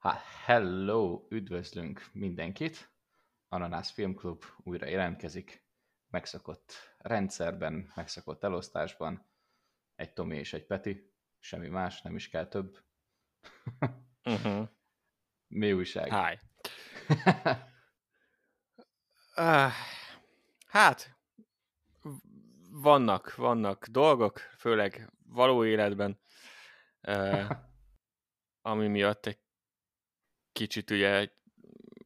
Hát, hello, üdvözlünk mindenkit. Ananász Filmklub újra jelentkezik, megszokott rendszerben, megszokott elosztásban. Egy Tomi és egy Peti, semmi más, nem is kell több. Uh-huh. Mi újság? Hi. uh, hát, vannak, vannak dolgok, főleg való életben, uh, ami miatt egy kicsit ugye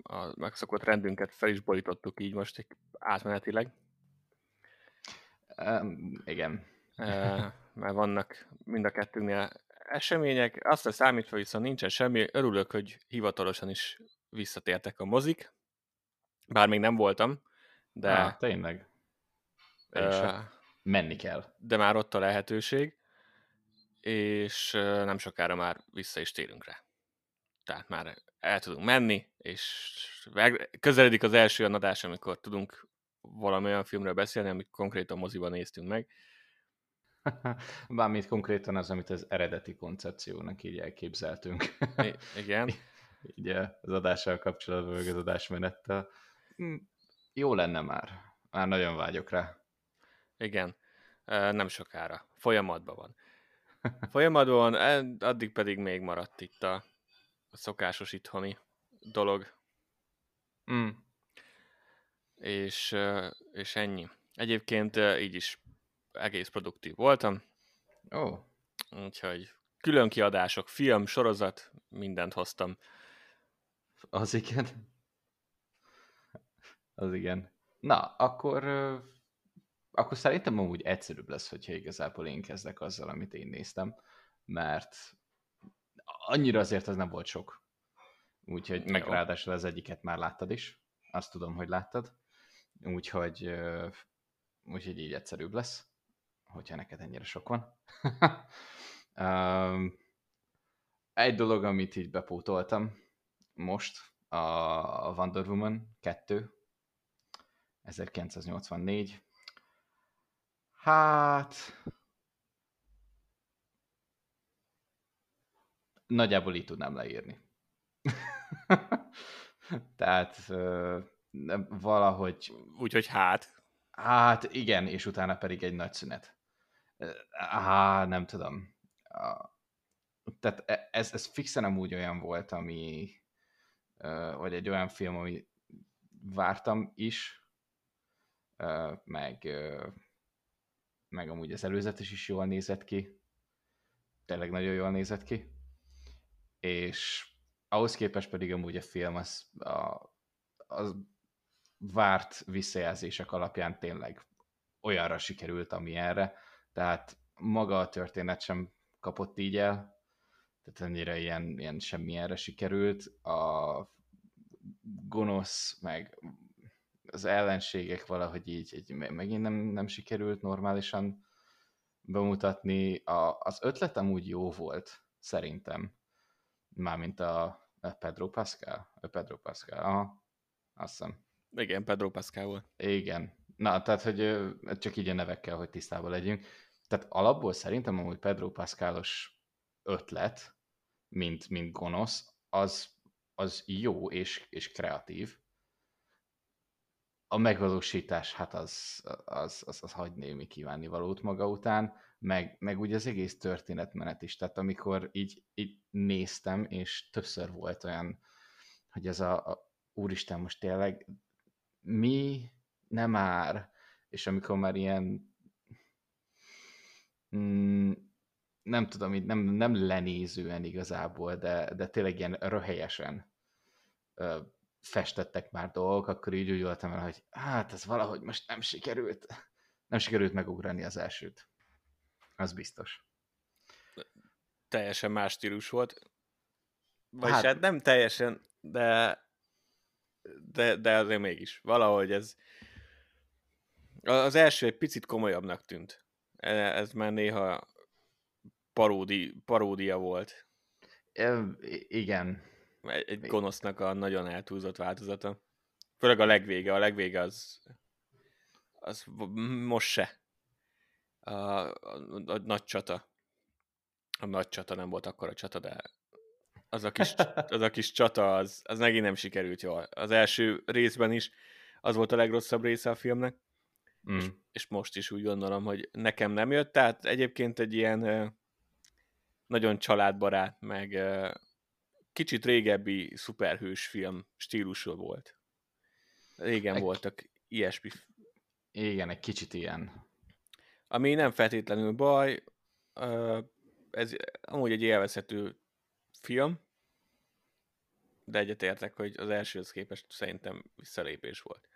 a megszokott rendünket fel is borítottuk így most egy átmenetileg. Um, igen. Mert vannak mind a kettőnknél események, azt a számítva viszont nincsen semmi, örülök, hogy hivatalosan is visszatértek a mozik, bár még nem voltam, de... Ah, tényleg? Uh, menni kell. De már ott a lehetőség, és nem sokára már vissza is térünk rá. Tehát már el tudunk menni, és közeledik az első adás, amikor tudunk valami olyan filmről beszélni, amit konkrétan moziban néztünk meg. Bármit konkrétan az, amit az eredeti koncepciónak így elképzeltünk. I- igen. így az adással kapcsolatban, vagy az adásmenettel. Hm, jó lenne már. Már nagyon vágyok rá. Igen. Nem sokára. Folyamatban van. Folyamatban van, e, addig pedig még maradt itt a szokásos itthoni dolog. Mm. És, és ennyi. Egyébként így is egész produktív voltam. Ó. Oh. Úgyhogy külön kiadások, film, sorozat, mindent hoztam. Az igen. Az igen. Na, akkor akkor szerintem amúgy egyszerűbb lesz, hogyha igazából én kezdek azzal, amit én néztem, mert annyira azért az nem volt sok. Úgyhogy, meg ráadásul az egyiket már láttad is. Azt tudom, hogy láttad. Úgyhogy, úgyhogy így egyszerűbb lesz hogyha neked ennyire sok van. um, egy dolog, amit így bepótoltam most, a Wonder Woman 2, 1984. Hát... Nagyjából így tudnám leírni. Tehát valahogy... Úgyhogy hát. Hát igen, és utána pedig egy nagy szünet. Á, nem tudom. Tehát e, ez, ez fixen nem úgy olyan volt, ami vagy egy olyan film, ami vártam is, meg, meg amúgy az előzetes is jól nézett ki, tényleg nagyon jól nézett ki, és ahhoz képest pedig amúgy a film az, a, az várt visszajelzések alapján tényleg olyanra sikerült, ami erre, tehát maga a történet sem kapott így el, tehát ennyire ilyen, ilyen semmilyenre sikerült. A gonosz, meg az ellenségek valahogy így, így megint nem, nem sikerült normálisan bemutatni. A, az ötletem úgy jó volt, szerintem. Mármint a, a Pedro Pascal. A Pedro Pascal, aha, azt hiszem. Igen, Pedro Pascal volt. Igen. Na, tehát, hogy csak így a nevekkel, hogy tisztában legyünk tehát alapból szerintem amúgy Pedro Pascalos ötlet, mint, mint gonosz, az, az jó és, és kreatív. A megvalósítás, hát az, az, az, az hagy némi valót maga után, meg, meg ugye az egész történetmenet is. Tehát amikor így, így néztem, és többször volt olyan, hogy ez a, a úristen most tényleg mi nem már, és amikor már ilyen mm, nem tudom, nem, nem lenézően igazából, de, de tényleg ilyen röhelyesen festettek már dolgok, akkor így úgy voltam el, hogy hát ez valahogy most nem sikerült, nem sikerült megugrani az elsőt. Az biztos. Teljesen más stílus volt. Vagy hát, hát nem teljesen, de, de, de azért mégis. Valahogy ez az első egy picit komolyabbnak tűnt. E, ez már néha paródi, paródia volt. E, igen. Egy, egy gonosznak a nagyon eltúlzott változata. Főleg a legvége. A legvége az, az most se. A, a, a nagy csata. A nagy csata nem volt akkor a csata, de az a kis, az a kis csata, az, az megint nem sikerült jól. Az első részben is az volt a legrosszabb része a filmnek, mm. és, és most is úgy gondolom, hogy nekem nem jött, tehát egyébként egy ilyen nagyon családbarát, meg kicsit régebbi szuperhős film stílusú volt. Régen egy... voltak ilyesmi. Igen, egy kicsit ilyen. Ami nem feltétlenül baj, ez amúgy egy élvezhető film, de egyetértek, hogy az elsőhöz képest szerintem visszalépés volt.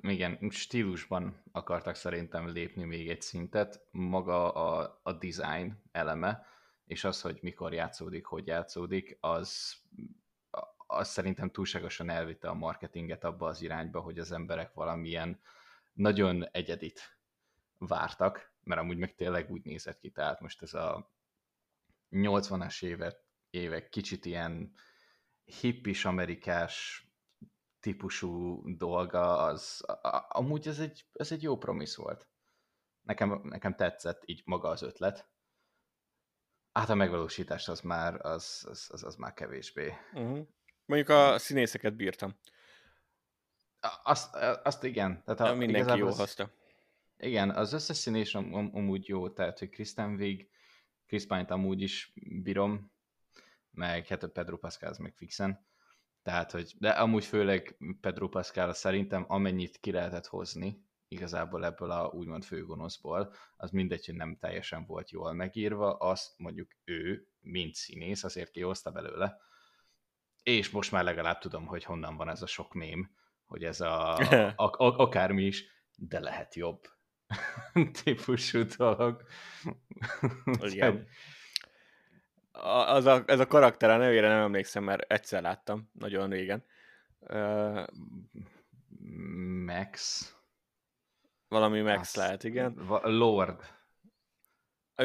Igen, stílusban akartak szerintem lépni még egy szintet. Maga a, a design eleme, és az, hogy mikor játszódik, hogy játszódik, az, az szerintem túlságosan elvitte a marketinget abba az irányba, hogy az emberek valamilyen nagyon egyedit vártak, mert amúgy meg tényleg úgy nézett ki, tehát most ez a 80-as évek, évek kicsit ilyen hippis amerikás típusú dolga, az amúgy ez egy, ez egy jó promisz volt. Nekem, nekem tetszett így maga az ötlet. Hát a megvalósítás az már, az, az, az, az már kevésbé. Uh-huh. Mondjuk a színészeket bírtam. Azt, azt igen. Tehát a, mindenki jó hozta. Igen, az összes színés am, am, amúgy jó, tehát hogy Kristen Wiig, Chris Pine-t amúgy is bírom, meg hát a Pedro Pascal az meg fixen. Tehát, hogy, de amúgy főleg Pedro Pascal szerintem amennyit ki lehetett hozni igazából ebből a úgymond főgonoszból, az mindegy, hogy nem teljesen volt jól megírva, azt mondjuk ő, mint színész, azért kihozta belőle. És most már legalább tudom, hogy honnan van ez a sok mém, hogy ez a, a, a akármi is, de lehet jobb típusú dolog. Igen. Az a, ez a karakter a nevére nem emlékszem, mert egyszer láttam, nagyon régen. Uh, Max. Valami Max Azt, lehet, igen. Lord.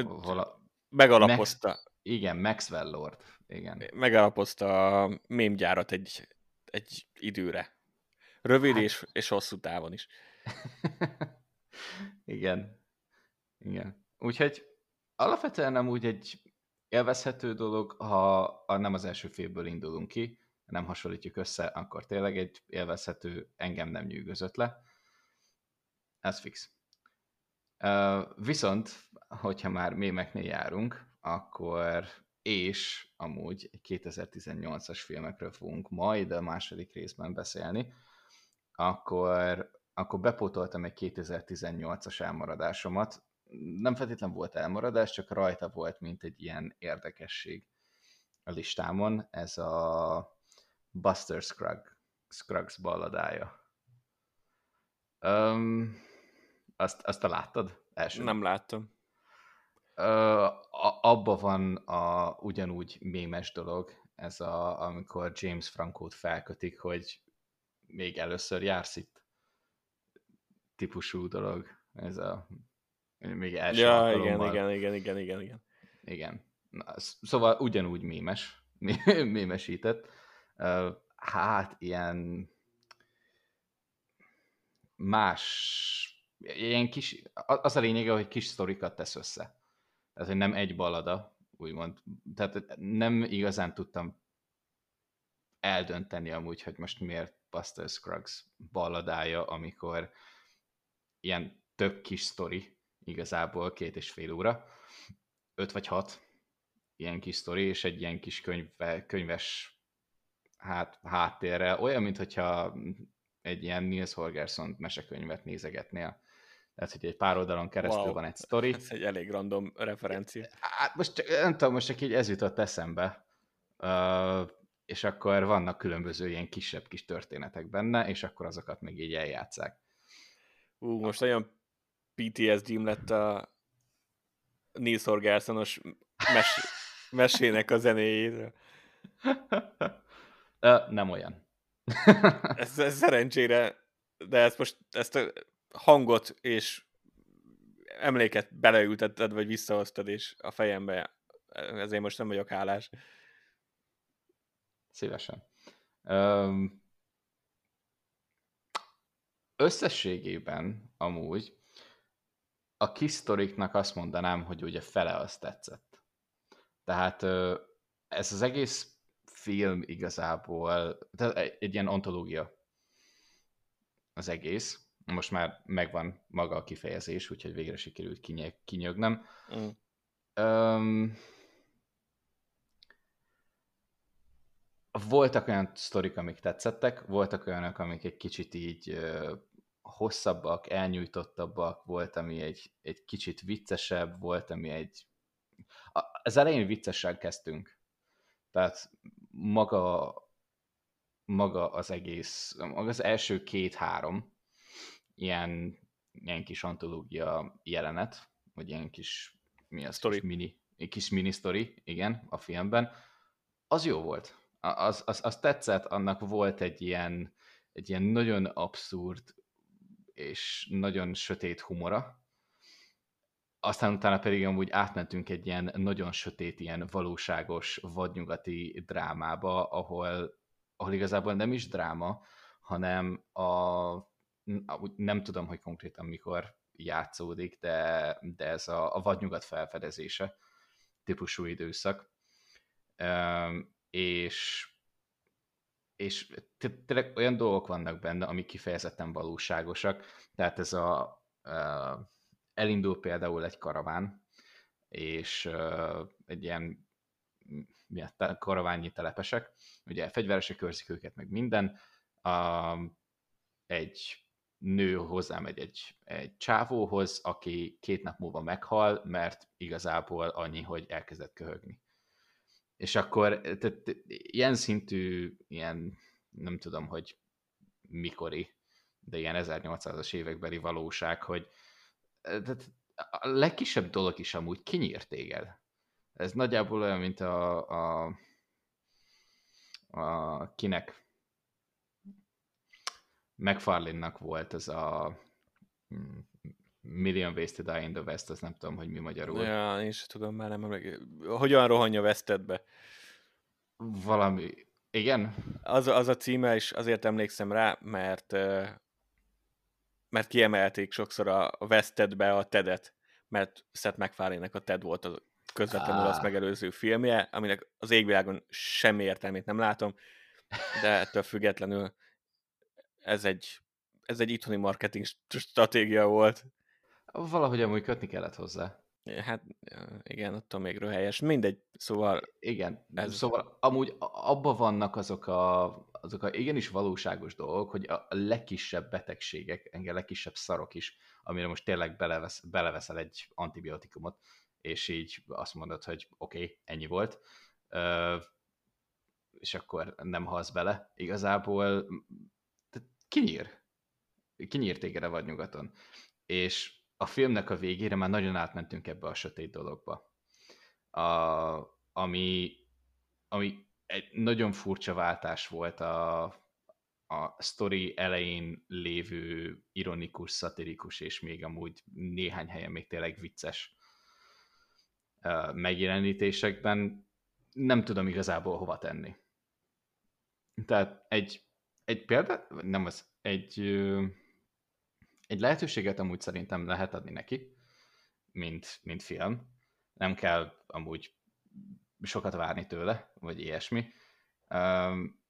Vala... Megalapozta. Max, igen, Maxwell Lord. Igen. Megalapozta a mémgyárat egy, egy időre. Rövid hát... és, és hosszú távon is. Igen. Igen. Úgyhogy alapvetően nem úgy egy élvezhető dolog, ha, ha nem az első félből indulunk ki, nem hasonlítjuk össze, akkor tényleg egy élvezhető, engem nem nyűgözött le. Ez fix. Viszont, hogyha már mémeknél járunk, akkor és amúgy 2018-as filmekről fogunk majd a második részben beszélni, akkor akkor bepótoltam egy 2018-as elmaradásomat. Nem feltétlen volt elmaradás, csak rajta volt, mint egy ilyen érdekesség a listámon. Ez a Buster Scruggs, Scruggs balladája. Um, azt, azt te láttad? Első. Nem láttam. Uh, abba van a ugyanúgy mémes dolog, ez a, amikor James Franco-t felkötik, hogy még először jársz itt típusú dolog. Ez a még első ja, alkalommal. igen, igen, igen, igen, igen, igen. Igen. Na, szóval ugyanúgy mémes, mémesített. Hát ilyen más, ilyen kis, az a lényege, hogy kis sztorikat tesz össze. Tehát, hogy nem egy balada, úgymond. Tehát nem igazán tudtam eldönteni amúgy, hogy most miért Buster Scruggs balladája, amikor ilyen több kis sztori, igazából két és fél óra, öt vagy hat ilyen kis sztori, és egy ilyen kis könyve, könyves hát, háttérre, olyan, mintha egy ilyen Niels Holgersson mesekönyvet nézegetnél. Tehát, hogy egy pár oldalon keresztül wow. van egy sztori. Ez egy elég random referencia. Hát most csak, nem tudom, most csak így ez jutott eszembe. Uh, és akkor vannak különböző ilyen kisebb kis történetek benne, és akkor azokat még így eljátszák. Ú, most olyan PTSD-m lett a Nils Horgelszonos mes mesének a zenéjéről. nem olyan. ez, ez szerencsére, de ezt most ezt a hangot és emléket beleültetted, vagy visszahoztad, és a fejembe ezért most nem vagyok hálás. Szívesen. Összességében amúgy a kis sztoriknak azt mondanám, hogy ugye fele azt tetszett. Tehát ez az egész film igazából, tehát egy ilyen ontológia az egész. Most már megvan maga a kifejezés, úgyhogy végre sikerült kinyög, kinyögnem. Mm. Um, voltak olyan sztorik, amik tetszettek, voltak olyanok, amik egy kicsit így uh, hosszabbak, elnyújtottabbak, volt, ami egy, egy kicsit viccesebb, volt, ami egy... Az elején viccesen kezdtünk. Tehát maga, maga az egész, maga az első két-három ilyen, ilyen kis antológia jelenet, vagy ilyen kis, mi az, story. Kis mini, kis mini story, igen, a filmben, az jó volt. Az, az, az tetszett, annak volt egy ilyen, egy ilyen nagyon abszurd és nagyon sötét humora. Aztán utána pedig amúgy átmentünk egy ilyen nagyon sötét, ilyen valóságos, vadnyugati drámába, ahol, ahol igazából nem is dráma, hanem a, nem tudom, hogy konkrétan mikor játszódik, de, de ez a, a vadnyugat felfedezése típusú időszak. És és tényleg olyan dolgok vannak benne, amik kifejezetten valóságosak. Tehát ez a uh, elindul például egy karaván, és uh, egy ilyen milyen, karaványi telepesek, ugye fegyveresek őrzik őket, meg minden. Uh, egy nő hozzámegy egy, egy csávóhoz, aki két nap múlva meghal, mert igazából annyi, hogy elkezdett köhögni. És akkor tehát, ilyen szintű, ilyen nem tudom, hogy mikori, de ilyen 1800-as évekbeli valóság, hogy tehát a legkisebb dolog is amúgy kinyír téged. Ez nagyjából olyan, mint a, a, a kinek McFarlane-nak volt ez a Million Ways to Die in the West, az nem tudom, hogy mi magyarul. Ja, én sem tudom, már nem emlékszem. Hogyan rohanja Westedbe? Valami, igen? Az, az a címe, és azért emlékszem rá, mert mert kiemelték sokszor a Westedbe a Tedet, mert Seth macfarlane a Ted volt a közvetlenül ah. azt megelőző filmje, aminek az égvilágon semmi értelmét nem látom, de ettől függetlenül ez egy, ez egy itthoni marketing stratégia volt. Valahogy amúgy kötni kellett hozzá. Hát igen, attól még röhelyes. Mindegy, szóval... Igen, ez... szóval amúgy abban vannak azok a, azok a igenis valóságos dolgok, hogy a legkisebb betegségek, engem a legkisebb szarok is, amire most tényleg belevesz, beleveszel egy antibiotikumot, és így azt mondod, hogy oké, okay, ennyi volt, és akkor nem halsz bele. Igazából kinyír. Kinyír téged a vadnyugaton. És a filmnek a végére már nagyon átmentünk ebbe a sötét dologba. A, ami, ami egy nagyon furcsa váltás volt a, a sztori elején lévő ironikus, szatirikus, és még amúgy néhány helyen még tényleg vicces megjelenítésekben nem tudom igazából hova tenni. Tehát egy, egy példát, nem az, egy, egy lehetőséget amúgy szerintem lehet adni neki, mint, mint film. Nem kell amúgy sokat várni tőle, vagy ilyesmi. Um,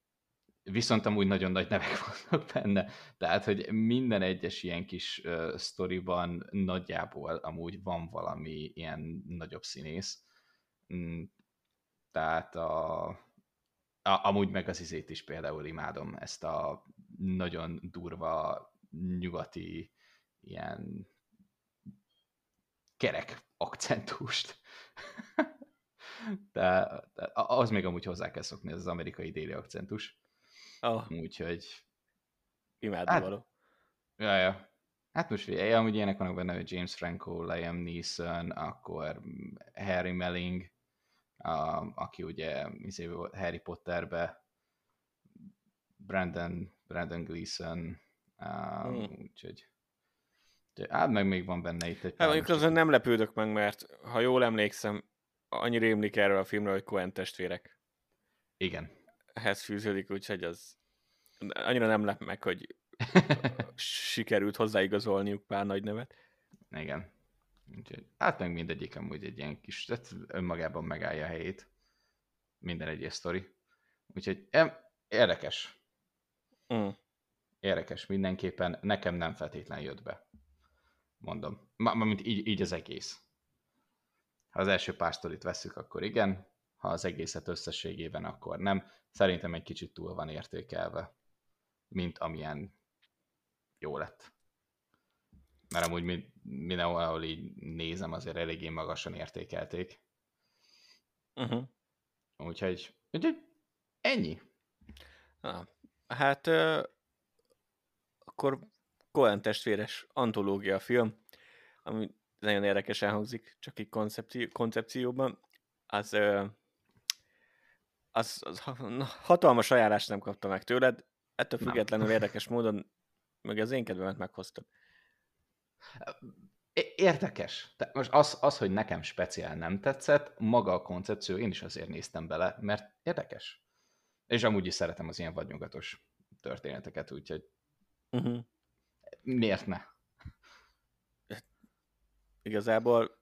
viszont amúgy nagyon nagy nevek vannak benne, tehát, hogy minden egyes ilyen kis uh, sztoriban nagyjából amúgy van valami ilyen nagyobb színész. Mm, tehát a, a, amúgy meg az izét is például imádom, ezt a nagyon durva nyugati ilyen kerek akcentust. de, de az még amúgy hozzá kell szokni, ez az amerikai déli akcentus. Oh. Úgyhogy... Imádom hát, való. Ja, ja. Hát most figyelj, amúgy ilyenek vannak benne, hogy James Franco, Liam Neeson, akkor Harry Melling, a, aki ugye izé Harry Potterbe, Brandon, Brandon Gleeson, um, hmm. úgyhogy Hát meg még van benne itt egy Hát mondjuk azon nem lepődök meg, mert ha jól emlékszem, annyi rémlik erről a filmről, hogy Coen testvérek. Igen. Ehhez fűződik, úgyhogy az annyira nem lep meg, hogy sikerült hozzáigazolniuk pár nagy nevet. Igen. Úgyhogy, hát meg mindegyik amúgy egy ilyen kis, tehát önmagában megállja a helyét. Minden egyes sztori. Úgyhogy érdekes. Mm. Érdekes mindenképpen. Nekem nem feltétlen jött be. Mondom. Mármint így, így az egész. Ha az első pár sztorit veszük, akkor igen. Ha az egészet összességében, akkor nem. Szerintem egy kicsit túl van értékelve, mint amilyen jó lett. Mert amúgy mindenhol, ahol így nézem, azért eléggé magasan értékelték. Uh-huh. Úgyhogy, úgyhogy ennyi. Na, hát uh, akkor Cohen testvéres antológia film, ami nagyon érdekesen hangzik, csak egy koncepció, koncepcióban. Az, uh, az, az hatalmas ajánlást nem kapta meg tőled, ettől függetlenül nem. érdekes módon meg az én kedvemet meghoztad. Érdekes. De most az, az, hogy nekem speciál nem tetszett, maga a koncepció, én is azért néztem bele, mert érdekes. És amúgy is szeretem az ilyen vadnyugatos történeteket, úgyhogy uh-huh. miért ne? Igazából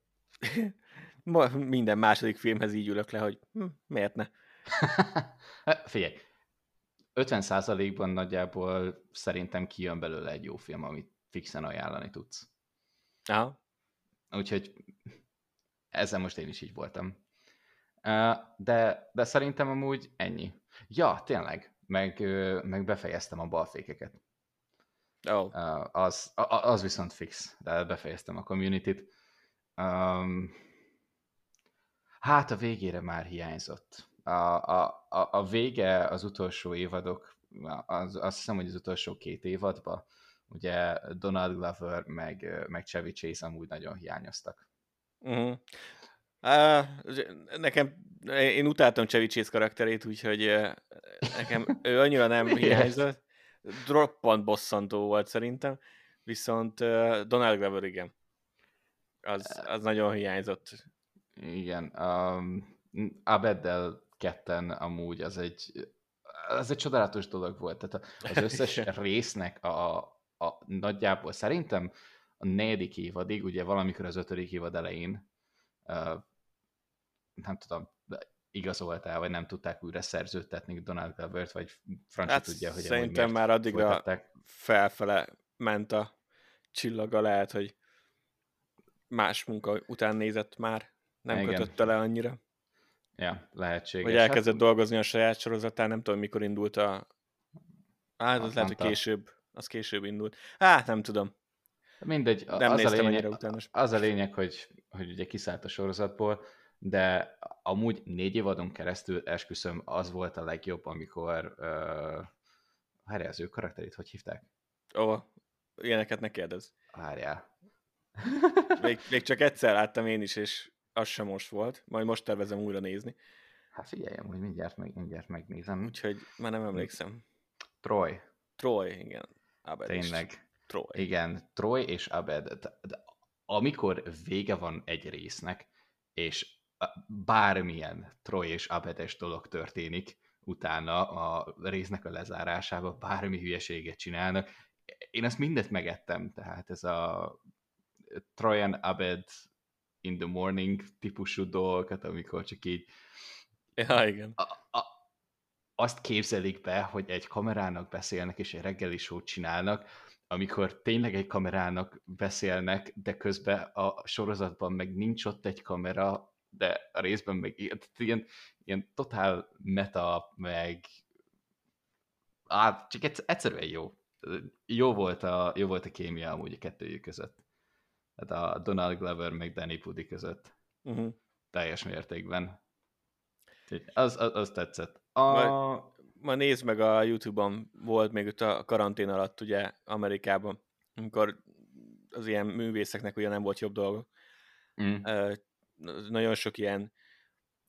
minden második filmhez így ülök le, hogy hm, miért ne? Figyelj, 50%-ban nagyjából szerintem kijön belőle egy jó film, amit fixen ajánlani tudsz. Aha. Úgyhogy ezzel most én is így voltam. De, de szerintem amúgy ennyi. Ja, tényleg, meg, meg befejeztem a balfékeket. Oh. Az, az viszont fix, de befejeztem a community-t. Um, hát a végére már hiányzott. A, a, a, a vége az utolsó évadok, az, azt hiszem, hogy az utolsó két évadban ugye Donald Glover meg, meg Chevy Chase amúgy nagyon hiányoztak. Uh-huh. Uh, nekem, én utáltam Chevy Chase karakterét, úgyhogy nekem ő annyira nem hiányzott. Droppant bosszantó volt szerintem, viszont Donald Glover igen. Az, az nagyon hiányzott. Igen. Um, Abeddel ketten amúgy az egy, az egy csodálatos dolog volt. Tehát az összes résznek a, a, nagyjából szerintem a negyedik évadig, ugye valamikor az ötödik évad elején uh, nem tudom, igazoltál, vagy nem tudták újra szerződtetni Donald Gilbert, vagy Franci hát tudja, hogy Szerintem már addigra folytatták. felfele ment a csillaga, lehet, hogy más munka után nézett már, nem Igen. kötötte le annyira. Ja, lehetséges. Vagy elkezdett hát... dolgozni a saját sorozatán, nem tudom, mikor indult a... Hát, az lehet, hogy később az később indult. Hát, nem tudom. Mindegy, nem az, a lényeg, az a lényeg, hogy, hogy ugye kiszállt a sorozatból, de amúgy négy évadon keresztül esküszöm, az volt a legjobb, amikor uh, várjál, az ő karakterét hogy hívták? Ó, ilyeneket ne kérdez. Várjál. még, még csak egyszer láttam én is, és az sem most volt, majd most tervezem újra nézni. Hát figyeljem, hogy mindjárt, meg, mindjárt megnézem. Úgyhogy már nem emlékszem. Troy. Troy, igen. Abed Tényleg. Troy. Igen, Troy és Abed. De, de, amikor vége van egy résznek, és bármilyen Troy és Abedes dolog történik, utána a résznek a lezárásában bármi hülyeséget csinálnak. Én ezt mindet megettem, tehát ez a Trojan Abed in the morning típusú dolgokat, amikor csak így ja, igen. A, a, azt képzelik be, hogy egy kamerának beszélnek, és egy reggeli show csinálnak, amikor tényleg egy kamerának beszélnek, de közben a sorozatban meg nincs ott egy kamera, de a részben meg ilyen, ilyen totál meta, meg á, csak egyszerűen jó. Jó volt a, jó volt a kémia amúgy a kettőjük között. Tehát a Donald Glover meg Danny Pudi között. Uh-huh. Teljes mértékben. Az, az, az tetszett. A... Ma, ma nézd meg a Youtube-on, volt még ott a karantén alatt, ugye, Amerikában, amikor az ilyen művészeknek ugye nem volt jobb dolgok. Mm. Uh, nagyon sok ilyen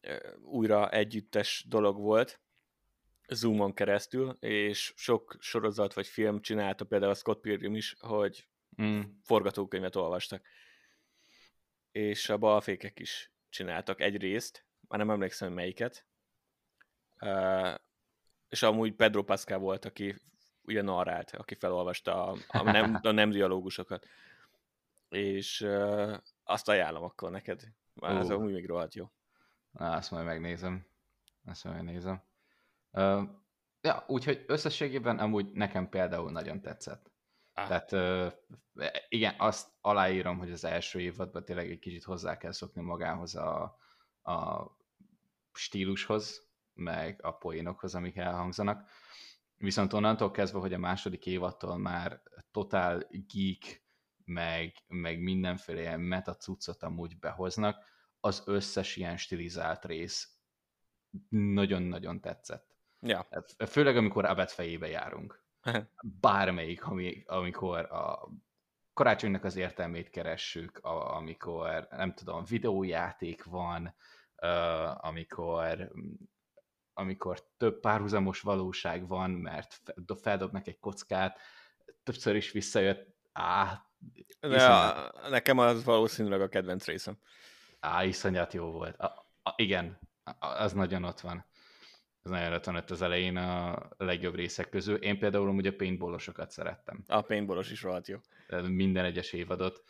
uh, újra együttes dolog volt, Zoomon keresztül, és sok sorozat vagy film csinálta, például a Scott Pilgrim is, hogy mm. forgatókönyvet olvastak. És a balfékek is csináltak egy részt, már nem emlékszem melyiket, és amúgy Pedro Pascal volt, aki ugye narrált, aki felolvasta a, a, nem, a nem dialógusokat. És uh, azt ajánlom akkor neked. Már ez amúgy még rohadt jó. Na, azt majd megnézem. Azt majd megnézem. Uh, ja, úgyhogy összességében amúgy nekem például nagyon tetszett. Ah. Tehát uh, igen, azt aláírom, hogy az első évadban tényleg egy kicsit hozzá kell szokni magához a, a stílushoz, meg a poénokhoz, amik elhangzanak. Viszont onnantól kezdve, hogy a második évattól már totál geek, meg, meg mindenféle ilyen meta cuccot amúgy behoznak, az összes ilyen stilizált rész nagyon-nagyon tetszett. Ja. Hát, főleg, amikor Abed fejébe járunk. Bármelyik, amikor a karácsonynak az értelmét keressük, amikor, nem tudom, videójáték van, amikor amikor több párhuzamos valóság van, mert feldobnak egy kockát, többször is visszajött, á, De nekem az valószínűleg a kedvenc részem. Á, iszonyat jó volt. A, a, igen, az nagyon ott van. Az nagyon ott van ott az elején a legjobb részek közül. Én például ugye a paintballosokat szerettem. A paintballos is rohadt jó. Minden egyes évadot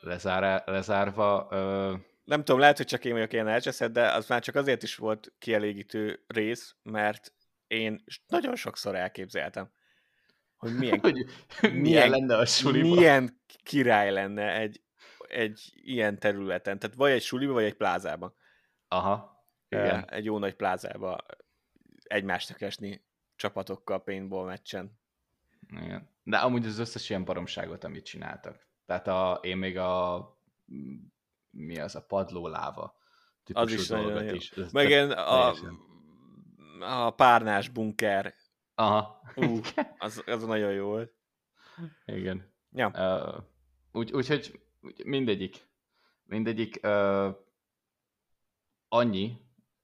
lezár, lezárva. Ö... Nem tudom, lehet, hogy csak én vagyok ilyen elcseszett, de az már csak azért is volt kielégítő rész, mert én nagyon sokszor elképzeltem, hogy milyen, hogy milyen, milyen lenne a suliba. Milyen király lenne egy, egy ilyen területen. Tehát vagy egy suliba, vagy egy plázában. Aha, igen. Egy jó nagy plázába egymást esni csapatokkal paintball meccsen. Igen. De amúgy az összes ilyen baromságot, amit csináltak. Tehát a, én még a mi az, a padló láva az is nagyon is. Meg igen, a, a párnás bunker. Aha. Uh, az, az nagyon jó volt. Igen. Ja. Uh, úgy, úgyhogy úgy, mindegyik, mindegyik uh, annyi,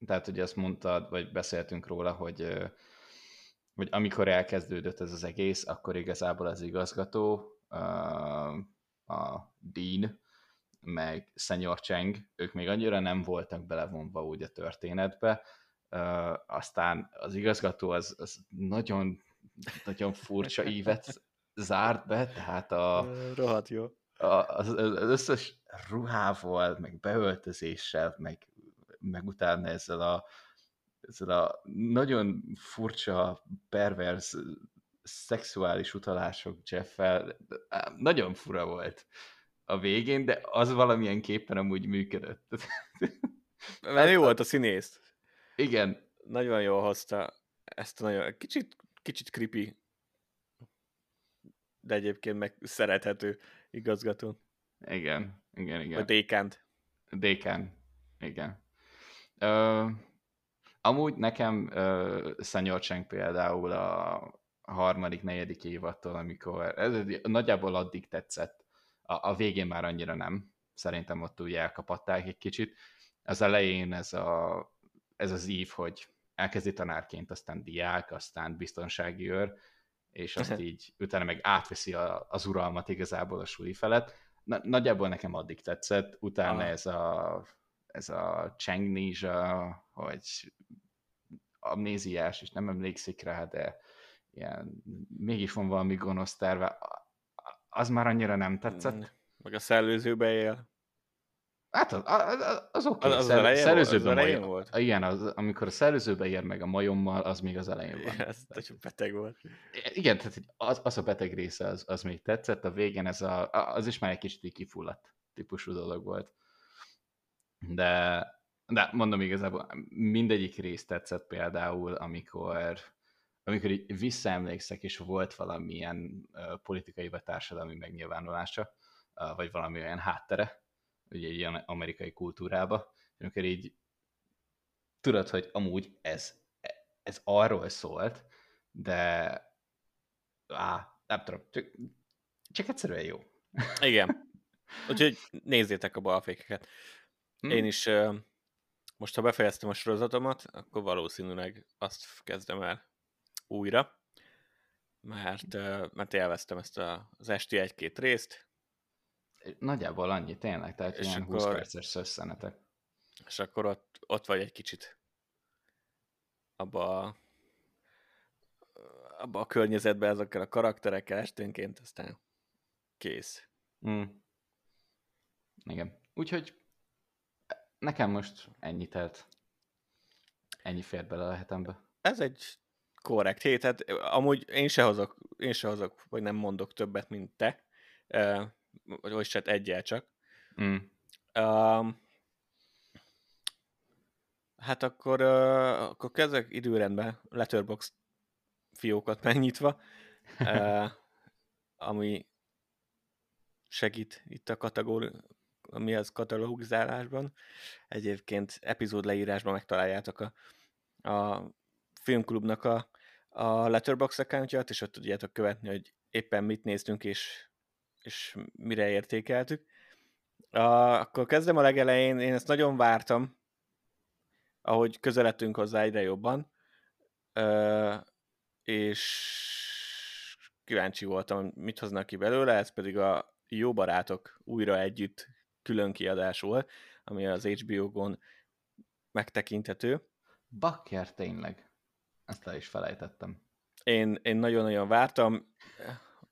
tehát ugye azt mondtad, vagy beszéltünk róla, hogy, uh, hogy amikor elkezdődött ez az egész, akkor igazából az igazgató, uh, a Dean, meg Senior Cheng, ők még annyira nem voltak belevonva úgy a történetbe, uh, aztán az igazgató az, az nagyon, nagyon furcsa ívet zárt be, tehát a... Rohadt jó. A, az, az összes ruhával, meg beöltözéssel, meg, meg utána ezzel a, ezzel a nagyon furcsa, pervers szexuális utalások Jeffel, nagyon fura volt a végén, de az valamilyen képen amúgy működött. Mert jó volt a színész. Igen. Nagyon jól hozta ezt a nagyon, kicsit, kicsit creepy, de egyébként meg szerethető igazgató. Igen, igen, igen. A dékánt. Dékán, igen. Ö, amúgy nekem Szenyor Cheng például a harmadik, negyedik évattól, amikor ez nagyjából addig tetszett, a, a végén már annyira nem. Szerintem ott úgy elkapatták egy kicsit. Az elején ez, a, ez az ív, hogy elkezdi tanárként, aztán diák, aztán biztonsági őr, és azt így utána meg átveszi a, az uralmat igazából a suli felett. Na, nagyjából nekem addig tetszett, utána ah. ez a ez a Cheng Ninja, hogy amnéziás, és nem emlékszik rá, de ilyen, mégis van valami gonosz terve, az már annyira nem tetszett. Mm, meg a szellőzőbe él. Hát az, az, az oké. Okay. Az, az, az szellőzőben az majom, volt? Igen, az, amikor a szellőzőbe ér meg a majommal, az még az elején van. Ez nagyon beteg volt. Igen, tehát az, az a beteg része, az, az még tetszett, a végén ez a, az is már egy kicsit kifulladt típusú dolog volt. De, de mondom igazából, mindegyik rész tetszett például, amikor amikor így visszaemlékszek, és volt valamilyen uh, politikai vagy társadalmi megnyilvánulása, uh, vagy valami olyan háttere, ugye egy ilyen amerikai kultúrába, amikor így tudod, hogy amúgy ez, ez arról szólt, de á, nem tudom, csak, csak egyszerűen jó. Igen. Úgyhogy nézzétek a balfékeket. Hmm. Én is most, ha befejeztem a sorozatomat, akkor valószínűleg azt kezdem el újra, mert, mert élveztem ezt a, az esti egy-két részt. Nagyjából annyi, tényleg, tehát és ilyen akkor, 20 perces szösszenetek. És akkor ott, ott vagy egy kicsit abba a, abba a környezetben ezekkel a karakterekkel esténként, aztán kész. Mm. Igen. Úgyhogy nekem most ennyi telt. Ennyi fér bele a hetembe. Ez egy Korrekt. Hét, hát amúgy én se hozok, én se hozok, vagy nem mondok többet, mint te. Uh, vagy se egyel csak. Mm. Uh, hát akkor, uh, akkor kezdek időrendben Letterbox fiókat megnyitva, uh, ami segít itt a kategóri, mi az katalogizálásban. Egyébként epizód leírásban megtaláljátok a, a filmklubnak a, a Letterbox accountját, és ott tudjátok követni, hogy éppen mit néztünk, és, és mire értékeltük. A, akkor kezdem a legelején, én ezt nagyon vártam, ahogy közeledtünk hozzá egyre jobban, ö, és kíváncsi voltam, mit hoznak ki belőle, ez pedig a Jó Barátok újra együtt külön kiadás volt, ami az HBO-gon megtekinthető. Bakker tényleg. Ezt el is felejtettem. Én, én nagyon-nagyon vártam.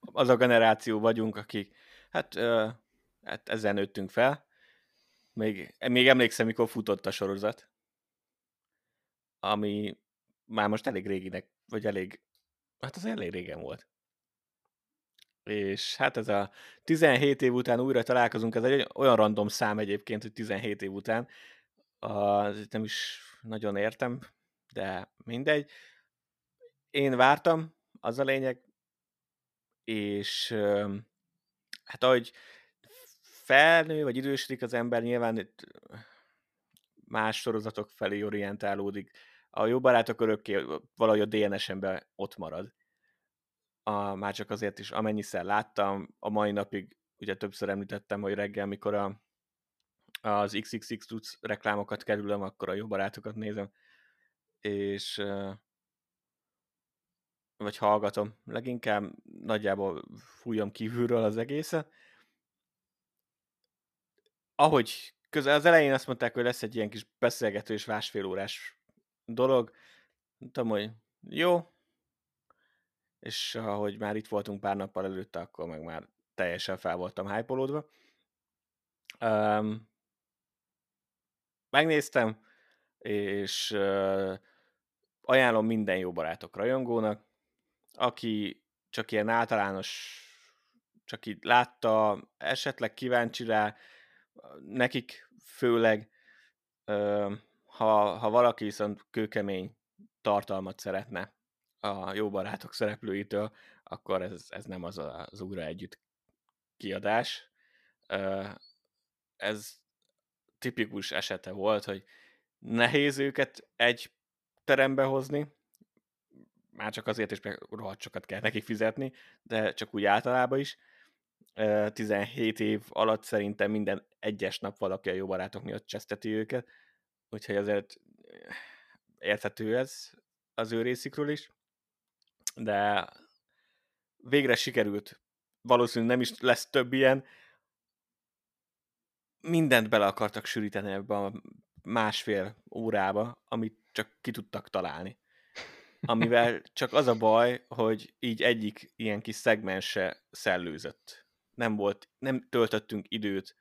Az a generáció vagyunk, akik hát, hát ezzel nőttünk fel. Még, még emlékszem, mikor futott a sorozat. Ami már most elég réginek, vagy elég, hát az elég régen volt. És hát ez a 17 év után újra találkozunk, ez egy olyan random szám egyébként, hogy 17 év után. Uh, nem is nagyon értem, de mindegy. Én vártam, az a lényeg, és hát ahogy felnő, vagy idősödik az ember, nyilván itt más sorozatok felé orientálódik. A jó barátok örökké valahogy a DNS-emben ott marad. A, már csak azért is, amennyiszer láttam, a mai napig ugye többször említettem, hogy reggel, mikor a, az XXX tudsz reklámokat kerülöm, akkor a jó barátokat nézem, és vagy hallgatom, leginkább nagyjából fújom kívülről az egészet. Ahogy közel az elején azt mondták, hogy lesz egy ilyen kis beszélgető és másfél órás dolog, mondtam, hogy jó, és ahogy már itt voltunk pár nappal előtte, akkor meg már teljesen fel voltam hype Um, megnéztem, és uh, ajánlom minden jó barátok rajongónak, aki csak ilyen általános, csak így látta, esetleg kíváncsi rá, nekik főleg, ha, ha valaki viszont kőkemény tartalmat szeretne a jó barátok szereplőitől, akkor ez, ez nem az a, az újra együtt kiadás. Ez tipikus esete volt, hogy nehéz őket egy terembe hozni, már csak azért is, mert rohadt sokat kell nekik fizetni, de csak úgy általában is. 17 év alatt szerintem minden egyes nap valaki a jó barátok miatt cseszteti őket, úgyhogy azért érthető ez az ő részükről is, de végre sikerült, valószínűleg nem is lesz több ilyen, mindent bele akartak sűríteni ebbe a másfél órába, amit csak ki tudtak találni amivel csak az a baj, hogy így egyik ilyen kis szegmense szellőzött. Nem volt, nem töltöttünk időt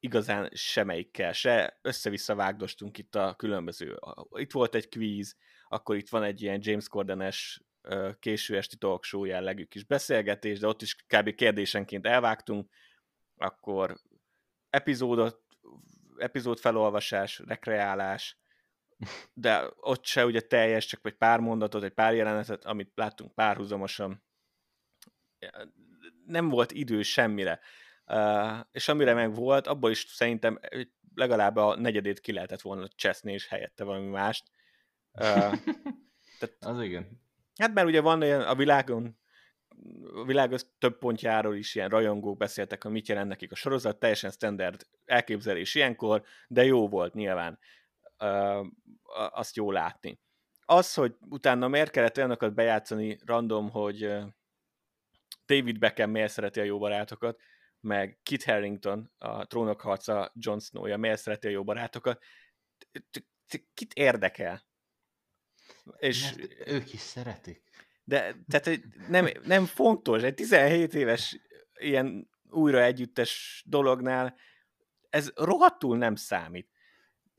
igazán semmelyikkel, se össze-vissza vágdostunk itt a különböző. Itt volt egy quiz, akkor itt van egy ilyen James Corden-es késő esti talk show jellegű kis beszélgetés, de ott is kb. kérdésenként elvágtunk, akkor epizódot, epizód felolvasás, rekreálás, de ott se ugye teljes, csak egy pár mondatot, egy pár jelenetet, amit láttunk párhuzamosan. Nem volt idő semmire. Uh, és amire meg volt, abból is szerintem legalább a negyedét ki lehetett volna cseszni, és helyette valami mást. Uh, tehát, az igen. Hát mert ugye van olyan a világon, a világ több pontjáról is ilyen rajongók beszéltek, hogy mit jelent nekik a sorozat, teljesen standard elképzelés ilyenkor, de jó volt nyilván azt jó látni. Az, hogy utána miért kellett olyanokat bejátszani random, hogy David Beckham miért szereti a jó barátokat, meg Kit Harrington, a trónok harca Jon Snow-ja miért szereti a jó barátokat, kit érdekel? És Mert ők is szeretik. De tehát nem, nem fontos, egy 17 éves ilyen újra együttes dolognál ez rohadtul nem számít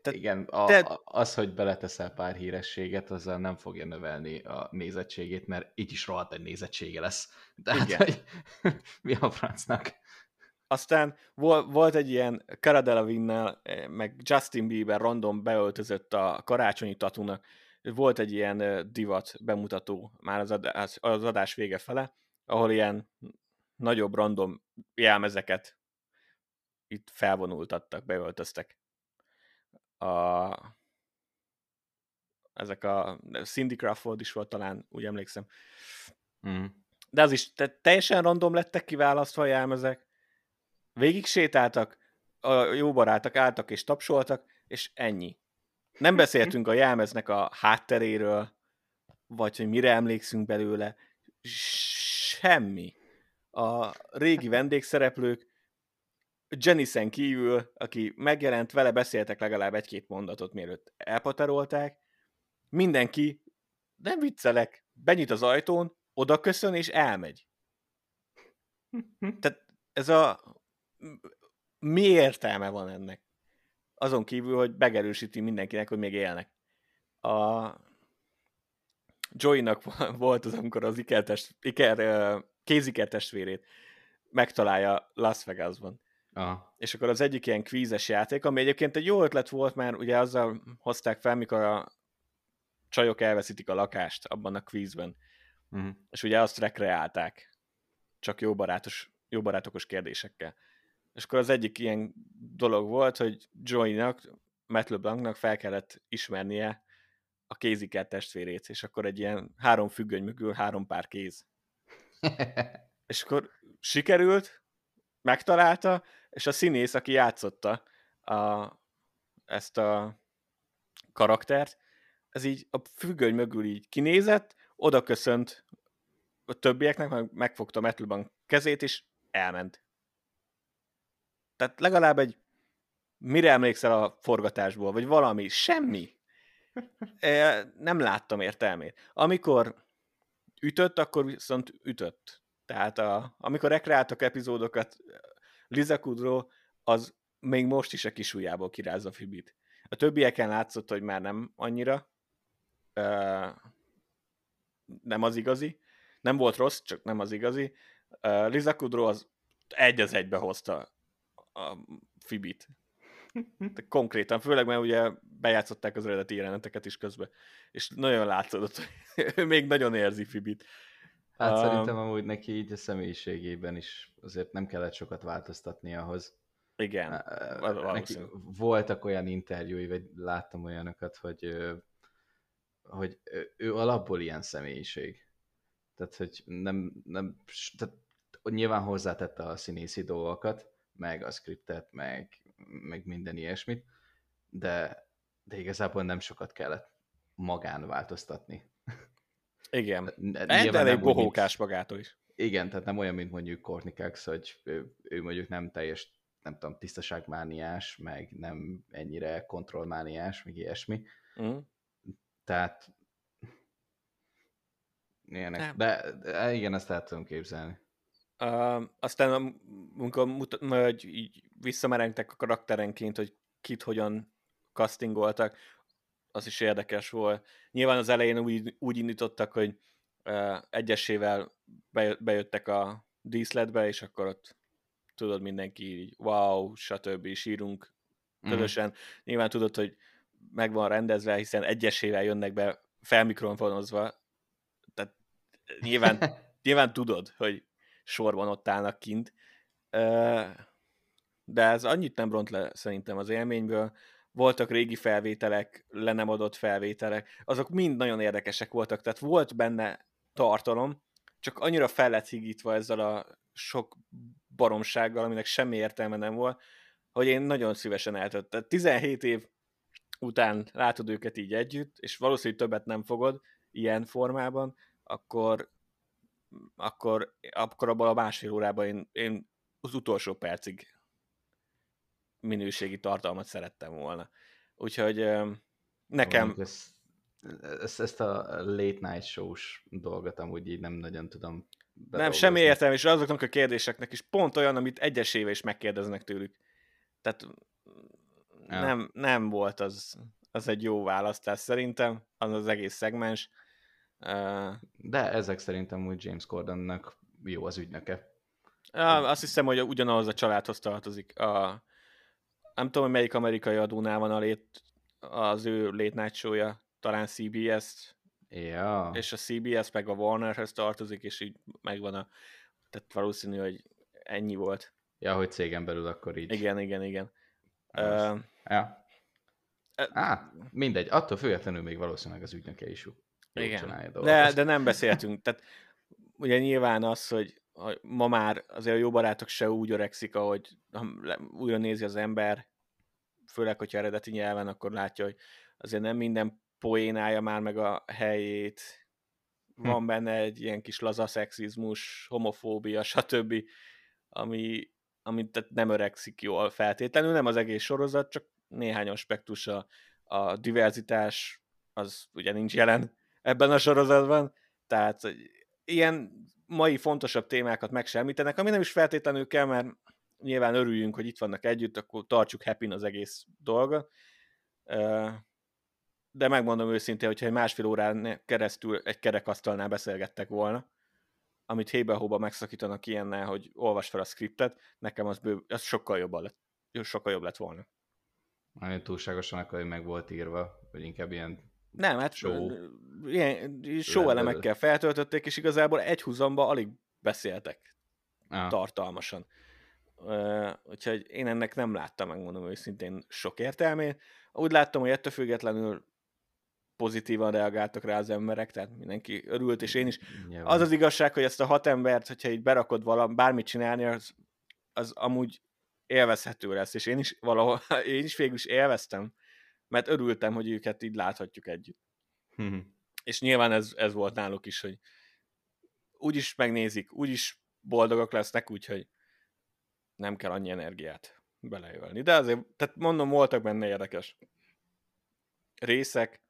Tehát, Igen, a, te... az, hogy beleteszel pár hírességet, azzal nem fogja növelni a nézettségét, mert így is rohadt egy nézettsége lesz. Tehát, Igen. hogy mi a francnak? Aztán volt egy ilyen Cara Delevinne, eh, meg Justin Bieber random beöltözött a karácsonyi tatúnak, volt egy ilyen divat bemutató már az adás, az adás vége fele, ahol ilyen nagyobb random jelmezeket itt felvonultattak, beöltöztek. A, ezek a Cindy Crawford is volt talán, úgy emlékszem. Mm. De az is te, teljesen random lettek kiválasztva a jelmezek, végig sétáltak, a jó barátok álltak és tapsoltak, és ennyi. Nem beszéltünk a jelmeznek a hátteréről, vagy hogy mire emlékszünk belőle. Semmi. A régi vendégszereplők Jennisen kívül, aki megjelent, vele beszéltek legalább egy-két mondatot, mielőtt elpaterolták. Mindenki, nem viccelek, benyit az ajtón, oda köszön és elmegy. Tehát ez a mi értelme van ennek? Azon kívül, hogy megerősíti mindenkinek, hogy még élnek. A Joey-nak volt az, amikor az ikertest, iker, kéziker testvérét megtalálja Las Vegasban. Aha. És akkor az egyik ilyen kvízes játék, ami egyébként egy jó ötlet volt, mert ugye azzal hozták fel, mikor a csajok elveszítik a lakást abban a kvízben. Uh-huh. És ugye azt rekreálták. Csak jó, barátos, jó barátokos kérdésekkel. És akkor az egyik ilyen dolog volt, hogy Joey-nak, Matt LeBlancnak fel kellett ismernie a kéziker testvérét, és akkor egy ilyen három függöny mögül három pár kéz. és akkor sikerült, megtalálta, és a színész, aki játszotta a, ezt a karaktert, ez így a függöny mögül így kinézett, oda köszönt a többieknek, meg megfogta Metalbank kezét, és elment. Tehát legalább egy mire emlékszel a forgatásból, vagy valami, semmi. Nem láttam értelmét. Amikor ütött, akkor viszont ütött. Tehát a, amikor rekreáltak epizódokat, Liza Kudrow az még most is a kis ujjából kirázza Fibit. A többieken látszott, hogy már nem annyira. Uh, nem az igazi. Nem volt rossz, csak nem az igazi. Uh, Liza Kudrow az egy az egybe hozta a Fibit. Konkrétan, főleg mert ugye bejátszották az eredeti jeleneteket is közben, és nagyon látszott, hogy még nagyon érzi Fibit. Hát um, szerintem amúgy neki így a személyiségében is azért nem kellett sokat változtatni ahhoz. Igen, neki voltak olyan interjúi, vagy láttam olyanokat, hogy, hogy ő alapból ilyen személyiség. Tehát, hogy nem, nem tehát nyilván hozzátette a színészi dolgokat, meg a skriptet, meg, meg minden ilyesmit, de, de igazából nem sokat kellett magán változtatni. Igen. Nyilván elég bohókás mint, magától is. Igen, tehát nem olyan, mint mondjuk Cox, hogy ő, ő mondjuk nem teljes, nem tudom, tisztaságmániás, meg nem ennyire kontrollmániás, meg ilyesmi. Mm. Tehát ilyenek. De, de igen, ezt el tudom képzelni. Uh, aztán amikor mutat, hogy így visszamerengtek a karakterenként, hogy kit hogyan castingoltak, az is érdekes volt. Nyilván az elején úgy, úgy indítottak, hogy uh, egyesével bejöttek a díszletbe, és akkor ott tudod mindenki így, wow, stb. sírunk mhm. közösen. Mm. Nyilván tudod, hogy meg van rendezve, hiszen egyesével jönnek be felmikrofonozva, tehát nyilván, nyilván tudod, hogy sorban ott állnak kint. De ez annyit nem ront le szerintem az élményből. Voltak régi felvételek, le nem adott felvételek, azok mind nagyon érdekesek voltak, tehát volt benne tartalom, csak annyira fel lett higítva ezzel a sok baromsággal, aminek semmi értelme nem volt, hogy én nagyon szívesen eltöltöttem. 17 év után látod őket így együtt, és valószínűleg többet nem fogod ilyen formában, akkor akkor, akkor abban a másfél órában én, én az utolsó percig minőségi tartalmat szerettem volna. Úgyhogy nekem... Ezt, ezt, ezt a late night shows dolgot amúgy így nem nagyon tudom Nem, semmi értelme, és azoknak a kérdéseknek is pont olyan, amit egyesével is megkérdeznek tőlük. Tehát ja. nem, nem volt az, az egy jó választás szerintem, az az egész szegmens. De ezek szerintem úgy James Gordonnak jó az ügynöke. Azt hiszem, hogy ugyanaz a családhoz tartozik. A, nem tudom, hogy melyik amerikai adónál van a lét, az ő show talán CBS, ja. és a CBS meg a Warnerhez tartozik, és így megvan a... Tehát valószínű, hogy ennyi volt. Ja, hogy cégen belül akkor így. Igen, igen, igen. Uh, ja. Á, mindegy, attól függetlenül még valószínűleg az ügynöke is jó. Igen. De, de nem beszéltünk. Tehát ugye nyilván az, hogy ma már azért a jó barátok se úgy öregszik, ahogy újra nézi az ember, főleg, hogyha eredeti nyelven, akkor látja, hogy azért nem minden poénája már meg a helyét, hm. van benne egy ilyen kis laza szexizmus, homofóbia, stb., ami, ami tehát nem öregszik jól feltétlenül, nem az egész sorozat, csak néhány aspektus a, a diverzitás, az ugye nincs jelen ebben a sorozatban, tehát ilyen mai fontosabb témákat megsemlítenek, ami nem is feltétlenül kell, mert nyilván örüljünk, hogy itt vannak együtt, akkor tartsuk happy az egész dolga. De megmondom őszintén, hogyha egy másfél órán keresztül egy kerekasztalnál beszélgettek volna, amit hébe-hóba megszakítanak ilyennel, hogy olvas fel a skriptet, nekem az, bő, az sokkal, jobb lett, sokkal jobb lett volna. Nagyon túlságosan akkor, hogy meg volt írva, vagy inkább ilyen nem, hát show, ilyen show elemekkel feltöltötték, és igazából egy húzamba alig beszéltek ah. tartalmasan. Uh, úgyhogy én ennek nem láttam, megmondom őszintén, sok értelmét. Úgy láttam, hogy ettől függetlenül pozitívan reagáltak rá az emberek, tehát mindenki örült, és én is. Nyilván. Az az igazság, hogy ezt a hat embert, hogyha így berakod valam, bármit csinálni, az, az amúgy élvezhető lesz, és én is valahol, én is végül is élveztem mert örültem, hogy őket így láthatjuk együtt. Hmm. És nyilván ez, ez volt náluk is, hogy úgyis megnézik, úgyis boldogak lesznek, úgyhogy nem kell annyi energiát beleölni. De azért, tehát mondom, voltak benne érdekes részek,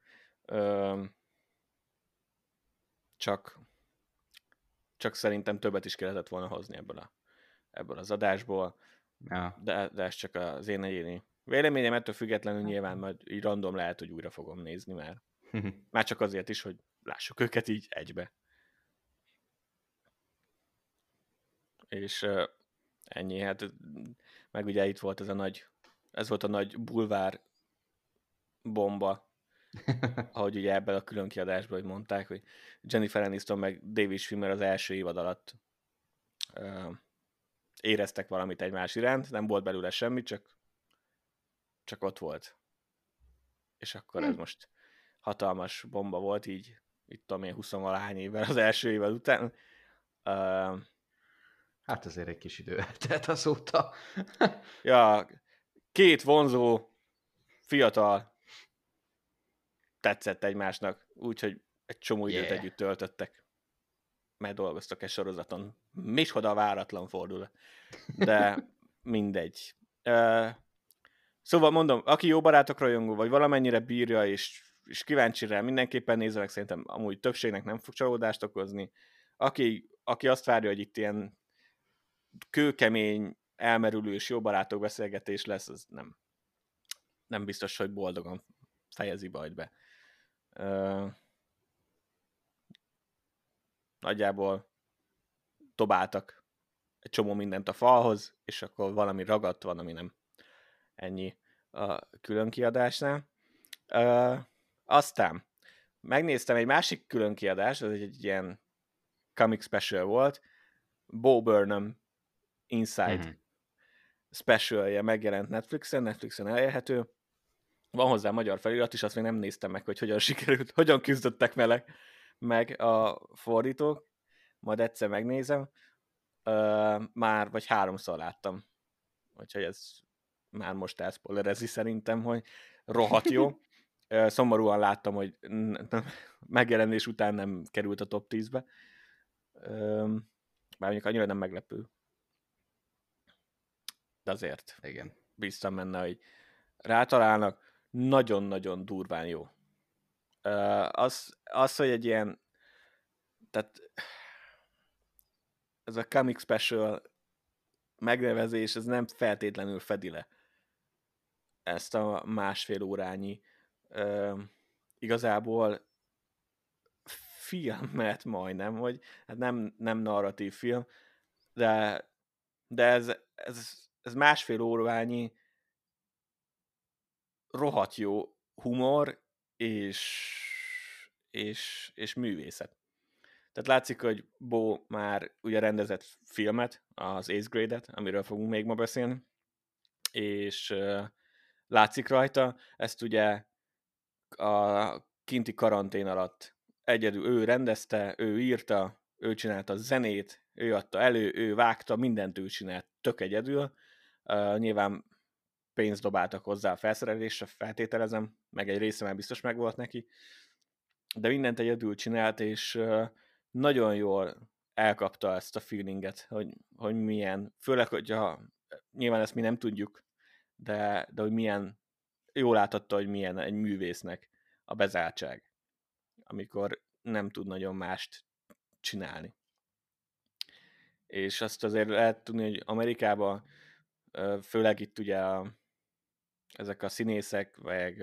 csak, csak szerintem többet is kellett volna hozni ebből, a, ebből az adásból, ja. de, de ez csak az én egyéni Véleményem ettől függetlenül nyilván majd így random lehet, hogy újra fogom nézni, mert már csak azért is, hogy lássuk őket így egybe. És uh, ennyi, hát meg ugye itt volt ez a nagy, ez volt a nagy bulvár bomba, ahogy ugye ebben a külön kiadásban, hogy mondták, hogy Jennifer Aniston meg David Schwimmer az első évad alatt uh, éreztek valamit egymás iránt, nem volt belőle semmi, csak csak ott volt. És akkor ez hm. most hatalmas bomba volt, így itt tudom én 20 valahány évvel az első évvel után. Uh, hát azért egy kis idő eltelt azóta. ja, két vonzó, fiatal tetszett egymásnak, úgyhogy egy csomó időt yeah. együtt töltöttek. Mert dolgoztak egy sorozaton. Micsoda váratlan fordul. De mindegy. Uh, Szóval mondom, aki jó barátok rajongó, vagy valamennyire bírja, és, és kíváncsi rá, mindenképpen nézve meg szerintem amúgy többségnek nem fog csalódást okozni. Aki, aki azt várja, hogy itt ilyen kőkemény, elmerülős, jó barátok beszélgetés lesz, az nem, nem biztos, hogy boldogan fejezi bajt be. Uh, nagyjából dobáltak egy csomó mindent a falhoz, és akkor valami ragadt, van, ami nem. Ennyi a külön kiadásnál. Uh, aztán megnéztem egy másik külön kiadás, az egy, egy ilyen comic special volt, Bo Burnham Inside mm-hmm. specialje megjelent Netflixen, Netflixen elérhető. Van hozzá magyar felirat is, azt még nem néztem meg, hogy hogyan sikerült, hogyan küzdöttek meleg meg a fordítók. Majd egyszer megnézem. Uh, már vagy háromszor láttam. Úgyhogy ez már most elszpoilerezi szerintem, hogy rohadt jó. Szomorúan láttam, hogy megjelenés után nem került a top 10-be. Bár mondjuk annyira nem meglepő. De azért Igen. benne, hogy rátalálnak. Nagyon-nagyon durván jó. Az, az, hogy egy ilyen tehát ez a comic special megnevezés, ez nem feltétlenül fedi le ezt a másfél órányi ö, igazából filmet majdnem, hogy hát nem, nem narratív film, de, de ez, ez, ez másfél órányi rohadt jó humor és, és, és művészet. Tehát látszik, hogy Bo már ugye rendezett filmet, az Ace Grade-et, amiről fogunk még ma beszélni, és látszik rajta, ezt ugye a kinti karantén alatt egyedül ő rendezte, ő írta, ő csinálta a zenét, ő adta elő, ő vágta, mindent ő csinált, tök egyedül. Uh, nyilván pénzt dobáltak hozzá a felszerelésre, feltételezem, meg egy része már biztos meg volt neki, de mindent egyedül csinált, és uh, nagyon jól elkapta ezt a feelinget, hogy, hogy milyen, főleg, hogyha nyilván ezt mi nem tudjuk, de, de hogy milyen, jól láthatta, hogy milyen egy művésznek a bezártság, amikor nem tud nagyon mást csinálni. És azt azért lehet tudni, hogy Amerikában, főleg itt ugye a, ezek a színészek, meg,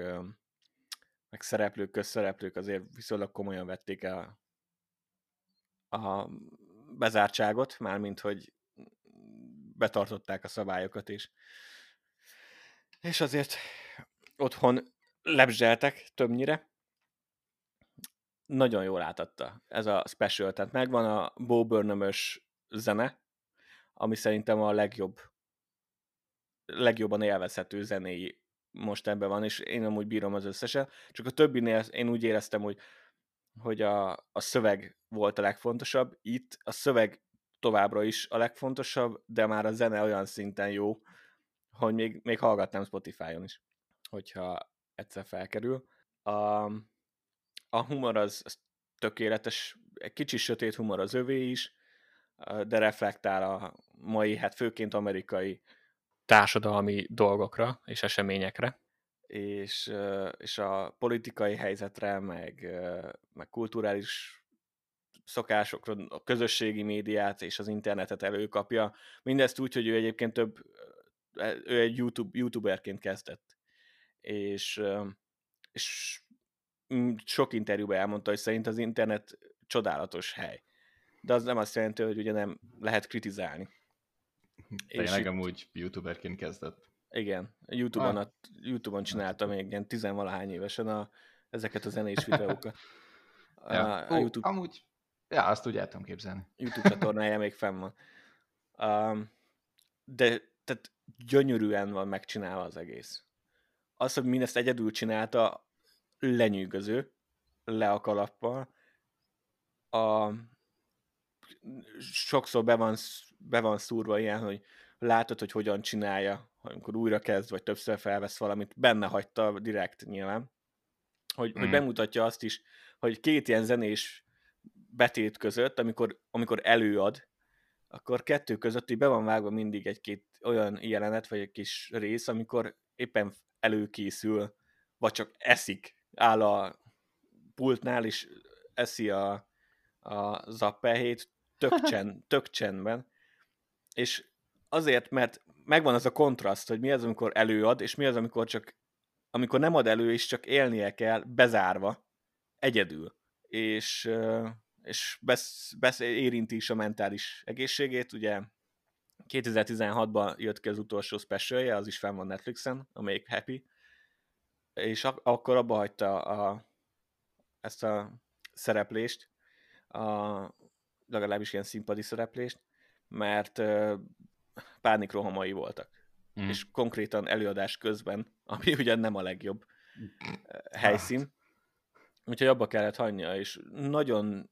meg szereplők, közszereplők azért viszonylag komolyan vették el a bezártságot, mármint hogy betartották a szabályokat, és, és azért otthon lebzseltek többnyire. Nagyon jól átadta ez a special, tehát megvan a Bo burnham zene, ami szerintem a legjobb, legjobban élvezhető zenéi most ebben van, és én amúgy bírom az összeset, csak a többinél én úgy éreztem, hogy hogy a, a szöveg volt a legfontosabb. Itt a szöveg továbbra is a legfontosabb, de már a zene olyan szinten jó, hogy még, még hallgatnám Spotify-on is, hogyha egyszer felkerül. A, a humor az, az tökéletes, egy kicsi sötét humor az övé is, de reflektál a mai, hát főként amerikai társadalmi dolgokra és eseményekre és, és a politikai helyzetre, meg, meg kulturális szokásokra, a közösségi médiát és az internetet előkapja. Mindezt úgy, hogy ő egyébként több, ő egy YouTube, youtuberként kezdett. És, és sok interjúban elmondta, hogy szerint az internet csodálatos hely. De az nem azt jelenti, hogy ugye nem lehet kritizálni. Tényleg és amúgy youtuberként kezdett. Igen, YouTube-on, ah. YouTube-on csináltam még ilyen tizenvalahány évesen a, ezeket a zenés videókat. ja. a, a YouTube, amúgy, ja, azt úgy el tudom képzelni. YouTube csatornája még fenn van. Um, de tehát gyönyörűen van megcsinálva az egész. Az, hogy mindezt egyedül csinálta, lenyűgöző, le a kalappal. A, sokszor be van, be van szúrva ilyen, hogy látod, hogy hogyan csinálja, amikor újra kezd, vagy többször felvesz valamit, benne hagyta direkt nyilván, hogy, mm. hogy bemutatja azt is, hogy két ilyen zenés betét között, amikor, amikor előad, akkor kettő között így be van vágva mindig egy-két olyan jelenet, vagy egy kis rész, amikor éppen előkészül, vagy csak eszik, áll a pultnál, és eszi a, a zappehét, tök, csend, tök csendben, és azért, mert megvan az a kontraszt, hogy mi az, amikor előad, és mi az, amikor csak amikor nem ad elő, és csak élnie kell, bezárva, egyedül. És, és besz, besz, érinti is a mentális egészségét. Ugye 2016-ban jött ki az utolsó specialje, az is fenn van Netflixen, a Make Happy, és ak- akkor abba hagyta a, ezt a szereplést, a, legalábbis ilyen színpadi szereplést, mert pánikrohamai voltak. Mm. És konkrétan előadás közben, ami ugye nem a legjobb helyszín. Úgyhogy abba kellett hagynia, és nagyon,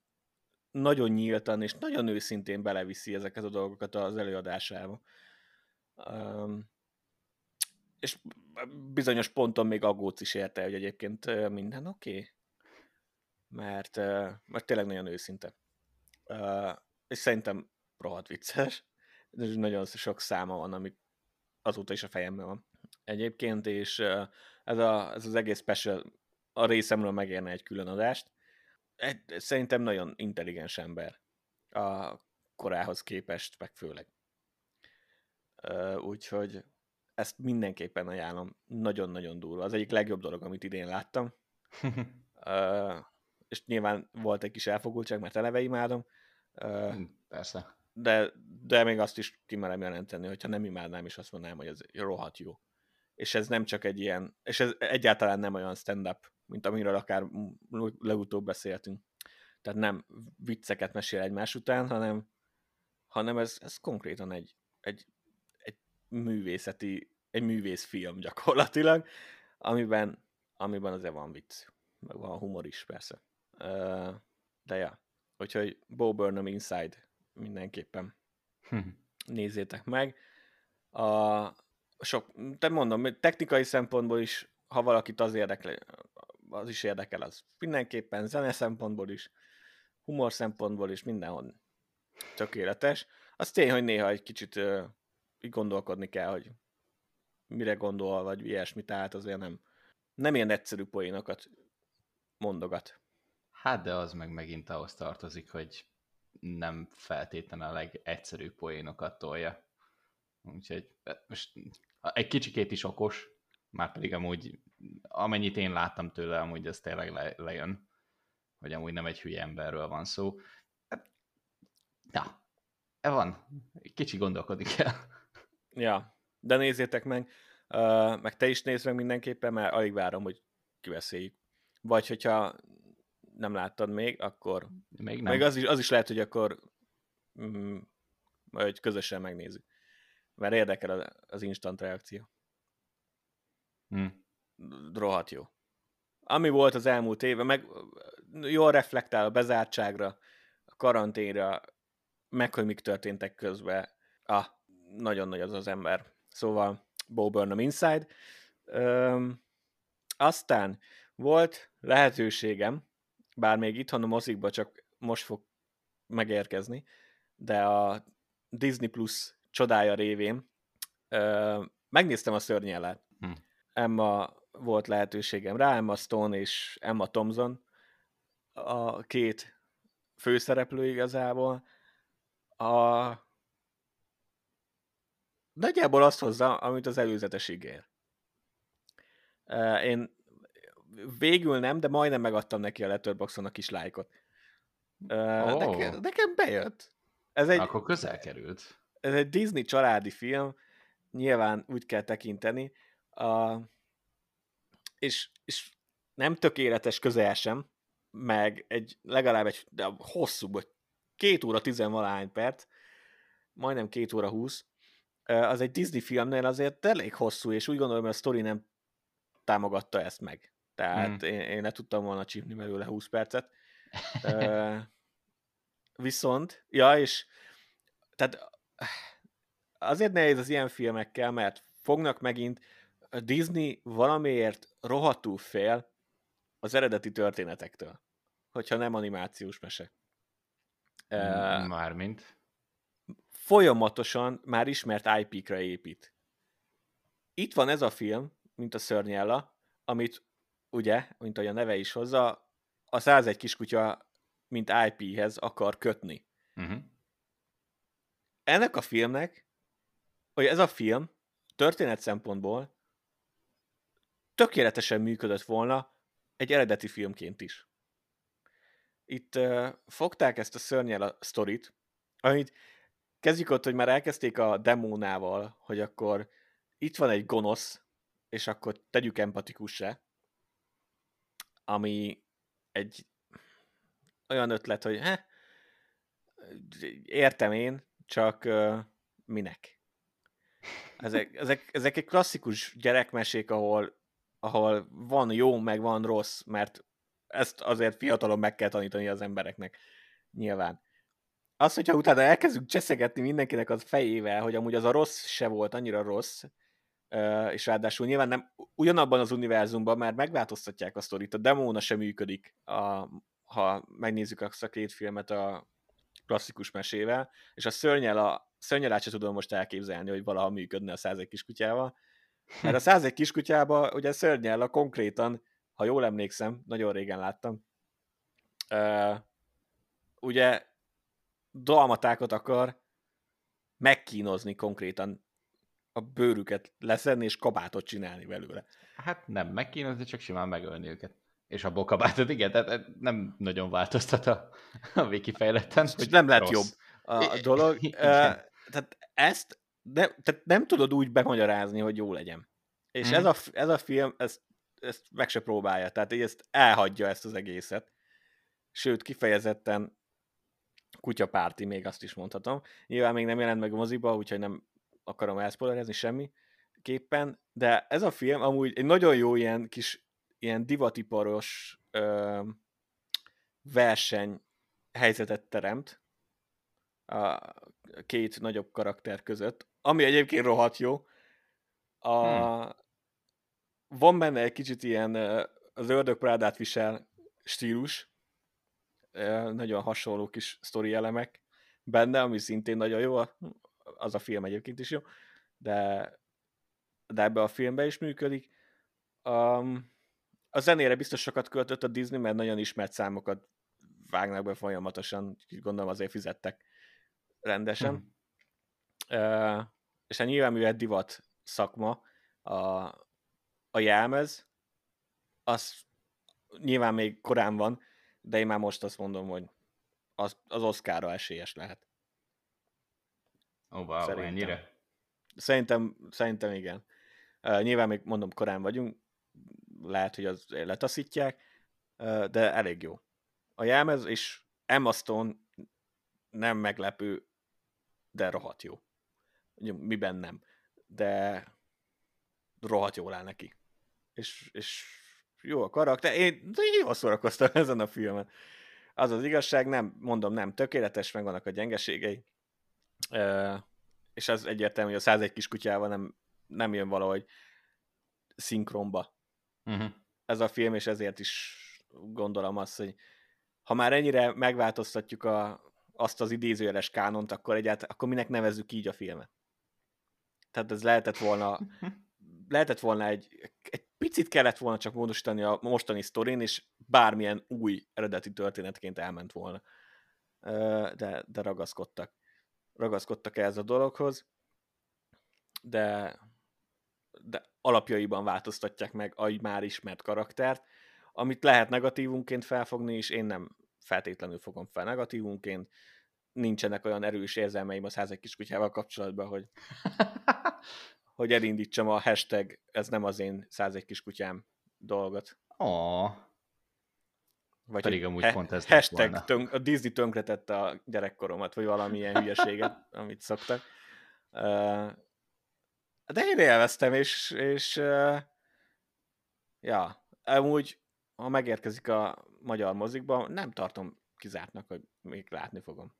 nagyon nyíltan és nagyon őszintén beleviszi ezeket a dolgokat az előadásába. Um, és bizonyos ponton még aggódsz is érte, hogy egyébként minden oké. Okay. Mert, mert tényleg nagyon őszinte. Uh, és szerintem rohadt vicces nagyon sok száma van, ami azóta is a fejemben van. Egyébként, és ez, a, ez az egész special a részemről megérne egy külön adást. Egy, szerintem nagyon intelligens ember a korához képest, meg főleg. Úgyhogy ezt mindenképpen ajánlom. Nagyon-nagyon durva. Az egyik legjobb dolog, amit idén láttam. uh, és nyilván volt egy kis elfogultság, mert eleve imádom. Uh, Persze. De, de még azt is kimerem jelenteni, hogyha nem imádnám, és azt mondanám, hogy ez rohadt jó. És ez nem csak egy ilyen, és ez egyáltalán nem olyan stand-up, mint amiről akár legutóbb beszéltünk. Tehát nem vicceket mesél egymás után, hanem, hanem ez, ez konkrétan egy, egy, egy művészeti, egy művészfilm gyakorlatilag, amiben, amiben azért van vicc, meg van humor is persze. De ja, úgyhogy Bo Burnham Inside mindenképpen hm. nézzétek meg. A, sok, te mondom, technikai szempontból is, ha valakit az érdekel, az is érdekel, az mindenképpen zene szempontból is, humor szempontból is, mindenhol tökéletes. Az tény, hogy néha egy kicsit uh, így gondolkodni kell, hogy mire gondol, vagy ilyesmi, tehát azért nem, nem ilyen egyszerű poénokat mondogat. Hát de az meg megint ahhoz tartozik, hogy nem feltétlenül a legegyszerűbb poénokat tolja. Úgyhogy most egy kicsikét is okos, már pedig amúgy amennyit én láttam tőle, amúgy ez tényleg le, lejön, hogy amúgy nem egy hülye emberről van szó. Hát, ja, e van. Kicsi gondolkodni kell. Ja, de nézzétek meg, uh, meg te is nézd meg mindenképpen, mert alig várom, hogy kiveszéljük. Vagy hogyha nem láttad még, akkor még nem. Még az is, az is lehet, hogy akkor mm, majd közösen megnézzük. Mert érdekel az instant reakció. Hmm. Rohadt jó. Ami volt az elmúlt éve, meg jól reflektál a bezártságra, a karanténra, meg hogy mik történtek közben. Ah, nagyon nagy az az ember. Szóval Bo Burnham Inside. Üm, aztán volt lehetőségem, bár még itthon a mozikba csak most fog megérkezni, de a Disney Plus csodája révén ö, megnéztem a szörnyellát. Hm. Emma volt lehetőségem rá, Emma Stone és Emma Thompson a két főszereplő igazából. A... Nagyjából azt hozza, amit az előzetes ígér. Én végül nem, de majdnem megadtam neki a Letterboxon a kis lájkot. Oh. Nekem, nekem bejött. Ez egy, Akkor közel került. Ez egy Disney családi film, nyilván úgy kell tekinteni, a, és, és nem tökéletes közel sem, meg egy legalább egy de hosszú, vagy két óra tizenvalahány perc, majdnem két óra húsz, az egy Disney filmnél azért elég hosszú, és úgy gondolom, hogy a sztori nem támogatta ezt meg. Tehát hmm. én, én ne tudtam volna csípni belőle 20 percet. viszont, ja, és tehát azért nehéz az ilyen filmekkel, mert fognak megint a Disney valamiért rohadtul fél az eredeti történetektől, hogyha nem animációs mese. Mármint? Folyamatosan már ismert IP-kra épít. Itt van ez a film, mint a Szörnyella, amit ugye, mint ahogy a neve is hozza, a 101 kiskutya, mint IP-hez akar kötni. Uh-huh. Ennek a filmnek, hogy ez a film történet szempontból tökéletesen működött volna egy eredeti filmként is. Itt uh, fogták ezt a szörnyel a sztorit, amit kezdjük ott, hogy már elkezdték a demónával, hogy akkor itt van egy gonosz, és akkor tegyük empatikussá, ami egy olyan ötlet, hogy he, értem én, csak uh, minek? Ezek, ezek, ezek egy klasszikus gyerekmesék, ahol, ahol van jó, meg van rossz, mert ezt azért fiatalon meg kell tanítani az embereknek, nyilván. Az, hogyha utána elkezdünk cseszegetni mindenkinek az fejével, hogy amúgy az a rossz se volt annyira rossz, és ráadásul nyilván nem ugyanabban az univerzumban, mert megváltoztatják a sztorit, a demóna sem működik, a, ha megnézzük azt a két filmet a klasszikus mesével, és a szörnyel, a szörnyelát sem tudom most elképzelni, hogy valaha működne a százek kiskutyával, mert a százek kiskutyába ugye szörnyel a konkrétan, ha jól emlékszem, nagyon régen láttam, uh, ugye dalmatákat akar megkínozni konkrétan a bőrüket leszedni és kabátot csinálni belőle. Hát nem megkínozni, csak simán megölni őket. És a bokabátot, igen, tehát nem nagyon változtat a, a wiki fejletten. Hogy nem lett jobb a dolog. uh, tehát ezt de, tehát nem tudod úgy bemagyarázni, hogy jó legyen. És mm. ez, a, ez a film ezt, ezt meg se próbálja, tehát így ezt elhagyja ezt az egészet. Sőt, kifejezetten kutyapárti, még azt is mondhatom. Nyilván még nem jelent meg a moziba, úgyhogy nem akarom elszpoilerezni semmi képpen, de ez a film amúgy egy nagyon jó ilyen kis ilyen divatiparos ö, verseny helyzetet teremt a két nagyobb karakter között, ami egyébként rohadt jó. A, hmm. Van benne egy kicsit ilyen az ördög prádát visel stílus, nagyon hasonló kis sztori elemek benne, ami szintén nagyon jó, az a film egyébként is jó, de, de ebbe a filmbe is működik. Um, a zenére biztos sokat költött a Disney, mert nagyon ismert számokat vágnak be folyamatosan, gondolom azért fizettek rendesen. Hmm. Uh, és hát nyilván mivel divat szakma a, a jelmez, az nyilván még korán van, de én már most azt mondom, hogy az, az Oscarra esélyes lehet. Ó, oh, wow, szerintem. ennyire? Szerintem, szerintem igen. Uh, nyilván még mondom, korán vagyunk, lehet, hogy az letaszítják, uh, de elég jó. A jelmez, és Emma Stone nem meglepő, de rohadt jó. Miben nem. De rohadt jól áll neki. És, és jó a karakter. Én jól szórakoztam ezen a filmen. Az az igazság, nem, mondom, nem tökéletes, meg vannak a gyengeségei. E, és az egyértelmű, hogy a 101 kiskutyával nem, nem jön valahogy szinkronba. Uh-huh. Ez a film, és ezért is gondolom azt, hogy ha már ennyire megváltoztatjuk a, azt az idézőjeles kánont, akkor egyáltalán, akkor minek nevezzük így a filmet? Tehát ez lehetett volna lehetett volna egy, egy picit kellett volna csak módosítani a mostani sztorin, és bármilyen új eredeti történetként elment volna. De, de ragaszkodtak. Ragaszkodtak ez a dologhoz, de, de alapjaiban változtatják meg a már ismert karaktert, amit lehet negatívunként felfogni, és én nem feltétlenül fogom fel negatívunként. Nincsenek olyan erős érzelmeim a százek kiskutyával kapcsolatban, hogy hogy elindítsam a hashtag, ez nem az én 101 kiskutyám dolgot. Oh. Vagy Pedig amúgy he- pont ez hashtag tönk, a Disney tönkretette a gyerekkoromat, vagy valamilyen hülyeséget, amit szoktak. Uh, de én élveztem, és, és uh, ja, amúgy, ha megérkezik a magyar mozikba, nem tartom kizártnak, hogy még látni fogom.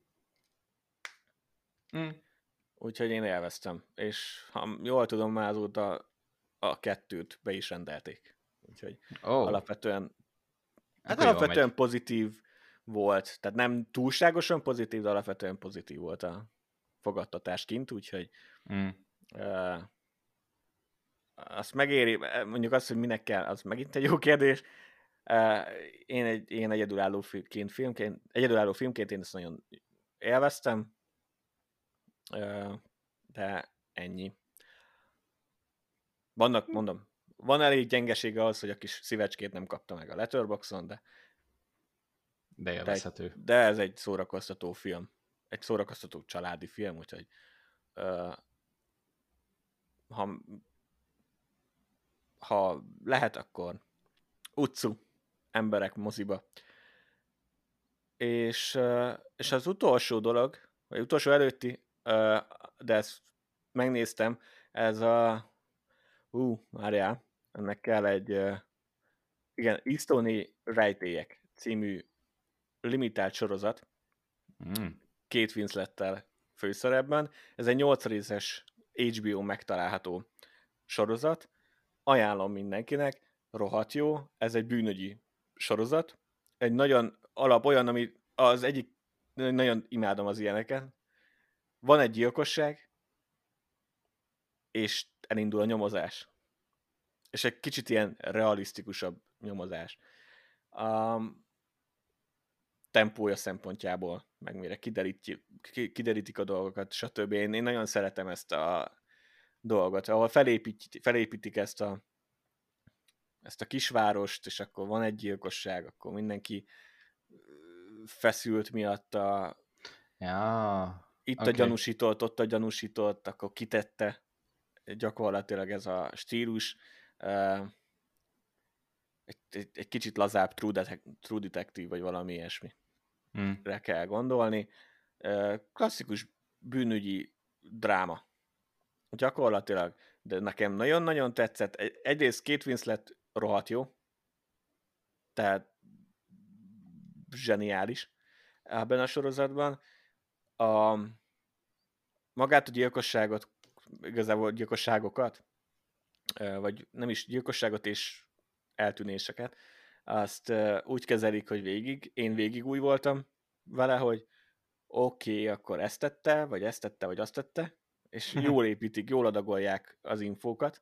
Mm. Úgyhogy én élveztem. És ha jól tudom, már azóta a kettőt be is rendelték. Úgyhogy oh. alapvetően hát alapvetően megy. pozitív volt. Tehát nem túlságosan pozitív, de alapvetően pozitív volt a fogadtatás kint, úgyhogy mm. uh, azt megéri, mondjuk azt, hogy minek kell, az megint egy jó kérdés. Uh, én, egy, én egyedülálló filmként, filmként, egyedülálló filmként én ezt nagyon élveztem, de ennyi. Vannak, hm. mondom, van elég gyengesége az, hogy a kis szívecskét nem kapta meg a Letterboxon, de de élvezhető. De, de ez egy szórakoztató film. Egy szórakoztató családi film, úgyhogy uh, ha, ha lehet, akkor utcu emberek moziba. És, uh, és az utolsó dolog, vagy utolsó előtti de ezt megnéztem, ez a ú, várjál, ennek kell egy igen, Istoni rejtélyek című limitált sorozat, mm. két Winslettel főszerepben. Ez egy 8 részes HBO megtalálható sorozat. Ajánlom mindenkinek, rohadt jó. Ez egy bűnögyi sorozat. Egy nagyon alap olyan, ami az egyik, nagyon imádom az ilyeneket, van egy gyilkosság, és elindul a nyomozás. És egy kicsit ilyen realisztikusabb nyomozás. Um, tempója szempontjából, meg mire kiderítik a dolgokat, stb. Én, én nagyon szeretem ezt a dolgot, ahol felépít, felépítik ezt a, ezt a kisvárost, és akkor van egy gyilkosság, akkor mindenki feszült miatta. Ja, Itt okay. a gyanúsított, ott a gyanúsított, akkor kitette gyakorlatilag ez a stílus. Egy, egy, egy kicsit lazább True, Detec- True Detective, vagy valami ilyesmi. Hmm. Re kell gondolni. Klasszikus bűnügyi dráma. Gyakorlatilag. De nekem nagyon-nagyon tetszett. Egyrészt két Winslet rohadt jó. Tehát zseniális ebben a sorozatban. A, magát a gyilkosságot, igazából gyilkosságokat, vagy nem is gyilkosságot és eltűnéseket, azt úgy kezelik, hogy végig, én végig új voltam vele, hogy oké, okay, akkor ezt tette, vagy ezt tette, vagy azt tette, és jól építik, jól adagolják az infókat,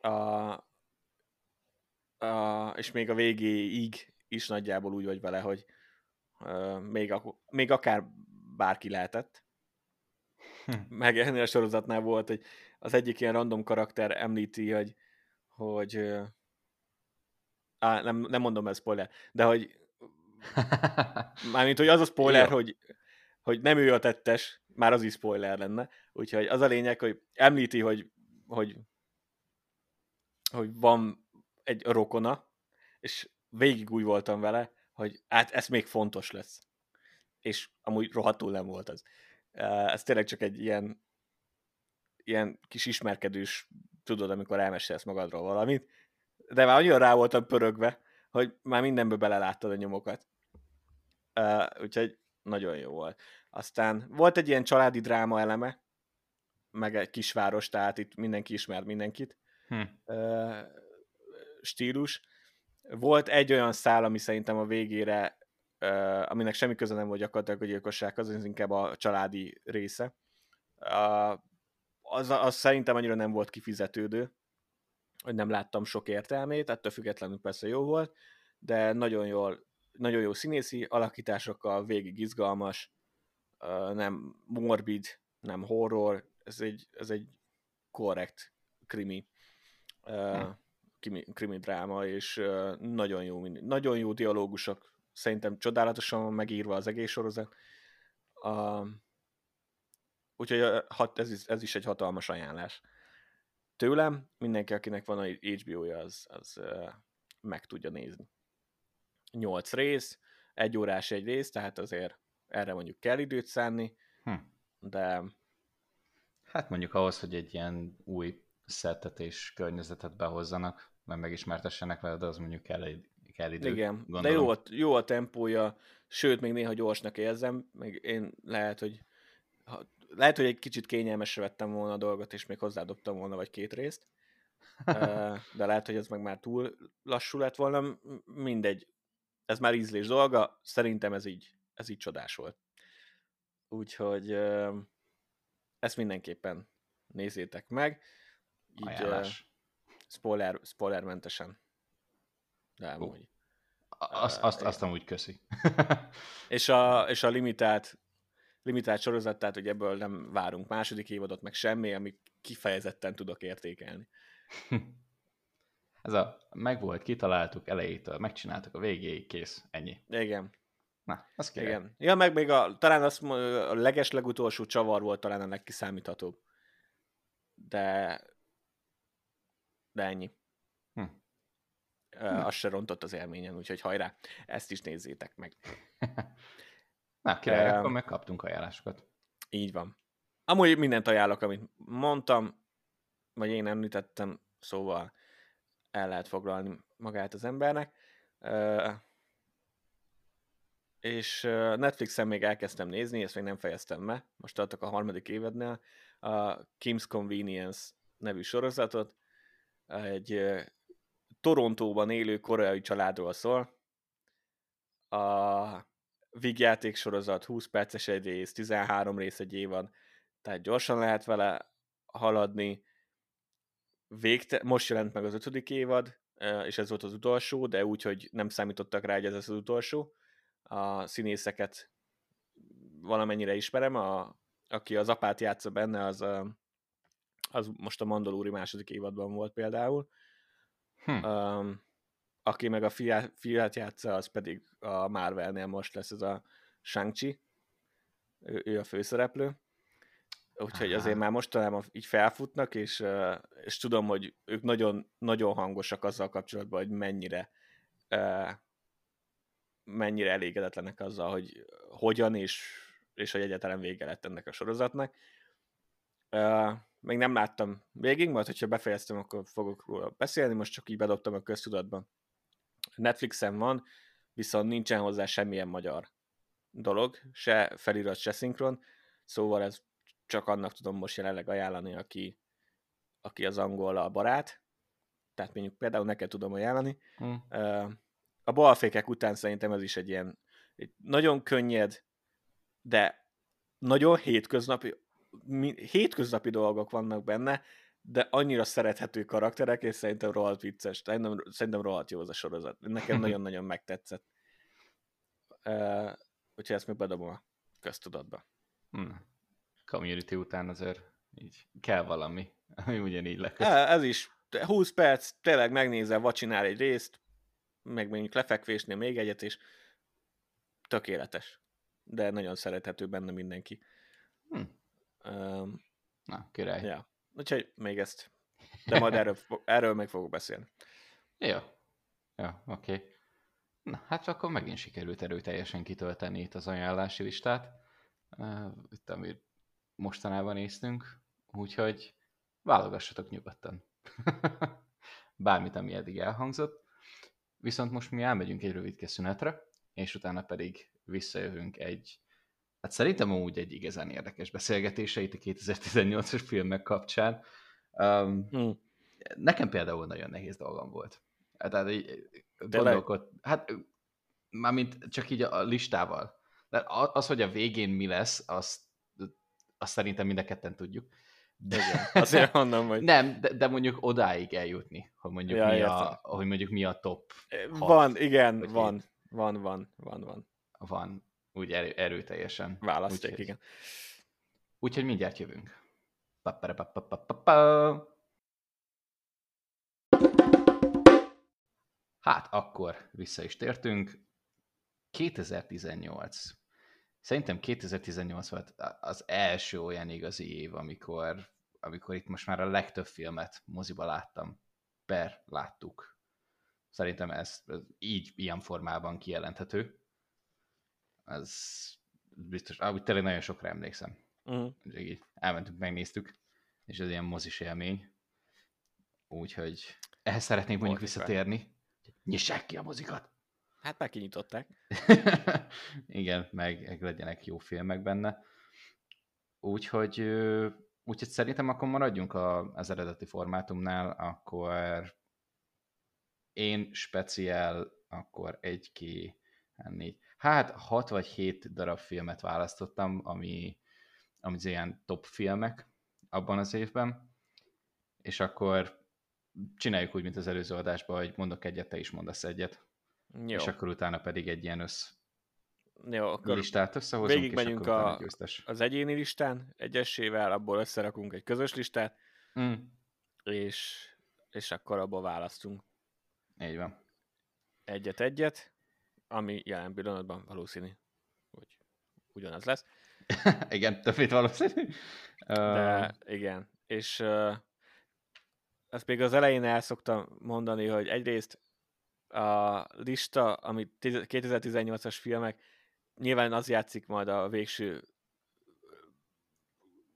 a, a, és még a végéig is nagyjából úgy vagy vele, hogy uh, még, a, még akár bárki lehetett. Hm. Meg ennél a sorozatnál volt, hogy az egyik ilyen random karakter említi, hogy, hogy á, nem, nem mondom ez spoiler, de hogy mármint, hogy az a spoiler, hogy, hogy nem ő a tettes, már az is spoiler lenne. Úgyhogy az a lényeg, hogy említi, hogy, hogy, hogy van egy rokona, és végig úgy voltam vele, hogy hát ez még fontos lesz. És amúgy rohadtul nem volt az. Ez tényleg csak egy ilyen, ilyen kis ismerkedős, tudod, amikor elmesélsz magadról valamit, de már annyira rá voltam pörögve, hogy már mindenbe beleláttad a nyomokat. úgyhogy nagyon jó volt. Aztán volt egy ilyen családi dráma eleme, meg egy kisváros, tehát itt mindenki ismer mindenkit. Hm. stílus. Volt egy olyan szál, ami szerintem a végére, aminek semmi köze nem volt gyakorlatilag a gyilkosság, az inkább a családi része. az, az szerintem annyira nem volt kifizetődő, hogy nem láttam sok értelmét, ettől függetlenül persze jó volt, de nagyon jól, nagyon jó színészi alakításokkal, végig izgalmas, nem morbid, nem horror, ez egy, ez egy korrekt krimi, hm. krimi, krimi dráma, és nagyon jó, nagyon jó dialógusok, szerintem csodálatosan megírva az egész sorozat. Uh, úgyhogy ez is, ez is egy hatalmas ajánlás. Tőlem mindenki, akinek van a HBO-ja, az, az uh, meg tudja nézni. Nyolc rész, egy órás egy rész, tehát azért erre mondjuk kell időt szánni, hm. de... Hát mondjuk ahhoz, hogy egy ilyen új szettet és környezetet behozzanak, mert megismertessenek veled, az mondjuk kell, egy, kell idő. Igen, gondolom. de jó a, jó a tempója, sőt, még néha gyorsnak érzem, meg én lehet, hogy ha, lehet, hogy egy kicsit kényelmesre vettem volna a dolgot, és még hozzádobtam volna vagy két részt, de lehet, hogy ez meg már túl lassú lett volna, mindegy, ez már ízlés dolga, szerintem ez így ez így csodás volt. Úgyhogy ezt mindenképpen nézzétek meg. Így Ajánlás. spoiler, spoilermentesen. De amúgy. Azt, azt, azt amúgy köszi. és, a, és a limitált, limitált sorozat, tehát hogy ebből nem várunk második évadot, meg semmi, ami kifejezetten tudok értékelni. Ez a megvolt, kitaláltuk elejétől, megcsináltuk a végéig, kész, ennyi. Igen. Na, az király. Igen. Ja, meg még a, talán az, a leges legutolsó csavar volt talán a legkiszámíthatóbb. De de ennyi. Hm. Uh, az se rontott az élményen, úgyhogy hajrá, ezt is nézzétek meg. Na, király, uh, akkor megkaptunk ajánlásokat. Így van. Amúgy mindent ajánlok, amit mondtam, vagy én említettem, szóval el lehet foglalni magát az embernek. Uh, és Netflixen még elkezdtem nézni, ezt még nem fejeztem be, most tartok a harmadik évednél, a Kim's Convenience nevű sorozatot, egy Torontóban élő koreai családról szól. A vígjáték sorozat 20 perces egy rész, 13 rész egy évad, tehát gyorsan lehet vele haladni. Végte, most jelent meg az ötödik évad, és ez volt az utolsó, de úgy, hogy nem számítottak rá, hogy ez az utolsó a színészeket valamennyire ismerem, a, aki az apát játsza benne, az az most a Mandalúri második évadban volt például. Hm. Um, aki meg a fiát, fiát játsza, az pedig a Marvelnél most lesz ez a Shang-Chi, ő, ő a főszereplő. Úgyhogy Aha. azért már mostanában így felfutnak, és, és tudom, hogy ők nagyon, nagyon hangosak azzal kapcsolatban, hogy mennyire mennyire elégedetlenek azzal, hogy hogyan és, és hogy egyáltalán vége lett ennek a sorozatnak. Még nem láttam végig, majd hogyha befejeztem, akkor fogok róla beszélni, most csak így bedobtam a köztudatba. Netflixen van, viszont nincsen hozzá semmilyen magyar dolog, se felirat, se szinkron, szóval ez csak annak tudom most jelenleg ajánlani, aki, aki az angol a barát, tehát mondjuk például neked tudom ajánlani. Hmm. A balfékek után szerintem ez is egy ilyen egy nagyon könnyed, de nagyon hétköznapi, hétköznapi dolgok vannak benne, de annyira szerethető karakterek, és szerintem rohadt vicces. Szerintem, szerintem rohadt jó az a sorozat. Nekem nagyon-nagyon megtetszett. Uh, úgyhogy ezt még bedobom a köztudatba. Hmm. Community után azért így kell valami, ami ugyanígy lesz. Ez is. 20 perc, tényleg megnézel, vacsinál egy részt, meg mondjuk lefekvésnél még egyet, és tökéletes. De nagyon szerethető benne mindenki. Hm. Um, Na, király. Ja. Úgyhogy még ezt. De majd erről, erről meg fogok beszélni. Jó. Ja, oké. Okay. Na, hát akkor megint sikerült erőteljesen kitölteni itt az ajánlási listát. Uh, itt, amit mostanában néztünk. Úgyhogy válogassatok nyugodtan. Bármit, ami eddig elhangzott. Viszont most mi elmegyünk egy rövid szünetre, és utána pedig visszajövünk egy, hát szerintem úgy egy igazán érdekes beszélgetése itt a 2018-as filmek kapcsán. Um, hmm. Nekem például nagyon nehéz dolgom volt. Tehát így gondolkod, hát mármint csak így a listával. De az, hogy a végén mi lesz, azt, azt szerintem mind a ketten tudjuk. De, Igen, azért mondom, hogy... Nem, de, de mondjuk odáig eljutni, hogy mondjuk, ja, mi, a, hogy mondjuk mi a top 6, Van, igen, van, van, van, van, van. Van, úgy erő, erőteljesen. Választják, igen. Úgyhogy mindjárt jövünk. Hát akkor vissza is tértünk. 2018. Szerintem 2018 volt az első olyan igazi év, amikor, amikor itt most már a legtöbb filmet moziba láttam. Per láttuk. Szerintem ez, ez így, ilyen formában kijelenthető. Ez biztos, ahogy tényleg nagyon sokra emlékszem. Uh-huh. Így elmentünk, megnéztük, és ez ilyen mozis élmény. Úgyhogy ehhez szeretnénk mondjuk visszatérni. Nyissák ki a mozikat! Hát már kinyitották. Igen, meg, meg legyenek jó filmek benne. Úgyhogy, úgyhogy szerintem akkor maradjunk a, az eredeti formátumnál, akkor én speciál, akkor egy, ki, négy, hát hat vagy hét darab filmet választottam, ami, ami az ilyen top filmek abban az évben, és akkor csináljuk úgy, mint az előző adásban, hogy mondok egyet, te is mondasz egyet. Jó. És akkor utána pedig egy ilyen össz Jó, akkor listát összehozunk, végig megyünk a, az egyéni listán, egyesével, abból összerakunk egy közös listát, mm. és, és akkor abból választunk. Így van. Egyet-egyet, ami jelen pillanatban valószínű, hogy ugyanaz lesz. igen, többét valószínű. De igen, és uh, ezt még az elején el szoktam mondani, hogy egyrészt a lista, amit 2018-as filmek, nyilván az játszik majd a végső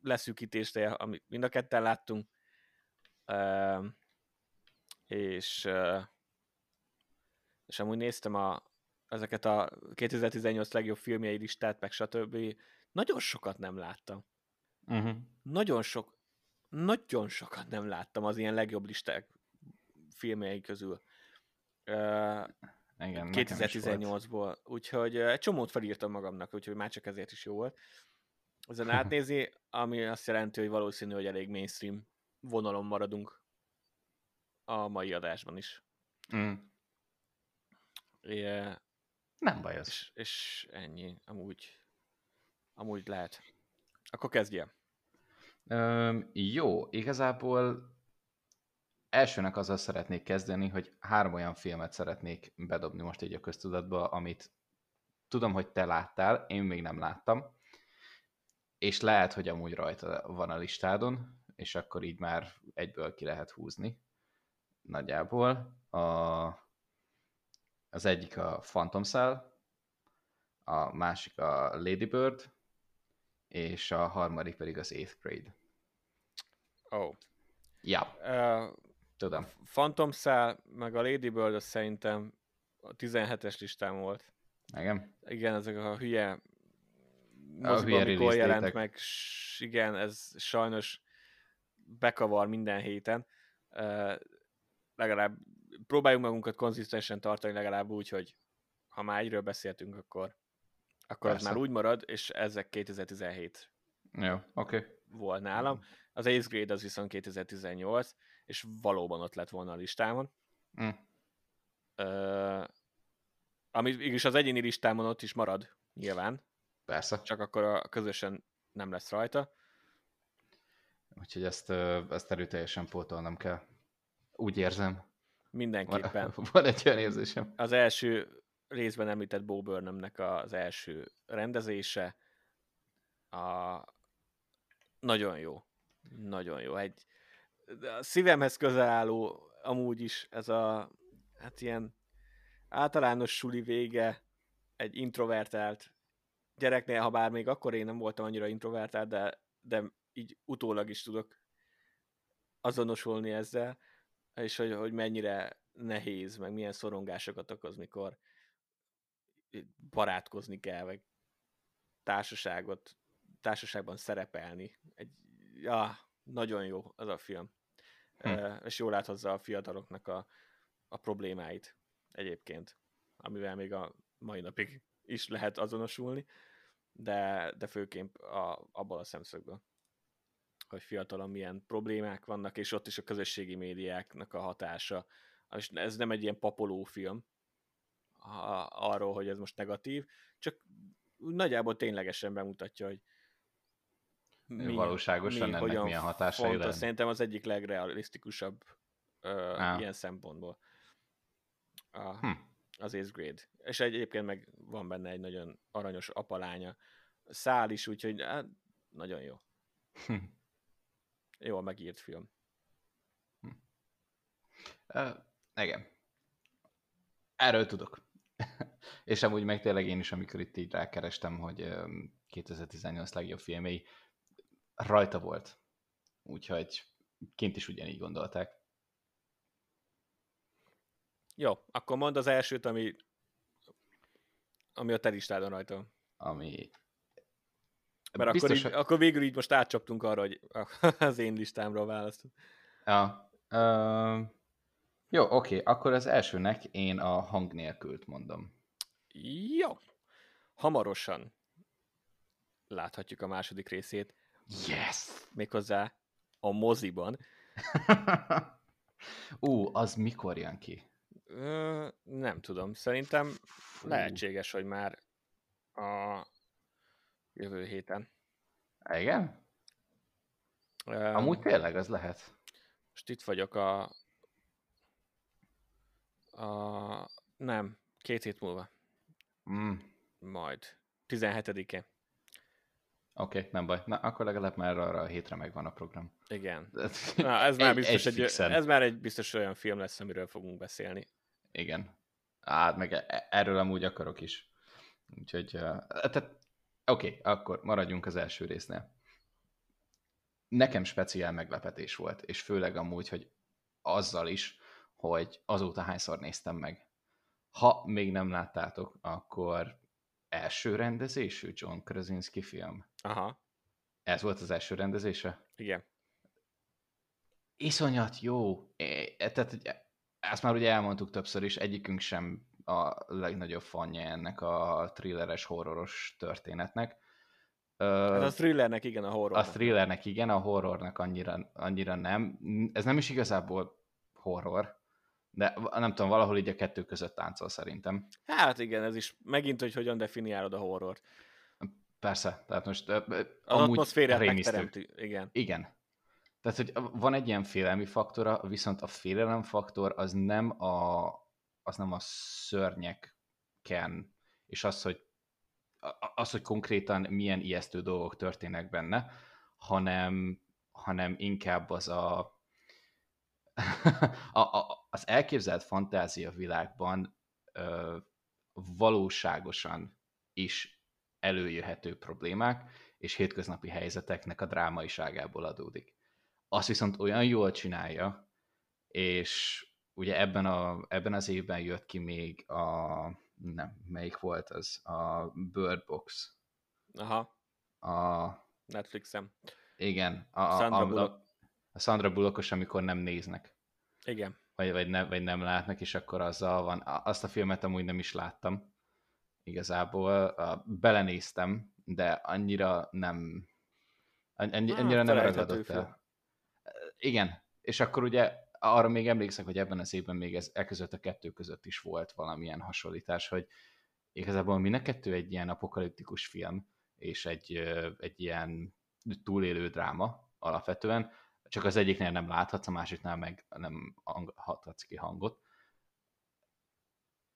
leszűkítésre, amit mind a ketten láttunk, uh, és, uh, és amúgy néztem a, ezeket a 2018 legjobb filmjei listát, meg stb. Nagyon sokat nem láttam. Uh-huh. Nagyon sok, nagyon sokat nem láttam az ilyen legjobb listák filmjei közül. Uh, Igen, 2018-ból. Úgyhogy egy csomót felírtam magamnak, úgyhogy már csak ezért is jó volt. Ezen átnézi, ami azt jelenti, hogy valószínű, hogy elég mainstream vonalon maradunk a mai adásban is. Mm. É, Nem baj az. És, és ennyi, amúgy, amúgy lehet. Akkor kezdje. Üm, jó, igazából elsőnek azzal szeretnék kezdeni, hogy három olyan filmet szeretnék bedobni most így a köztudatba, amit tudom, hogy te láttál, én még nem láttam, és lehet, hogy amúgy rajta van a listádon, és akkor így már egyből ki lehet húzni nagyjából. A, az egyik a Phantom Cell, a másik a Lady Bird, és a harmadik pedig az Eighth Grade. Oh. Ja, Uh, tudom. Phantom Cell, meg a Lady Bird, az szerintem a 17-es listám volt. Igen? Igen, ezek a hülye hülye amikor jelent meg, s- igen, ez sajnos bekavar minden héten. Uh, legalább próbáljunk magunkat konzisztensen tartani, legalább úgy, hogy ha már egyről beszéltünk, akkor, akkor az Persze. már úgy marad, és ezek 2017 Jó. Okay. volt nálam. Az Ace Grade az viszont 2018, és valóban ott lett volna a listámon. Mm. Uh, ami mégis az egyéni listámon ott is marad, nyilván, Persze. csak akkor a közösen nem lesz rajta. Úgyhogy ezt, ö, ezt erőteljesen pótolnom kell. Úgy érzem. Van, Mindenképpen. van egy olyan érzésem. Az első részben említett Bo Burnhamnek az első rendezése a... nagyon jó. Nagyon jó. Egy a szívemhez közel álló amúgy is ez a hát ilyen általános suli vége egy introvertált gyereknél, ha bár még akkor én nem voltam annyira introvertált, de, de így utólag is tudok azonosulni ezzel, és hogy, hogy mennyire nehéz, meg milyen szorongásokat okoz, mikor barátkozni kell, meg társaságot, társaságban szerepelni. Egy, ja, nagyon jó az a film. Hm. És jól áthozza a fiataloknak a, a problémáit egyébként, amivel még a mai napig is lehet azonosulni, de, de főképp a, abból a szemszögből hogy fiatalon milyen problémák vannak, és ott is a közösségi médiáknak a hatása. És ez nem egy ilyen papoló film arról, hogy ez most negatív, csak nagyjából ténylegesen bemutatja, hogy Valóságosan ennek hogyan milyen hatásai fontos. lehet. Szerintem az egyik legrealisztikusabb ö, ilyen szempontból. A, Hm. az Ace Grade. És egy, egyébként meg van benne egy nagyon aranyos apalánya. Szál is, úgyhogy hát, nagyon jó. Hm. Jól megírt film. Uh, igen. Erről tudok. És amúgy meg tényleg én is, amikor itt így rákerestem, hogy öm, 2018 legjobb filmei, rajta volt. Úgyhogy kint is ugyanígy gondolták. Jó, akkor mondd az elsőt, ami, ami a te listádon rajta. Ami... Mert Biztos, akkor, így, akkor végül így most átcsaptunk arra, hogy az én listámról választod. Ja. Uh, jó, oké, akkor az elsőnek én a hang nélkült mondom. Jó. Hamarosan láthatjuk a második részét, Yes! méghozzá a moziban. Ú, az mikor jön ki? Ö, nem tudom, szerintem Fú. lehetséges, hogy már a jövő héten. Igen? Ö, Amúgy tényleg az lehet. Most itt vagyok a... a nem, két hét múlva. Mm. Majd. 17-én. Oké, okay, nem baj. Na, akkor legalább már arra a hétre megvan a program. Igen. Na, ez már biztos egy, fixen. ez már egy biztos olyan film lesz, amiről fogunk beszélni. Igen. Hát meg e- erről amúgy akarok is. Úgyhogy, uh, tehát, oké, okay, akkor maradjunk az első résznél. Nekem speciál meglepetés volt, és főleg amúgy, hogy azzal is, hogy azóta hányszor néztem meg. Ha még nem láttátok, akkor első rendezésű John Krasinski film. Aha, Ez volt az első rendezése? igen. iszonyat jó. É, tehát hogy ezt már ugye elmondtuk többször is, egyikünk sem a legnagyobb fanja ennek a thrilleres, horroros történetnek. Hát a thrillernek igen, a horror. a thrillernek igen, a horrornak annyira, annyira nem. Ez nem is igazából horror, de nem tudom, valahol így a kettő között táncol szerintem. Hát igen, ez is megint, hogy hogyan definiálod a horrort. Persze, tehát most az atmoszférát megteremti, igen. Igen. Tehát, hogy van egy ilyen félelmi faktora, viszont a félelem faktor az nem a, az nem a szörnyeken, és az, hogy az, hogy konkrétan milyen ijesztő dolgok történnek benne, hanem, hanem inkább az a, a, a az elképzelt fantázia világban ö, valóságosan is előjöhető problémák és hétköznapi helyzeteknek a drámaiságából adódik. Azt viszont olyan jól csinálja, és ugye ebben, a, ebben az évben jött ki még a, nem, melyik volt az? A Bird Box. Aha. A... Netflixem. Igen. A, a, Sandra a, Bullock. a Sandra Bullockos, amikor nem néznek. Igen. Vagy, vagy, ne, vagy nem látnak, és akkor azzal van. Azt a filmet amúgy nem is láttam. Igazából belenéztem, de annyira nem annyira nem ragadott el. Igen, és akkor ugye arra még emlékszek, hogy ebben az évben még ez, e között a kettő között is volt valamilyen hasonlítás, hogy igazából mind a kettő egy ilyen apokaliptikus film, és egy, egy ilyen túlélő dráma alapvetően, csak az egyiknél nem láthatsz, a másiknál meg nem hathatsz ki hangot.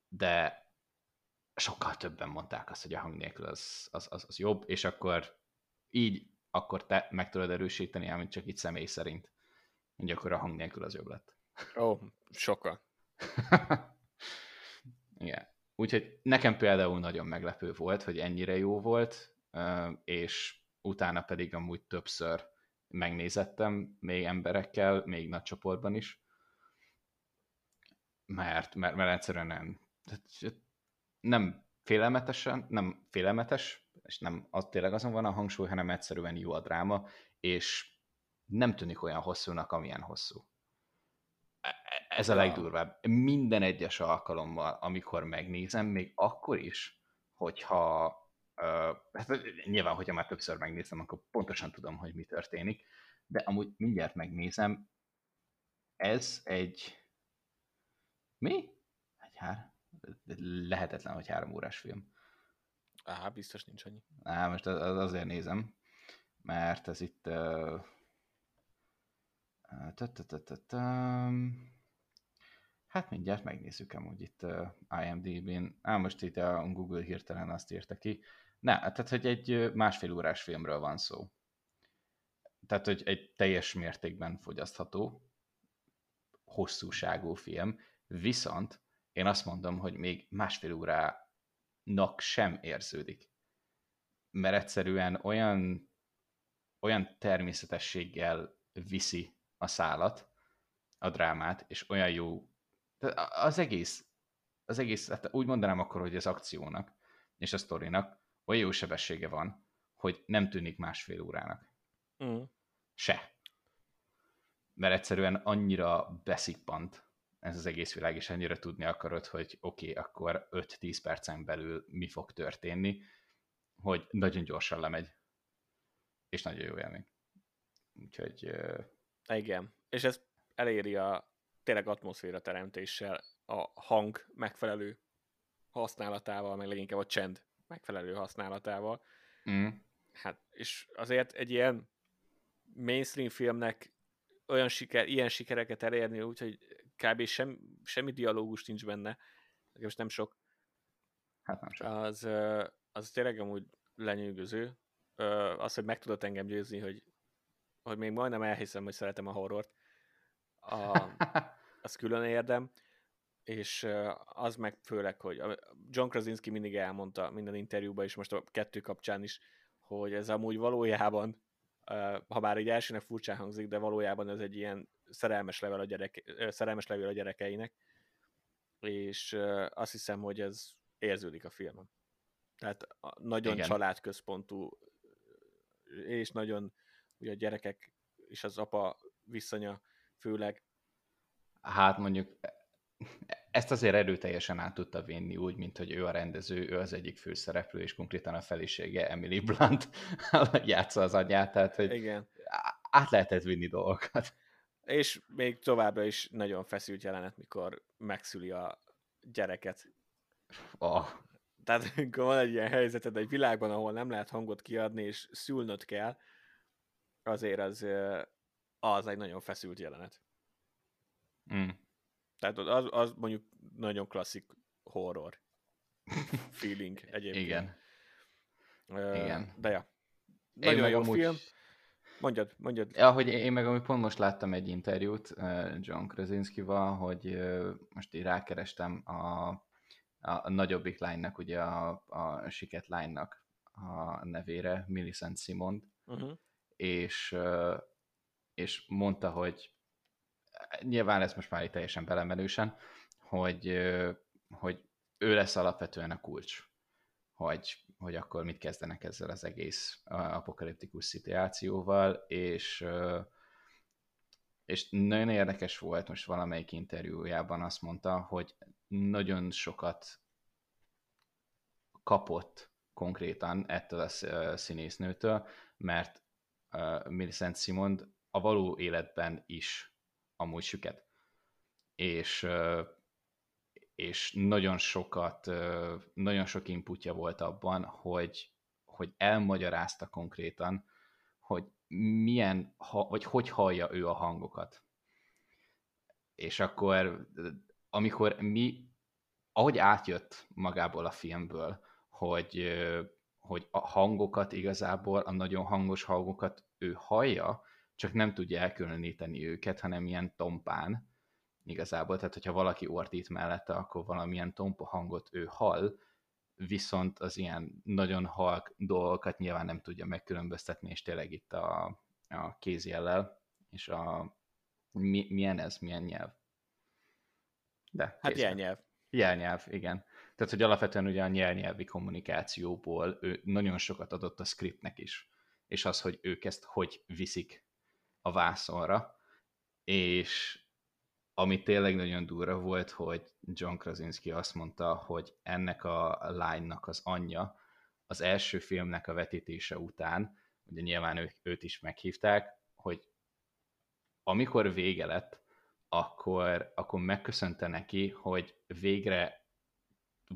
De sokkal többen mondták azt, hogy a hang nélkül az, az, az, az jobb, és akkor így akkor te meg tudod erősíteni, amit csak itt személy szerint. Hogy akkor a hang nélkül az jobb lett. Ó, oh, sokkal. Igen. Úgyhogy nekem például nagyon meglepő volt, hogy ennyire jó volt, és utána pedig amúgy többször megnézettem, még emberekkel, még nagy csoportban is, mert, mert, mert egyszerűen nem, nem félelmetesen, nem félelmetes, és nem az tényleg azon van a hangsúly, hanem egyszerűen jó a dráma, és nem tűnik olyan hosszúnak, amilyen hosszú. E, e, ez a legdurvább. Minden egyes alkalommal, amikor megnézem, még akkor is, hogyha uh, hát nyilván, hogyha már többször megnézem, akkor pontosan tudom, hogy mi történik, de amúgy mindjárt megnézem, ez egy mi? Egy hár... Lehetetlen, hogy három órás film. Á, biztos nincs annyi. Á, most az, azért nézem, mert ez itt... Uh, Hát mindjárt megnézzük amúgy itt IMDb-n. Á, most itt a Google hirtelen azt írta ki. Ne, tehát, hogy egy másfél órás filmről van szó. Tehát, hogy egy teljes mértékben fogyasztható, hosszúságú film, viszont én azt mondom, hogy még másfél órának sem érződik. Mert egyszerűen olyan, olyan természetességgel viszi a szálat, a drámát, és olyan jó, az egész, az egész, hát úgy mondanám akkor, hogy az akciónak és a sztorinak olyan jó sebessége van, hogy nem tűnik másfél órának. Mm. Se. Mert egyszerűen annyira beszippant ez az egész világ, és annyira tudni akarod, hogy oké, okay, akkor 5-10 percen belül mi fog történni, hogy nagyon gyorsan lemegy. És nagyon jó élmény. Úgyhogy igen, és ez eléri a tényleg atmoszféra teremtéssel, a hang megfelelő használatával, meg leginkább a csend megfelelő használatával. Mm. Hát, és azért egy ilyen mainstream filmnek olyan siker, ilyen sikereket elérni, úgyhogy kb. Sem, semmi dialógus nincs benne, most nem sok. Hát nem sok. Az, az tényleg amúgy lenyűgöző. Az, hogy meg tudott engem győzni, hogy hogy még majdnem elhiszem, hogy szeretem a horrort. A, az külön érdem, és az meg főleg, hogy John Krasinski mindig elmondta minden interjúban, és most a kettő kapcsán is, hogy ez amúgy valójában, ha bár egy elsőnek furcsán hangzik, de valójában ez egy ilyen szerelmes level a, gyerek, szerelmes level a gyerekeinek, és azt hiszem, hogy ez érződik a filmen. Tehát nagyon Igen. családközpontú, és nagyon ugye a gyerekek és az apa viszonya főleg. Hát mondjuk ezt azért erőteljesen át tudta vinni úgy, mint hogy ő a rendező, ő az egyik főszereplő, és konkrétan a felisége Emily Blunt játsza az anyját, tehát hogy Igen. át lehetett vinni dolgokat. És még továbbra is nagyon feszült jelenet, mikor megszüli a gyereket. Oh. tehát amikor van egy ilyen helyzeted egy világban, ahol nem lehet hangot kiadni, és szülnöd kell, azért az, az egy nagyon feszült jelenet. Mm. Tehát az, az mondjuk nagyon klasszik horror feeling egyébként. Igen. Uh, Igen. De ja. Nagyon jó amúgy... film. Mondjad, mondjad. Ja, hogy én meg amúgy pont most láttam egy interjút John Krasinski-val, hogy most így rákerestem a, a nagyobbik lánynak, ugye a, a siket lánynak a nevére, Millicent Simond, uh-huh. És, és mondta, hogy nyilván ez most már itt teljesen belemenősen, hogy, hogy ő lesz alapvetően a kulcs, hogy, hogy akkor mit kezdenek ezzel az egész apokaliptikus szituációval, és, és nagyon érdekes volt, most valamelyik interjújában azt mondta, hogy nagyon sokat kapott konkrétan ettől a színésznőtől, mert Millicent Simond a való életben is amúgy süket. És és nagyon sokat, nagyon sok inputja volt abban, hogy, hogy elmagyarázta konkrétan, hogy milyen, vagy hogy hallja ő a hangokat. És akkor, amikor mi, ahogy átjött magából a filmből, hogy, hogy a hangokat igazából, a nagyon hangos hangokat ő hallja, csak nem tudja elkülöníteni őket, hanem ilyen tompán, igazából, tehát hogyha valaki ordít mellette, akkor valamilyen tompa hangot ő hall, viszont az ilyen nagyon halk dolgokat nyilván nem tudja megkülönböztetni, és tényleg itt a, a kézjellel, és a mi, milyen ez, milyen nyelv? De, hát jelnyelv. Jelnyelv, igen. Tehát, hogy alapvetően ugye a nyelnyelvi kommunikációból ő nagyon sokat adott a scriptnek is, és az, hogy ők ezt hogy viszik a vászonra, és ami tényleg nagyon durva volt, hogy John Krasinski azt mondta, hogy ennek a lánynak az anyja az első filmnek a vetítése után, ugye nyilván ő, őt is meghívták, hogy amikor vége lett, akkor, akkor megköszönte neki, hogy végre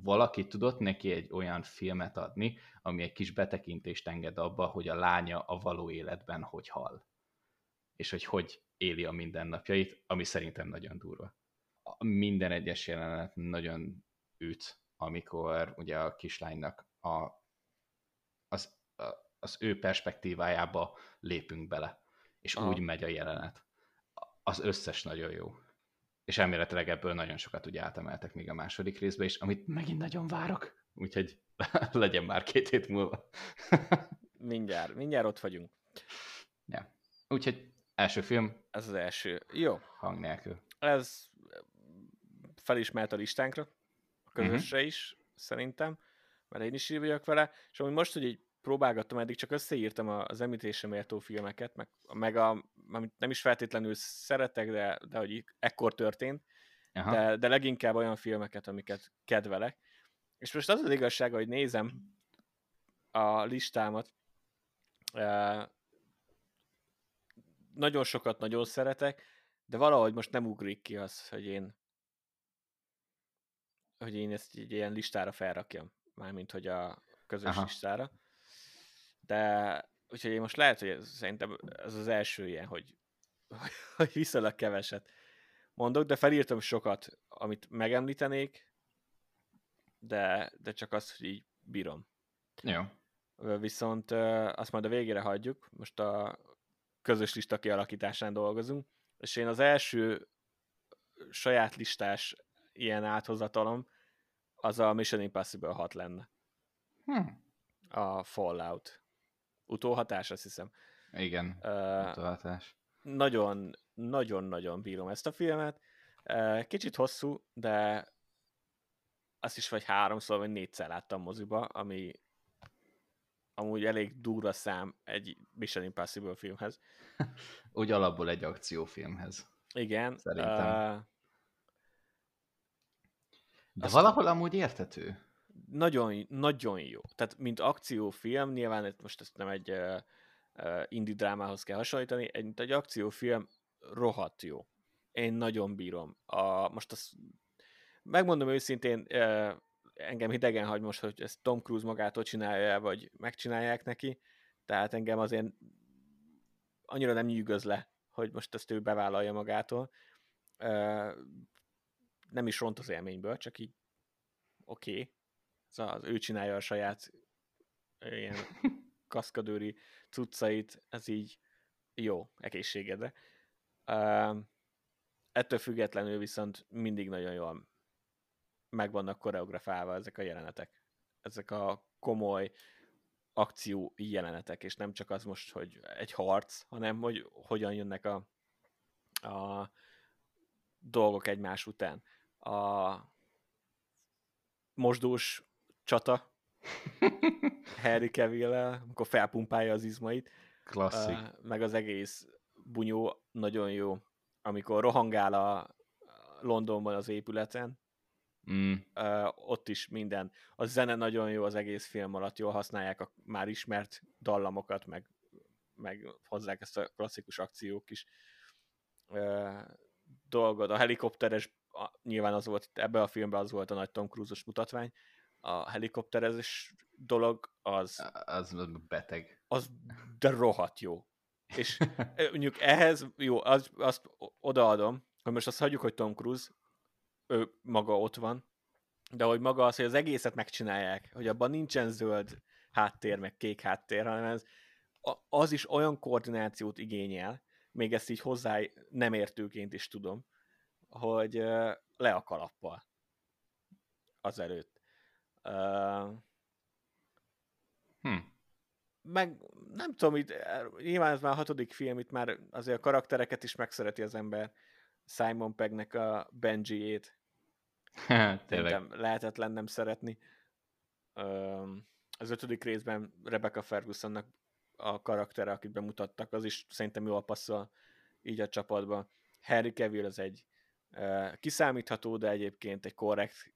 valaki tudott neki egy olyan filmet adni, ami egy kis betekintést enged abba, hogy a lánya a való életben hogy hal. És hogy hogy éli a mindennapjait, ami szerintem nagyon durva. Minden egyes jelenet nagyon üt, amikor ugye a kislánynak a, az, a, az ő perspektívájába lépünk bele, és Aha. úgy megy a jelenet. Az összes nagyon jó. És elméletileg ebből nagyon sokat ugye átemeltek még a második részbe is, amit megint nagyon várok, úgyhogy legyen már két hét múlva. mindjárt, mindjárt ott vagyunk. Ja. Úgyhogy Első film? Ez az első. Jó. Hang nélkül. Ez felismert a listánkra, a közösre uh-huh. is, szerintem, mert én is így vagyok vele, és amúgy most, hogy így próbálgattam, eddig csak összeírtam az említésre méltó filmeket, meg, meg a, amit nem is feltétlenül szeretek, de, de hogy ekkor történt, de, de leginkább olyan filmeket, amiket kedvelek. És most az az igazság, hogy nézem a listámat, nagyon sokat nagyon szeretek, de valahogy most nem ugrik ki az, hogy én hogy én ezt egy ilyen listára felrakjam, mármint hogy a közös Aha. listára. De úgyhogy én most lehet, hogy ez, szerintem ez az első ilyen, hogy, hogy viszonylag keveset mondok, de felírtam sokat, amit megemlítenék, de, de csak azt, hogy így bírom. Jó. Viszont azt majd a végére hagyjuk. Most a közös lista kialakításán dolgozunk, és én az első saját listás ilyen áthozatalom az a Mission Impossible 6 lenne. Hm. A Fallout. Utóhatás, azt hiszem. Igen, uh, utóhatás. Nagyon, nagyon-nagyon bírom ezt a filmet. Uh, kicsit hosszú, de azt is vagy háromszor, vagy négyszer láttam moziba, ami amúgy elég durva szám egy Mission Impossible filmhez. Úgy alapból egy akciófilmhez. Igen. Szerintem. Uh, De valahol amúgy értető. Nagyon, nagyon jó. Tehát, mint akciófilm, nyilván most ezt nem egy uh, uh, indie drámához kell hasonlítani, egy, mint egy akciófilm rohadt jó. Én nagyon bírom. A, most azt megmondom őszintén, uh, engem hidegen hagy most, hogy ezt Tom Cruise magától csinálja vagy megcsinálják neki, tehát engem azért annyira nem nyűgöz le, hogy most ezt ő bevállalja magától. Nem is ront az élményből, csak így oké, okay. Szóval az ő csinálja a saját ilyen kaszkadőri cuccait, ez így jó, egészségedre. Ettől függetlenül viszont mindig nagyon jól meg vannak koreografálva ezek a jelenetek. Ezek a komoly akció jelenetek, és nem csak az most, hogy egy harc, hanem hogy hogyan jönnek a, a dolgok egymás után. A mosdós csata Harry cavill amikor felpumpálja az izmait. Klasszik. Uh, meg az egész bunyó nagyon jó, amikor rohangál a Londonban az épületen, Mm. Uh, ott is minden. A zene nagyon jó az egész film alatt, jól használják a már ismert dallamokat, meg, meg hozzák ezt a klasszikus akciók is. Uh, dolgod, a helikopteres, a, nyilván az volt, ebbe a filmben az volt a nagy Tom Cruise-os mutatvány, a helikopterezés dolog az... Az beteg. Az de rohadt jó. És mondjuk ehhez, jó, az, azt odaadom, hogy most azt hagyjuk, hogy Tom Cruise, ő maga ott van, de hogy maga az, hogy az egészet megcsinálják, hogy abban nincsen zöld háttér, meg kék háttér, hanem ez, az is olyan koordinációt igényel, még ezt így hozzá nem értőként is tudom, hogy le a kalappal azelőtt. Uh, hm. Meg nem tudom, itt, nyilván ez már a hatodik film, itt már azért a karaktereket is megszereti az ember. Simon Peggnek a Benji-ét. Tényleg. lehetetlen nem szeretni. Az ötödik részben Rebecca Fergusonnak a karaktere, akit bemutattak, az is szerintem jól passzol így a csapatba. Harry Cavill az egy kiszámítható, de egyébként egy korrekt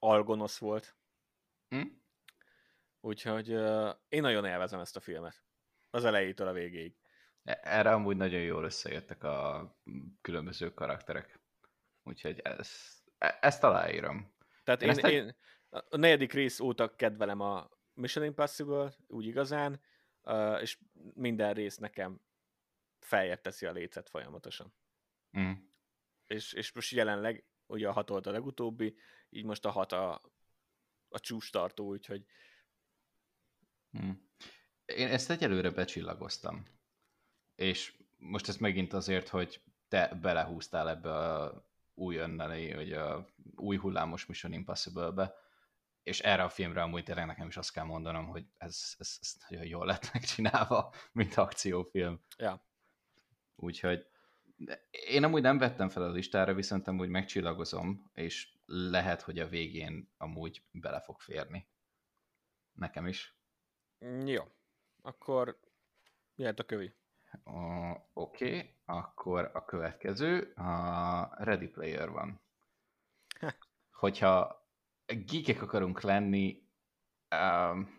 algonosz volt. Hm? Úgyhogy uh, én nagyon élvezem ezt a filmet. Az elejétől a végéig. E, erre amúgy nagyon jól összejöttek a különböző karakterek. Úgyhogy ez, e, ezt aláírom. Tehát én, én, egy... én a negyedik rész óta kedvelem a Mission Impossible, úgy igazán, uh, és minden rész nekem feljebb teszi a lécet folyamatosan. Mm. És, és most jelenleg, ugye a hat volt a legutóbbi, így most a hat a, a csúcs tartó, úgyhogy... Hmm. Én ezt egyelőre becsillagoztam. És most ez megint azért, hogy te belehúztál ebbe a új önnelé, vagy a új hullámos Mission Impossible-be, és erre a filmre amúgy tényleg nekem is azt kell mondanom, hogy ez, ez, ez nagyon jól lett megcsinálva, mint akciófilm. Ja. Úgyhogy én amúgy nem vettem fel a listára, viszont amúgy megcsillagozom, és lehet, hogy a végén amúgy bele fog férni. Nekem is. Jó. Akkor mi a kövi? Oké, okay. akkor a következő, a Ready Player van. Hogyha geekek akarunk lenni, um,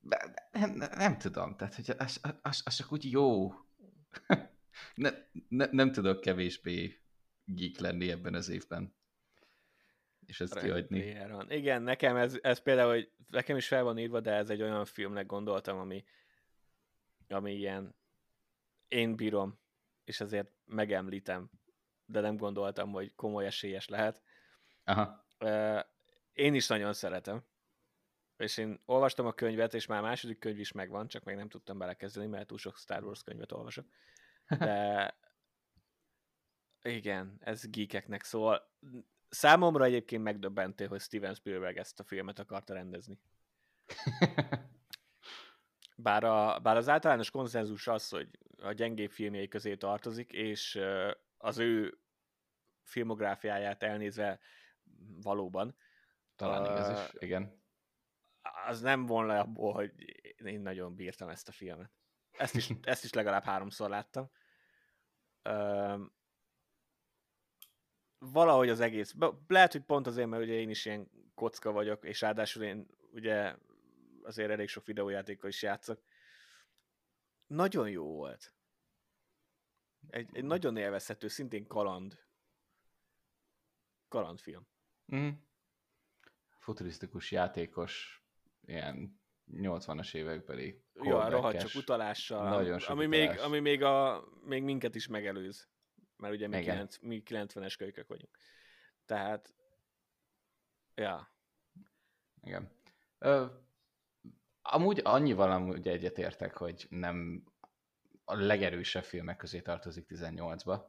nem, nem, nem tudom, tehát hogy az, az, az csak úgy jó. Ne, ne, nem tudok kevésbé geek lenni ebben az évben. És ezt kiadni. Igen, nekem ez, ez például, hogy nekem is fel van írva, de ez egy olyan filmnek gondoltam, ami, ami ilyen én bírom, és ezért megemlítem, de nem gondoltam, hogy komoly esélyes lehet. Aha. Én is nagyon szeretem. És én olvastam a könyvet, és már a második könyv is megvan, csak még nem tudtam belekezdeni, mert túl sok Star Wars könyvet olvasok. De igen, ez geekeknek szól. Számomra egyébként megdöbbentő, hogy Steven Spielberg ezt a filmet akarta rendezni. Bár, a, bár az általános konszenzus az, hogy a gyengébb filmjei közé tartozik, és az ő filmográfiáját elnézve valóban. Talán uh, igaz is, igen. Az nem le abból, hogy én nagyon bírtam ezt a filmet. Ezt is, ezt is legalább háromszor láttam. Uh, valahogy az egész, lehet, hogy pont azért, mert ugye én is ilyen kocka vagyok, és ráadásul én ugye azért elég sok videójátékkal is játszok. Nagyon jó volt. Egy, egy nagyon élvezhető, szintén kaland kalandfilm. Mm. Futurisztikus játékos, ilyen 80-as évekbeli Jó, a rohadt csak utalással, Nagyon sok ami, utalás. még, ami még, a, még minket is megelőz. Mert ugye mi, Igen. 9, mi 90-es kölykök vagyunk. Tehát, ja, Igen. Ö, amúgy annyival amúgy egyetértek, hogy nem a legerősebb filmek közé tartozik 18-ba.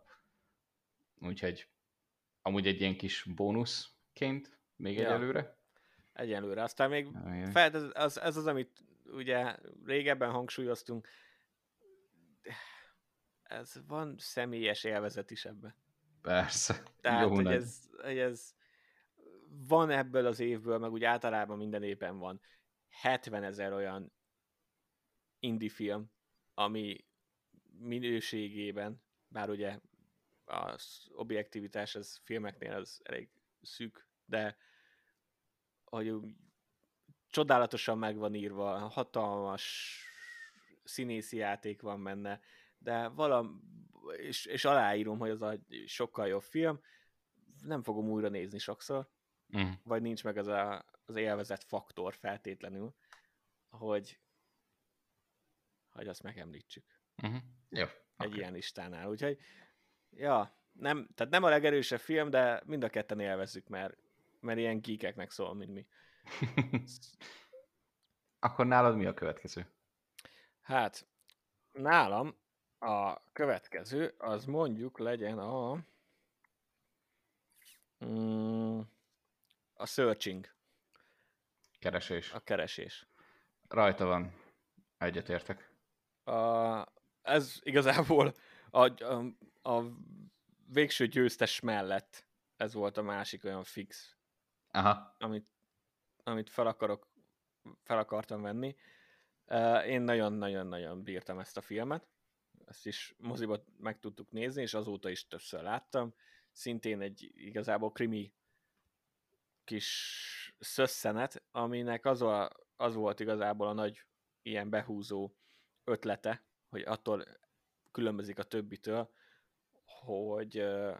Úgyhogy amúgy egy ilyen kis bónuszként még Ja. egyelőre. Egyenlőre. Aztán még Igen. fel, ez, az, ez az, amit ugye régebben hangsúlyoztunk, ez van személyes élvezet is ebbe. Persze. Tehát, Jó hogy ez, hogy ez van ebből az évből, meg úgy általában minden évben van 70 ezer olyan indie film, ami minőségében, bár ugye az objektivitás az filmeknél az elég szűk, de hogy csodálatosan meg van írva, hatalmas színészi játék van benne, de valam, és, és aláírom, hogy az a sokkal jobb film, nem fogom újra nézni sokszor, Mm. vagy nincs meg az a, az élvezet faktor feltétlenül, hogy, hogy azt megemlítsük Uh-huh. Jó. egy Okay. ilyen listánál. Úgyhogy, ja, nem, tehát nem a legerősebb film, de mind a ketten élvezzük, mert, mert ilyen geekeknek szól, mint mi. Akkor nálad mi a következő? Hát, nálam a következő, az mondjuk legyen a mm, a searching, Keresés. a keresés. Rajta van. Egyetértek. A, ez igazából a, a, a végső győztes mellett ez volt a másik olyan fix, Aha. amit, amit fel, akarok, fel akartam venni. Uh, Én nagyon-nagyon-nagyon bírtam ezt a filmet. Ezt is moziba meg tudtuk nézni, és azóta is többször láttam. Szintén egy igazából krimi kis szösszenet, aminek az, a, az volt igazából a nagy ilyen behúzó ötlete, hogy attól különbözik a többitől, hogy, ö,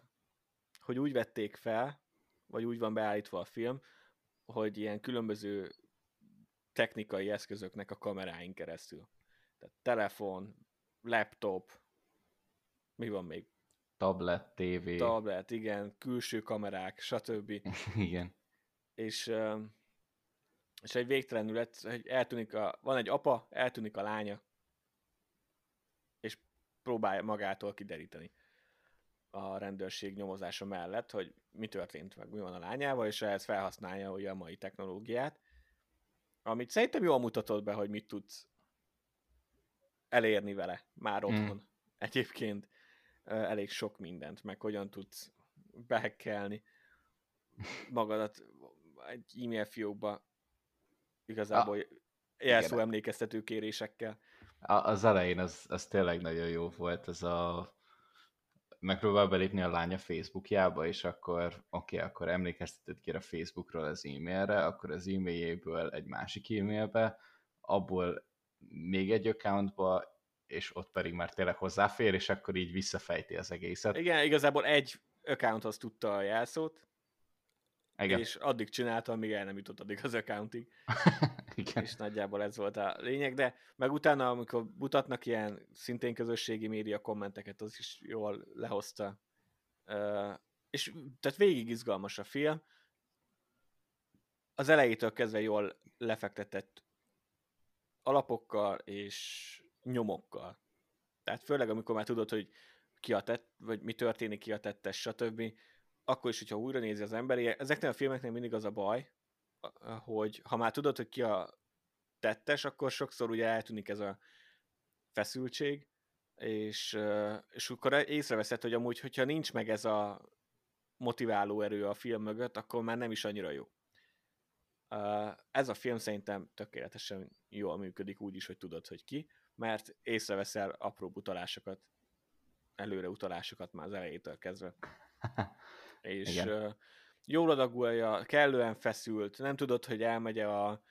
hogy úgy vették fel, vagy úgy van beállítva a film, hogy ilyen különböző technikai eszközöknek a kameráin keresztül. Tehát telefon, laptop, mi van még? Tablet, TV. Tablet, igen, külső kamerák, stb. Igen. És, és egy végtelenül lett, hogy eltűnik a, van egy apa, eltűnik a lánya, és próbálja magától kideríteni a rendőrség nyomozása mellett, hogy mi történt meg, mi van a lányával, és ehhez felhasználja ugye a mai technológiát, amit szerintem jól mutatott be, hogy mit tudsz elérni vele már Mm. otthon. Egyébként ö, elég sok mindent, meg hogyan tudsz behekkelni magadat egy e-mail fiókba igazából jelszó igen. emlékeztető kérésekkel. A, az elején az, az tényleg nagyon jó volt, ez a megpróbál belépni a lánya Facebookjába, és akkor oké, okay, akkor emlékeztetett ki a Facebookról az e-mailre, akkor az e-mailjéből egy másik e-mailbe, abból még egy accountba, és ott pedig már tényleg hozzáfér, és akkor így visszafejti az egészet. Igen, igazából egy accounthoz tudta a jelszót, Igen. és addig csinálta, amíg el nem jutott addig az accountig, Igen. és nagyjából ez volt a lényeg, de meg utána, amikor mutatnak ilyen szintén közösségi média kommenteket, az is jól lehozta. Ö, és tehát végig izgalmas a film. Az elejétől kezdve jól lefektetett alapokkal és nyomokkal. Tehát főleg, amikor már tudod, hogy ki a tett, vagy mi történik, ki a tettes, stb. Akkor is, hogyha újra nézi az ember, ezeknél a filmeknél mindig az a baj, hogy ha már tudod, hogy ki a tettes, akkor sokszor ugye eltűnik ez a feszültség, és, és akkor észreveszed, hogy amúgy, hogyha nincs meg ez a motiváló erő a film mögött, akkor már nem is annyira jó. Ez a film szerintem tökéletesen jól működik úgy is, hogy tudod, hogy ki, mert észreveszel apró utalásokat, előre utalásokat már az elejétől kezdve. És Igen. jól adagolja, kellően feszült, nem tudod, hogy elmegy a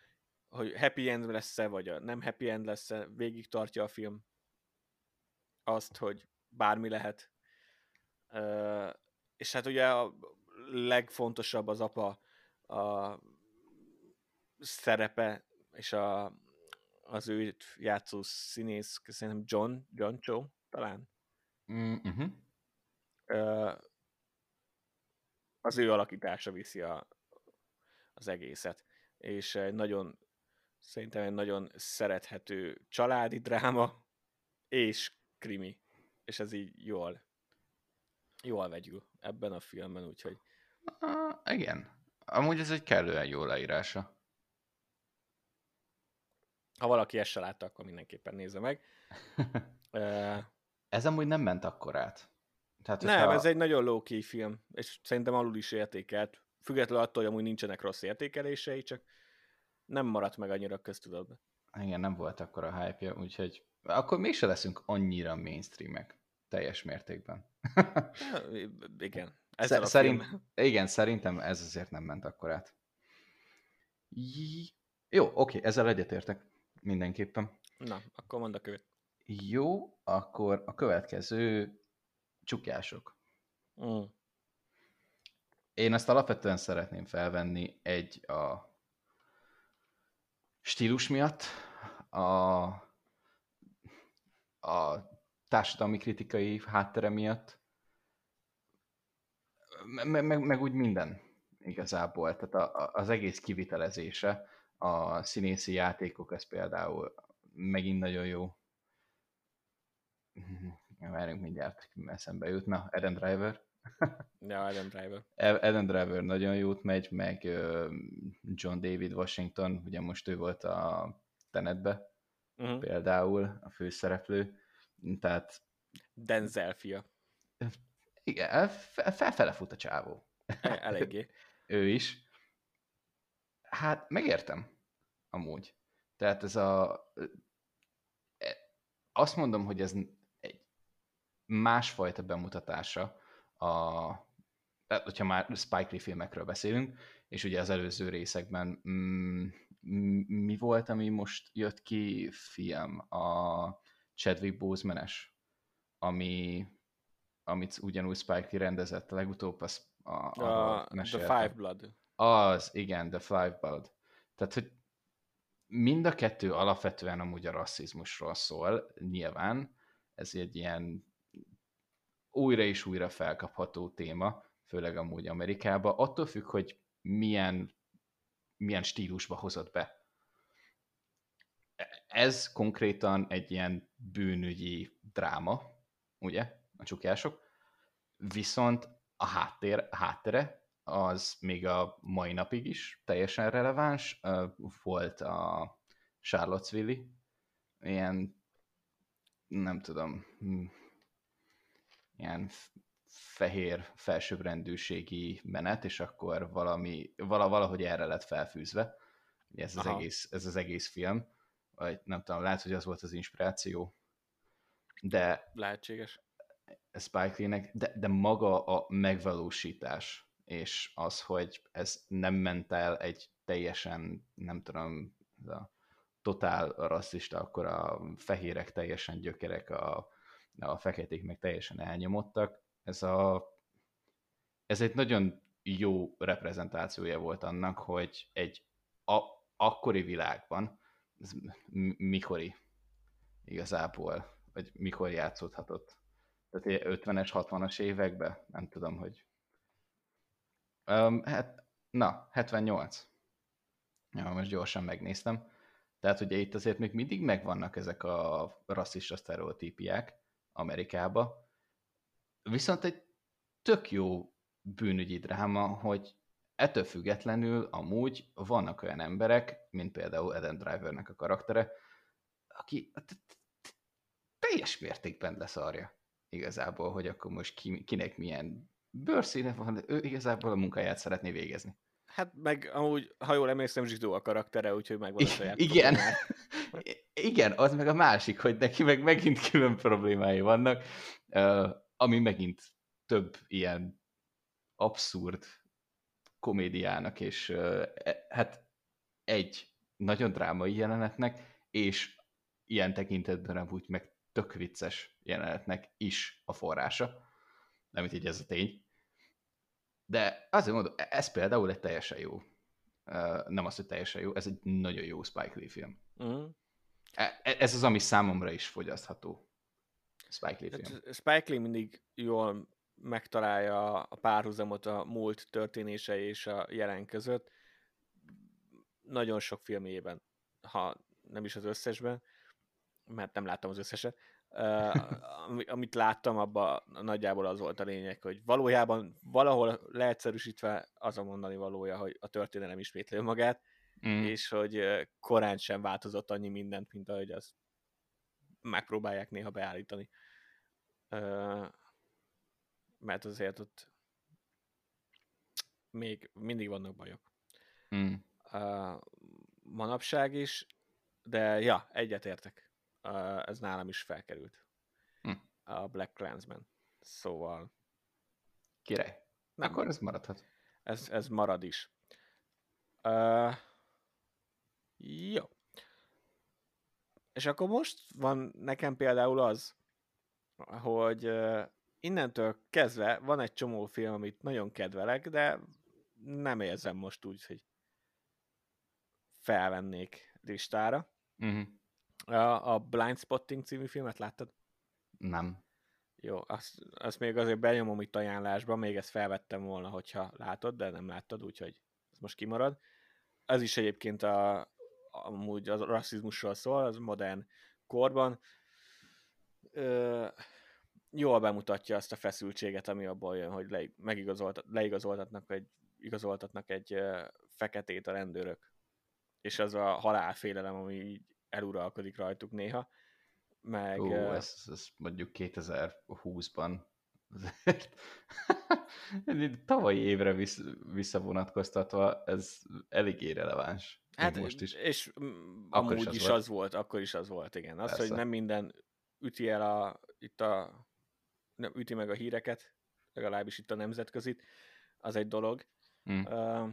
hogy happy end lesz-e, vagy a nem happy end lesz-e, végig tartja a film azt, hogy bármi lehet. És hát ugye a legfontosabb az apa a szerepe, és a, az őt játszó színész, szerintem John, John Cho, talán. Mm-hmm. Az ő alakítása viszi a, az egészet. És egy nagyon, szerintem egy nagyon szerethető családi dráma, és krimi. És ez így jól, jól vegyül ebben a filmben, úgyhogy... Uh, igen. Amúgy ez egy kellően jó leírása. Ha valaki ezt se látta, akkor mindenképpen nézze meg. uh, ez amúgy nem ment akkor át. Tehát, nem, a... ez egy nagyon low key film, és szerintem alul is értékelt. Függetlenül attól, hogy amúgy nincsenek rossz értékelései, csak nem maradt meg annyira köztudatban. Igen, nem volt akkor a hype-ja, úgyhogy akkor mégse leszünk annyira mainstreamek. Teljes mértékben. ja, igen. Ezzel Szerint, igen, szerintem ez azért nem ment akkor át. Jó, oké, ezzel egyetértek mindenképpen. Na, akkor mondd a követ. Jó, akkor a következő csukjások. Mm. Én ezt alapvetően szeretném felvenni egy a stílus miatt, a, a társadalmi kritikai háttere miatt, meg, meg, meg úgy minden igazából. Tehát a, a, az egész kivitelezése, a színészi játékok, ez például megint nagyon jó. Várjunk mindjárt, eszembe jutna. Adam Driver. ja, Adam Driver. Adam Driver nagyon jót megy, meg John David Washington, ugye most ő volt a Tenetbe, uh-huh. például a főszereplő. Tehát... Denzel fia. Igen, felfele fut a csávó. E, eléggé. ő is. Hát megértem, amúgy. Tehát ez a... E, azt mondom, hogy ez másfajta bemutatása a... Tehát, hogyha már Spike Lee filmekről beszélünk, és ugye az előző részekben mm, mi volt, ami most jött ki film? A Chadwick Boseman-es, ami amit ugyanúgy Spike Lee rendezett legutóbb, az a, a The Five Blood. Az, igen, The Five Blood. Tehát, hogy mind a kettő alapvetően amúgy a rasszizmusról szól, nyilván. Ez egy ilyen újra és újra felkapható téma, főleg amúgy Amerikába, attól függ, hogy milyen, milyen stílusba hozott be. Ez konkrétan egy ilyen bűnügyi dráma, ugye? a csukjások, viszont a háttér, a háttere az még a mai napig is teljesen releváns. Volt a Charlottesville, ilyen nem tudom, ilyen fehér felsőbbrendűségi menet, és akkor valami, valahogy erre lett felfűzve. Ez az, egész, ez az egész film, vagy nem tudom, lehet, hogy az volt az inspiráció, de... Lehetséges. Spike Lee-nek, de, de maga a megvalósítás, és az, hogy ez nem ment el egy teljesen, nem tudom, a totál rasszista, akkor a fehérek teljesen gyökerek, a, a feketék meg teljesen elnyomottak. Ez, a, ez egy nagyon jó reprezentációja volt annak, hogy egy a, akkori világban, ez mikori igazából, vagy mikor játszódhatott tehát 50-es, 60-as években, nem tudom, hogy... Um, hát, na, 78. Ja, most gyorsan megnéztem. Tehát ugye itt azért még mindig megvannak ezek a rasszista sztereotípiák Amerikába. Viszont egy tök jó bűnügyi dráma, hogy ettől függetlenül amúgy vannak olyan emberek, mint például Eden Drivernek a karaktere, aki teljes mértékben leszarja igazából, hogy akkor most ki, kinek milyen bőrszíne van, ő igazából a munkáját szeretné végezni. Hát meg amúgy, ha jól emlékszem, zsidó a karaktere, úgyhogy megvan a saját Igen. Igen, az meg a másik, hogy neki meg megint külön problémái vannak, ami megint több ilyen abszurd komédiának, és e, hát egy nagyon drámai jelenetnek, és ilyen tekintetben amúgy meg tök vicces jelenetnek is a forrása. Nem így ez a tény. De azért mondom, e- ez például egy teljesen jó. Nem az, hogy teljesen jó, ez egy nagyon jó Spike Lee film. Uh-huh. Ez az, ami számomra is fogyasztható. Spike Lee film. Hát, Spike Lee mindig jól megtalálja a párhuzamot a múlt történése és a jelen között. Nagyon sok filmjében, ha nem is az összesben, mert nem láttam az összeset, amit láttam, abban nagyjából az volt a lényeg, hogy valójában valahol leegyszerűsítve az a mondani valója, hogy a történelem ismétli magát, mm. és hogy korán sem változott annyi mindent, mint ahogy azt megpróbálják néha beállítani. Mert azért ott még mindig vannak bajok. Mm. Manapság is, de ja, egyetértek ez nálam is felkerült. Hm. A Black Clansman. Szóval... Király. Nem, Akkor ez maradhat. Ez, ez marad is. Uh, jó. És akkor most van nekem például az, hogy uh, innentől kezdve van egy csomó film, amit nagyon kedvelek, de nem érzem most úgy, hogy felvennék listára. Uh-huh. A, a Blind Spotting című filmet láttad? Nem. Jó, azt, azt még azért benyomom itt ajánlásba, még ezt felvettem volna, hogyha látod, de nem láttad, úgyhogy ez most kimarad. Ez is egyébként a, amúgy a rasszizmusról szól, az modern korban. Ö, jól bemutatja azt a feszültséget, ami abból jön, hogy le, megigazolt, leigazoltatnak egy, igazoltatnak egy feketét a rendőrök. És az a halálfélelem, ami így eluralkodik rajtuk néha. Meg, Ó, ez, ez mondjuk 2020-ban tavalyi évre vissz, visszavonatkoztatva ez elég releváns. Hát most is. És akkor amúgy is, az, is volt. az volt, akkor is az volt, igen. Az, Persze. hogy nem minden üti el a, itt a, nem üti meg a híreket, legalábbis itt a nemzetközit, az egy dolog. Uh,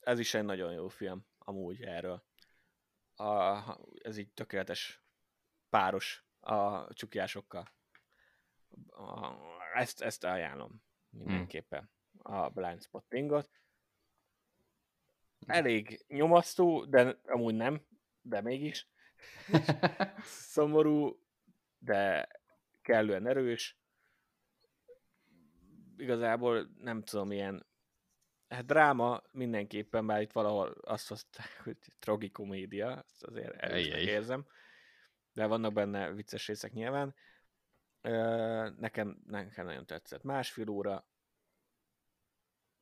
ez is egy nagyon jó film, amúgy erről a, ez így tökéletes páros a csukjásokkal. A, ezt, ezt ajánlom mindenképpen, a blind spottingot. Elég nyomasztó, de amúgy nem, de mégis. Szomorú, de kellően erős. Igazából nem tudom, ilyen hát dráma mindenképpen, bár itt valahol azt hozták, hogy tragikomédia, ezt azért erősnek érzem, de vannak benne vicces részek nyilván. Nekem, nekem nagyon tetszett. Másfél óra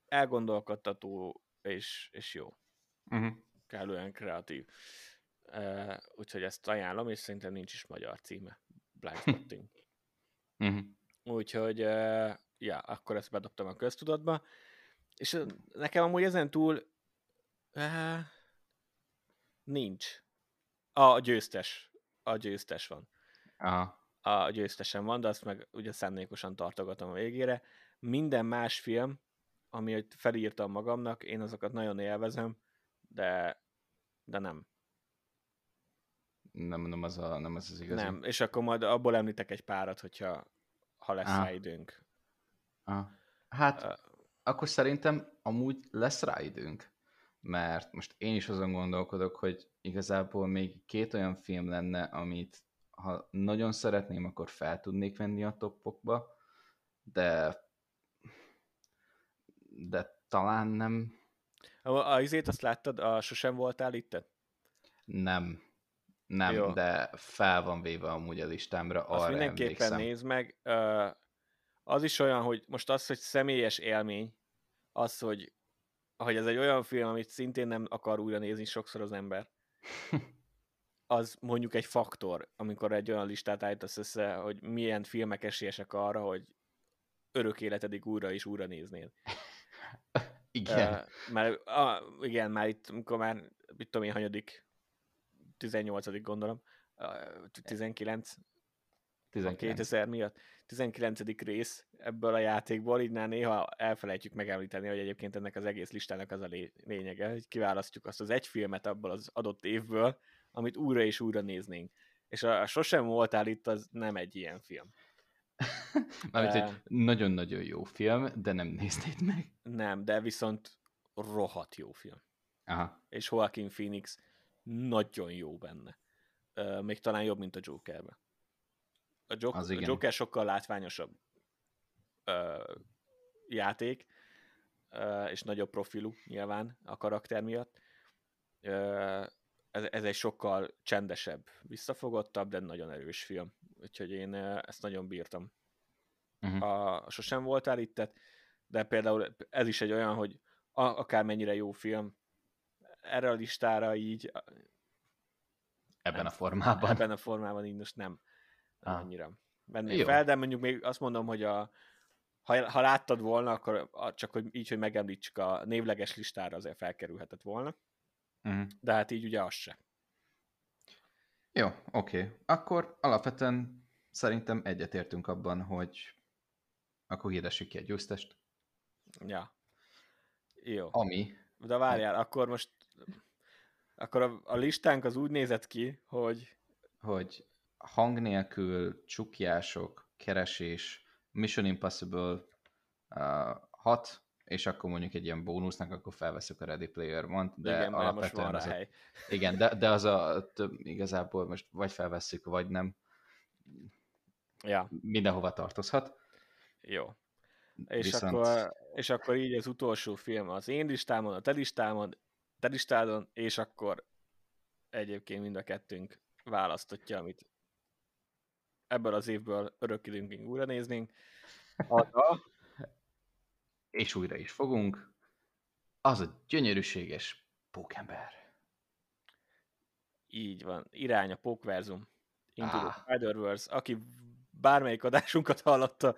elgondolkodtató és, és jó. Uh-huh. Kellően kreatív. Úgyhogy ezt ajánlom, és szerintem nincs is magyar címe. Blind Spotting. uh-huh. Úgyhogy, ja, akkor ezt bedobtam a köztudatba. És nekem amúgy ezen túl uh, nincs. A győztes. A győztes van. Aha. A győztesen van, de azt meg ugye szándékosan tartogatom a végére. Minden más film, ami felírtam magamnak, én azokat nagyon élvezem, de, de nem. Nem, nem az, a, nem az az igazi. Nem, és akkor majd abból említek egy párat, hogyha ha lesz rá időnk. Aha. Hát, uh, akkor szerintem amúgy lesz rá időnk. Mert most én is azon gondolkodok, hogy igazából még két olyan film lenne, amit ha nagyon szeretném, akkor fel tudnék venni a toppokba, de de talán nem. A, a izét azt láttad, a Sosem voltál itt? Nem. Nem, Jó. de fel van véve amúgy a listámra, azt arra mindenképpen emlékszem. nézd meg az is olyan, hogy most az, hogy személyes élmény, az, hogy, hogy ez egy olyan film, amit szintén nem akar újra nézni sokszor az ember, az mondjuk egy faktor, amikor egy olyan listát állítasz össze, hogy milyen filmek esélyesek arra, hogy örök életedig újra és újra néznél. igen. Uh, mert, uh, igen, már itt, amikor már, mit tudom én, hanyadik, 18 gondolom, uh, 19, 19. 2000 miatt. 19. rész ebből a játékból, így néha elfelejtjük megemlíteni, hogy egyébként ennek az egész listának az a lényege, hogy kiválasztjuk azt az egy filmet abból az adott évből, amit újra és újra néznénk. És a, a Sosem voltál itt, az nem egy ilyen film. Mármint, hogy nagyon-nagyon jó film, de nem néznéd meg. Nem, de viszont rohadt jó film. Aha. És Joaquin Phoenix nagyon jó benne. Még talán jobb, mint a Jokerbe. A, Jok- a Joker sokkal látványosabb uh, játék, uh, és nagyobb profilú nyilván a karakter miatt. Uh, ez, ez egy sokkal csendesebb, visszafogottabb, de nagyon erős film. Úgyhogy én ezt nagyon bírtam. Uh-huh. A, sosem voltál itt, de például ez is egy olyan, hogy a, akármennyire jó film, erre a listára így... Ebben nem, a formában. Ebben a formában így most nem ah. annyira vennék fel, de mondjuk még azt mondom, hogy a, ha, ha láttad volna, akkor csak hogy így, hogy megemlítsük a névleges listára azért felkerülhetett volna. Uh-huh. De hát így ugye az se. Jó, oké. Okay. Akkor alapvetően szerintem egyetértünk abban, hogy akkor hirdessük ki egy győztest. Ja. Jó. Ami. De várjál, akkor most akkor a, a listánk az úgy nézett ki, hogy hogy hang nélkül, csukjások, keresés, Mission Impossible uh, 6, és akkor mondjuk egy ilyen bónusznak, akkor felveszük a Ready Player One, de igen, alapvetően most van az hely. A, igen, de, de az a több, igazából most vagy felveszük, vagy nem. Ja. Mindenhova tartozhat. Jó. És, Viszont... akkor, és akkor így az utolsó film az én listámon, a te listámon, te listádon, és akkor egyébként mind a kettőnk választotja, amit ebből az évből örökidőnkig újra néznénk. Az a és újra is fogunk, az a gyönyörűséges pókember. Így van, irány a pókverzum. Into ah. the Spider-Verse. Aki bármelyik adásunkat hallotta,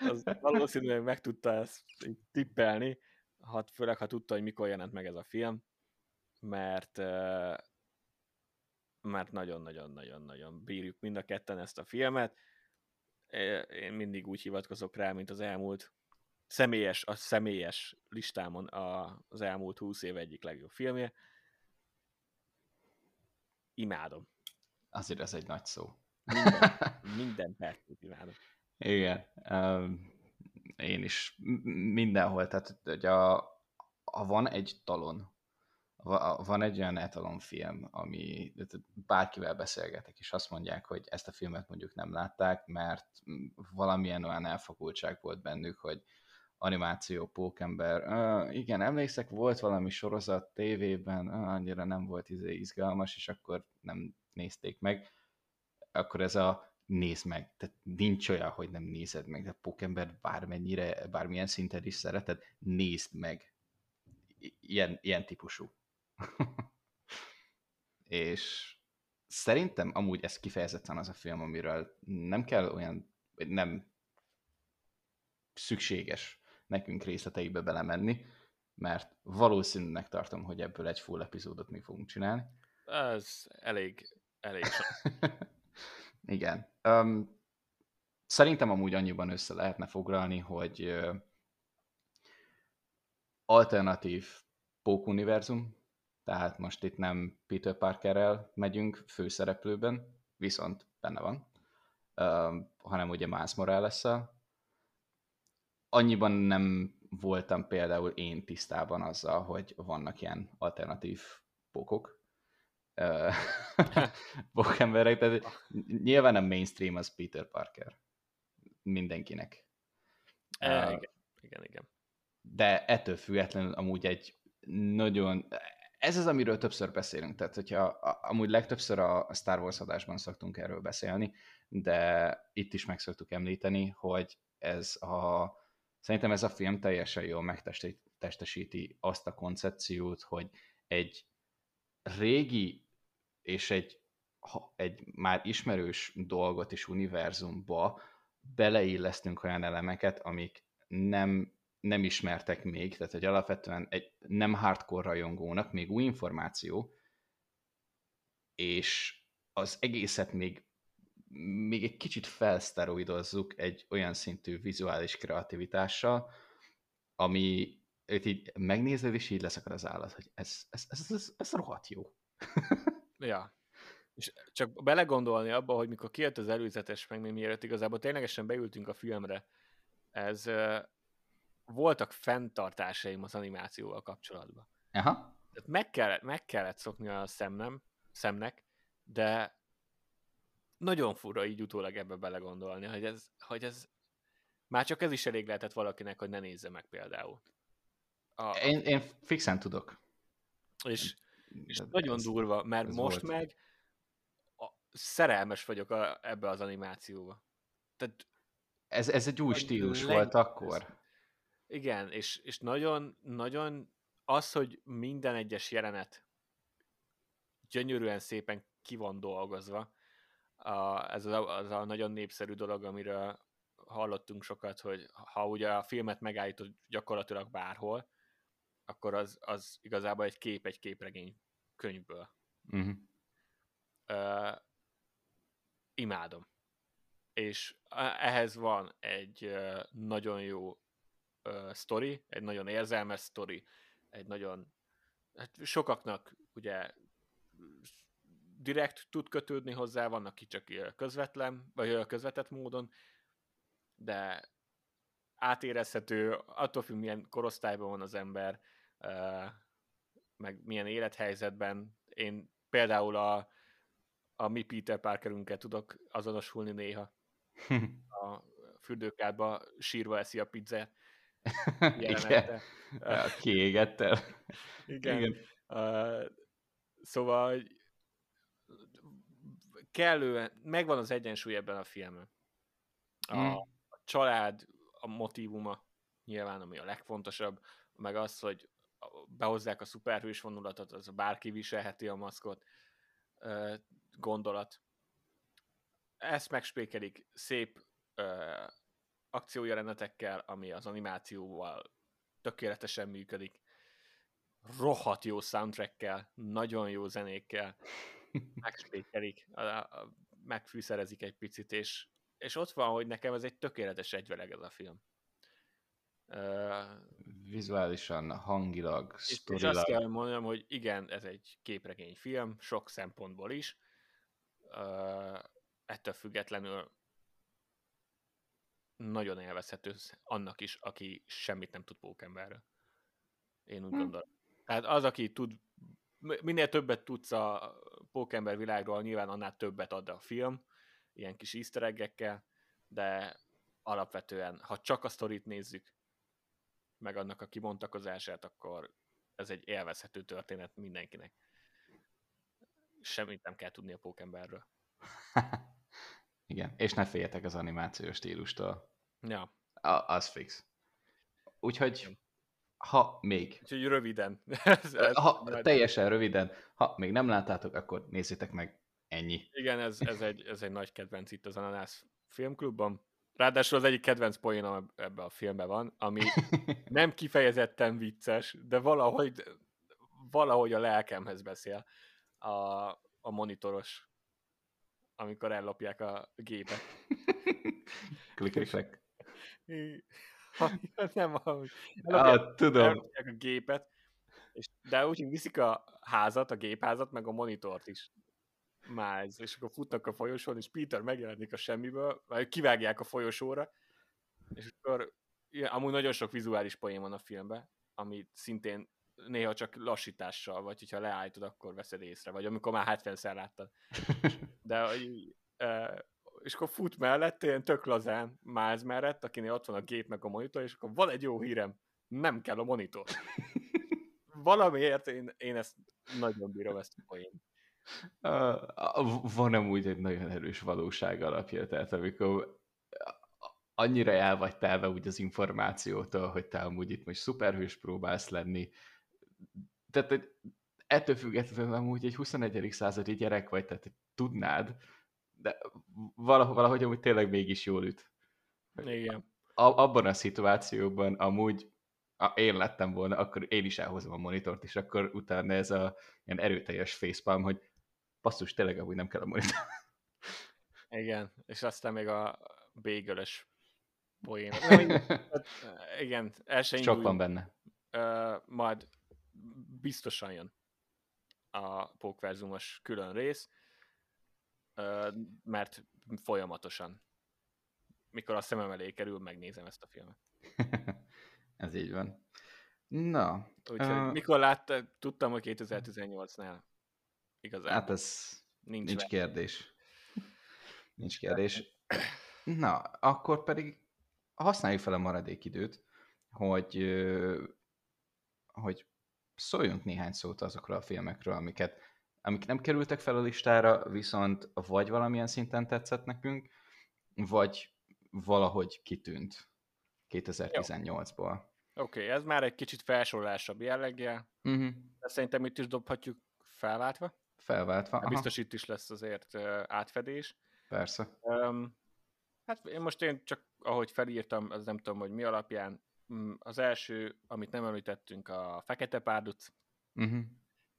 az valószínűleg meg tudta ezt tippelni, hát főleg ha tudta, hogy mikor jelent meg ez a film, mert mert nagyon-nagyon-nagyon-nagyon bírjuk mind a ketten ezt a filmet. Én mindig úgy hivatkozok rá, mint az elmúlt személyes, a személyes listámon a, az elmúlt húsz év egyik legjobb filmje. Imádom. Azért ez egy nagy szó. Minden, minden percet imádom. Igen. Um, én is mindenhol, tehát hogy a, a van egy talon, van egy olyan etalonfilm, ami bárkivel beszélgetek, és azt mondják, hogy ezt a filmet mondjuk nem látták, mert valamilyen olyan elfogultság volt bennük, hogy animáció, pókember. Uh, igen, emlékszek, volt valami sorozat tévében, uh, annyira nem volt izé izgalmas, és akkor nem nézték meg. Akkor ez a nézd meg, tehát nincs olyan, hogy nem nézed meg, de pókember bármennyire, bármilyen szinten is szereted, nézd meg. Ilyen, ilyen típusú. És szerintem amúgy ez kifejezetten az a film, amiről nem kell olyan, nem szükséges nekünk részleteibe belemenni, mert valószínűnek tartom, hogy ebből egy full epizódot mi fogunk csinálni. Ez elég, elég Igen. Um, szerintem amúgy annyiban össze lehetne foglalni, hogy uh, alternatív pókuniverzum, tehát most itt nem Peter Parkerrel megyünk főszereplőben, viszont benne van, uh, hanem ugye Miles morales annyiban nem voltam például én tisztában azzal, hogy vannak ilyen alternatív pókok, pókemberek, tehát nyilván a mainstream az Peter Parker. Mindenkinek. E, uh, igen, igen, igen. De ettől függetlenül amúgy egy nagyon... Ez az, amiről többször beszélünk, tehát hogyha amúgy legtöbbször a Star Wars adásban szoktunk erről beszélni, de itt is meg szoktuk említeni, hogy ez a Szerintem ez a film teljesen jól megtestesíti azt a koncepciót, hogy egy régi és egy, egy már ismerős dolgot és univerzumba beleillesztünk olyan elemeket, amik nem, nem ismertek még, tehát hogy alapvetően egy nem hardcore rajongónak még új információ, és az egészet még még egy kicsit felszteroidozzuk egy olyan szintű vizuális kreativitással, ami őt így megnézed, és így leszakad az állat, hogy ez, ez, ez, ez, ez rohadt jó. ja. És csak belegondolni abba, hogy mikor kijött az előzetes, meg még mielőtt igazából ténylegesen beültünk a filmre, ez voltak fenntartásaim az animációval kapcsolatban. Aha. Tehát meg kellett, meg kellett szokni a szemnem, szemnek, de nagyon fura így utólag ebbe belegondolni, hogy ez, hogy ez már csak ez is elég lehetett valakinek, hogy ne nézze meg például. A, én, én fixen tudok. És, és nagyon ez, durva, mert most volt. meg a, szerelmes vagyok a, ebbe az animációba. Tehát ez, ez egy új stílus leg... volt akkor. Igen, és, és nagyon, nagyon az, hogy minden egyes jelenet gyönyörűen szépen ki van dolgozva, a, ez az a, az a nagyon népszerű dolog, amiről hallottunk sokat, hogy ha ugye a filmet megállítod gyakorlatilag bárhol, akkor az, az igazából egy kép, egy képregény könyvből. Uh-huh. Uh, imádom. És ehhez van egy uh, nagyon jó uh, sztori, egy nagyon érzelmes sztori, egy nagyon hát sokaknak ugye direkt tud kötődni hozzá, vannak aki csak közvetlen, vagy közvetett módon, de átérezhető, attól függ, milyen korosztályban van az ember, meg milyen élethelyzetben. Én például a, a mi Peter Parkerünket tudok azonosulni néha. A fürdőkádba sírva eszi a pizzát. Igen. Kiégette. Igen. Igen. Uh, szóval kellően, megvan az egyensúly ebben a filmben. A, mm. a család, a motivuma nyilván, ami a legfontosabb, meg az, hogy behozzák a szuperhős vonulatot, az bárki viselheti a maszkot gondolat. Ezt megspékelik szép akciójelenetekkel, ami az animációval tökéletesen működik. Rohadt jó soundtrackkel, nagyon jó zenékkel, megspékelik, megfűszerezik egy picit, és, és ott van, hogy nekem ez egy tökéletes egyveleg ez a film. Vizuálisan, hangilag, és, és azt kell mondjam, hogy igen, ez egy képregényfilm, sok szempontból is. Uh, ettől függetlenül nagyon élvezhető annak is, aki semmit nem tud pókemberről. Én úgy hm. gondolom. Tehát az, aki tud, minél többet tudsz a pókember világról, nyilván annál többet ad a film, ilyen kis easter de alapvetően, ha csak a sztorit nézzük, meg annak a kibontakozását, akkor ez egy élvezhető történet mindenkinek. Semmit nem kell tudni a pókemberről. Igen, és ne féljetek az animációs stílustól. Ja. A, az fix. Úgyhogy, ha még... Úgyhogy röviden. ez, ez ha, majd... Teljesen röviden. Ha még nem láttátok, akkor nézzétek meg. Ennyi. Igen, ez, ez, egy, ez egy nagy kedvenc itt az Ananász filmklubban. Ráadásul az egyik kedvenc poénom ebbe a filmben van, ami nem kifejezetten vicces, de valahogy, valahogy a lelkemhez beszél a, a monitoros, amikor ellopják a gépet. klik, klik, klik. nem, ahogy ah, tudom. a gépet, és, de úgy viszik a házat, a gépházat, meg a monitort is. Miles, és akkor futnak a folyosón, és Peter megjelenik a semmiből, vagy kivágják a folyosóra, és akkor ja, amúgy nagyon sok vizuális poén van a filmben, ami szintén néha csak lassítással, vagy hogyha leállítod, akkor veszed észre, vagy amikor már 70-szer láttad. De e, és akkor fut mellett, ilyen tök lazán Miles mellett, akinél ott van a gép meg a monitor, és akkor van egy jó hírem, nem kell a monitor. Valamiért én, én ezt nagyon bírom ezt a poént. Uh, van amúgy egy nagyon erős valóság alapja, tehát amikor annyira el vagy telve úgy az információtól, hogy te amúgy itt most szuperhős próbálsz lenni, tehát hogy ettől függetlenül amúgy egy 21. századi gyerek vagy, tehát tudnád, de valahogy, valahogy amúgy tényleg mégis jól üt. Igen. A, abban a szituációban amúgy a, én lettem volna, akkor én is elhozom a monitort, és akkor utána ez a ilyen erőteljes facepalm, hogy basszus, tényleg amúgy nem kell a monitor. Igen, és aztán még a bégölös poén. Hát, igen, el se Sok van benne. Uh, majd biztosan jön a pókverzumos külön rész. mert folyamatosan. Mikor a szemem elé kerül, megnézem ezt a filmet. Ez így van. Na. Úgyhogy uh, mikor látta, tudtam, hogy 2018-nál. Igazán. Hát ez nincs, nincs kérdés. Nincs kérdés. Na, akkor pedig használjuk fel a maradék időt, hogy, hogy szóljunk néhány szót azokról a filmekről, amiket, amik nem kerültek fel a listára, viszont vagy valamilyen szinten tetszett nekünk, vagy valahogy kitűnt 2018-ból. Oké, okay, ez már egy kicsit felsorolásabb jelleggel, uh-huh. de szerintem itt is dobhatjuk felváltva. Felváltva, aha. Biztos itt is lesz azért átfedés. Persze. Um, hát én most én csak, ahogy felírtam, az nem tudom, hogy mi alapján, az első, amit nem említettünk, a Fekete Párduc, uh-huh.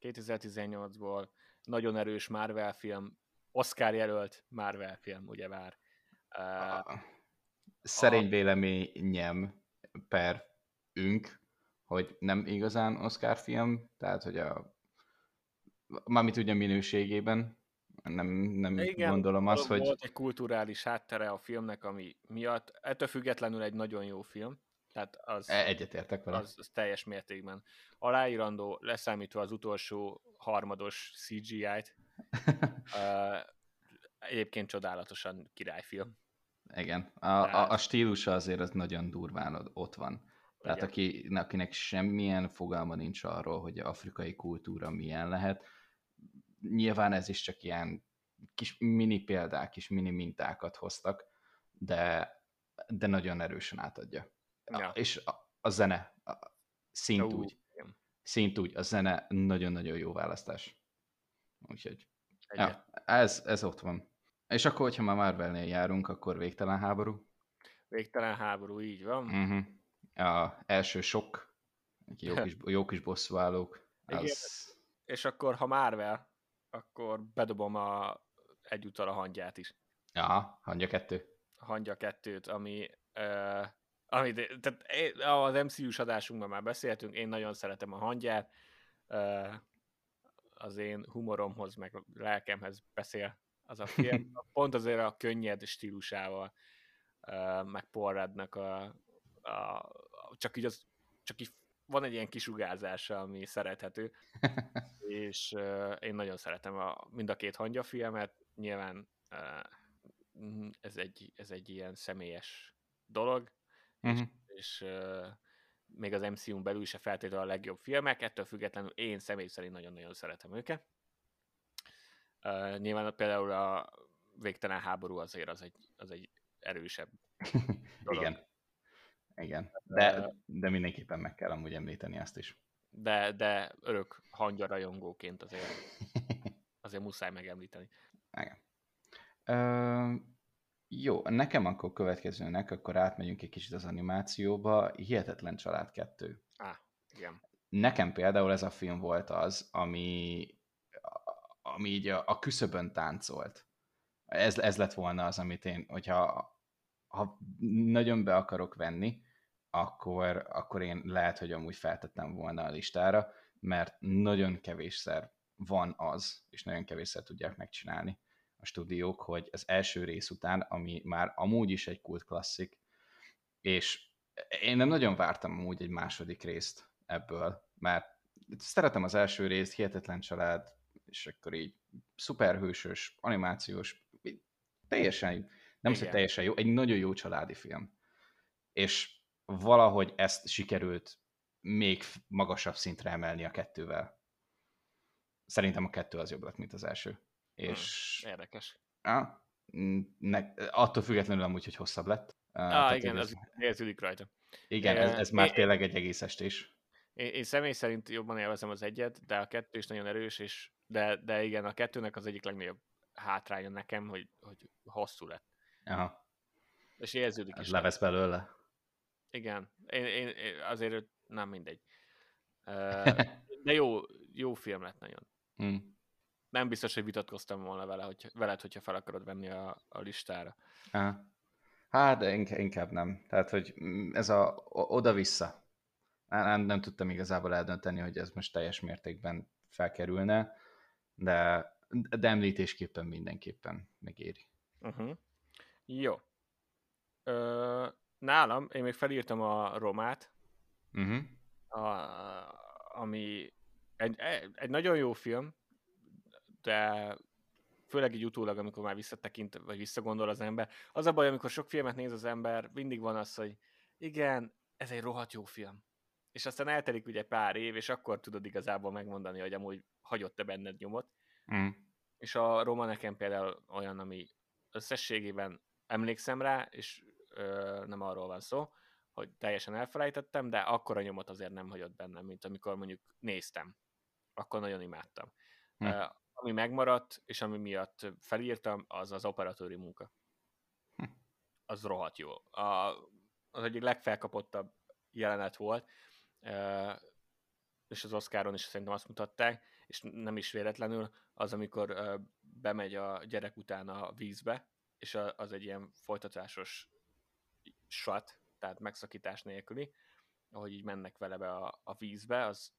2018-ból, nagyon erős Marvel film, Oscar jelölt Marvel film, ugye vár. Uh, Szerény a... véleményem per ünk, hogy nem igazán Oscar film, tehát hogy a mármint ugye minőségében, nem, nem Igen, gondolom azt, hogy... volt egy kulturális háttere a filmnek, ami miatt, ettől függetlenül egy nagyon jó film, tehát az, e, Egyetértek vele. Az, az teljes mértékben. Aláírandó, leszámítva az utolsó harmados CGI-t, uh, egyébként csodálatosan királyfilm. Igen, a, a, a stílusa azért az nagyon durván ott van. Tehát aki, akinek semmilyen fogalma nincs arról, hogy afrikai kultúra milyen lehet, nyilván ez is csak ilyen kis mini példák, kis mini mintákat hoztak, de, de nagyon erősen átadja. Ja. És a, a zene, a, szint uh, úgy, szint úgy, a zene nagyon-nagyon jó választás. Úgyhogy ja, ez, ez ott van. És akkor, hogyha már Marvelnél járunk, akkor végtelen háború. Végtelen háború, így van. Uh-huh. A első sok, jó kis, jó kis bosszúállók. Az... És akkor, ha Marvel, akkor bedobom a, egyúttal a hangját is. Aha, hangja kettő. A hangja kettőt, ami, ami tehát az MCU-s adásunkban már beszéltünk, én nagyon szeretem a hangját, az én humoromhoz, meg lelkemhez beszél az a film. Pont azért a könnyed stílusával, meg Porradnak a, a, a, csak így az, csak így van egy ilyen kisugárzása, ami szerethető, és uh, én nagyon szeretem a, mind a két hangya filmet, nyilván uh, ez, egy, ez egy ilyen személyes dolog, uh-huh. és, és még az MCU-n belül a feltétlenül a legjobb filmek, ettől függetlenül én személy szerint nagyon-nagyon szeretem őket. Uh, nyilván például a végtelen háború azért az egy, az egy erősebb dolog. Igen. Igen, de, de mindenképpen meg kell amúgy említeni azt is. De, de örök hangya rajongóként azért, azért muszáj megemlíteni. Igen. Ö, jó, nekem akkor következőnek, akkor átmegyünk egy kicsit az animációba. Hihetetlen Család 2. Á, igen. Nekem például ez a film volt az, ami, ami így a, a küszöbön táncolt. Ez, ez lett volna az, amit én, hogyha ha nagyon be akarok venni, akkor, akkor én lehet, hogy amúgy feltettem volna a listára, mert nagyon kevésszer van az, és nagyon kevésszer tudják megcsinálni a stúdiók, hogy az első rész után, ami már amúgy is egy kult klasszik, és én nem nagyon vártam amúgy egy második részt ebből, mert szeretem az első részt, hihetetlen család, és akkor így szuperhősös, animációs, teljesen nem hogy teljesen jó, egy nagyon jó családi film. És valahogy ezt sikerült még magasabb szintre emelni a kettővel. Szerintem a kettő az jobb lett, mint az első. Hmm, és... Hmm, érdekes. Ah, ne, attól függetlenül amúgy, hogy hosszabb lett. Ah, igen, ez érződik rajta. Igen, ez, ez már én, tényleg egy egész estés. Én, én személy szerint jobban élvezem az egyet, de a kettő is nagyon erős, és de, de igen, a kettőnek az egyik legnagyobb hátránya nekem, hogy, hogy hosszú lett. Aha. És érződik is. Levesz belőle. Igen. Én, én, én azért nem mindegy. De jó, jó film lett nagyon. Hmm. Nem biztos, hogy vitatkoztam volna vele, hogy, veled, hogyha fel akarod venni a, a listára. Aha. Hát, de inkább nem. Tehát, hogy ez a oda-vissza. Nem, nem tudtam igazából eldönteni, hogy ez most teljes mértékben felkerülne, de de említésképpen mindenképpen megéri. Uh-huh. Jó. Ö, nálam, én még felírtam a Romát, uh-huh. a, ami egy, egy nagyon jó film, de főleg így utólag, amikor már visszatekint, vagy visszagondol az ember. Az a baj, amikor sok filmet néz az ember, mindig van az, hogy igen, ez egy rohadt jó film. És aztán eltelik ugye pár év, és akkor tudod igazából megmondani, hogy amúgy hagyott-e benned nyomot. Mm. És a Roma nekem például olyan, ami összességében emlékszem rá, és ö, nem arról van szó, hogy teljesen elfelejtettem, de akkor a nyomot azért nem hagyott bennem, mint amikor mondjuk néztem. Akkor nagyon imádtam. Hm. Ami megmaradt, és ami miatt felírtam, az az operatőri munka. Hm. Az rohadt jó. A, az egyik legfelkapottabb jelenet volt, és az Oscaron is szerintem azt mutatták, és nem is véletlenül, az, amikor bemegy a gyerek után a vízbe, és az egy ilyen folytatásos shot, tehát megszakítás nélküli, ahogy így mennek vele be a, a vízbe, az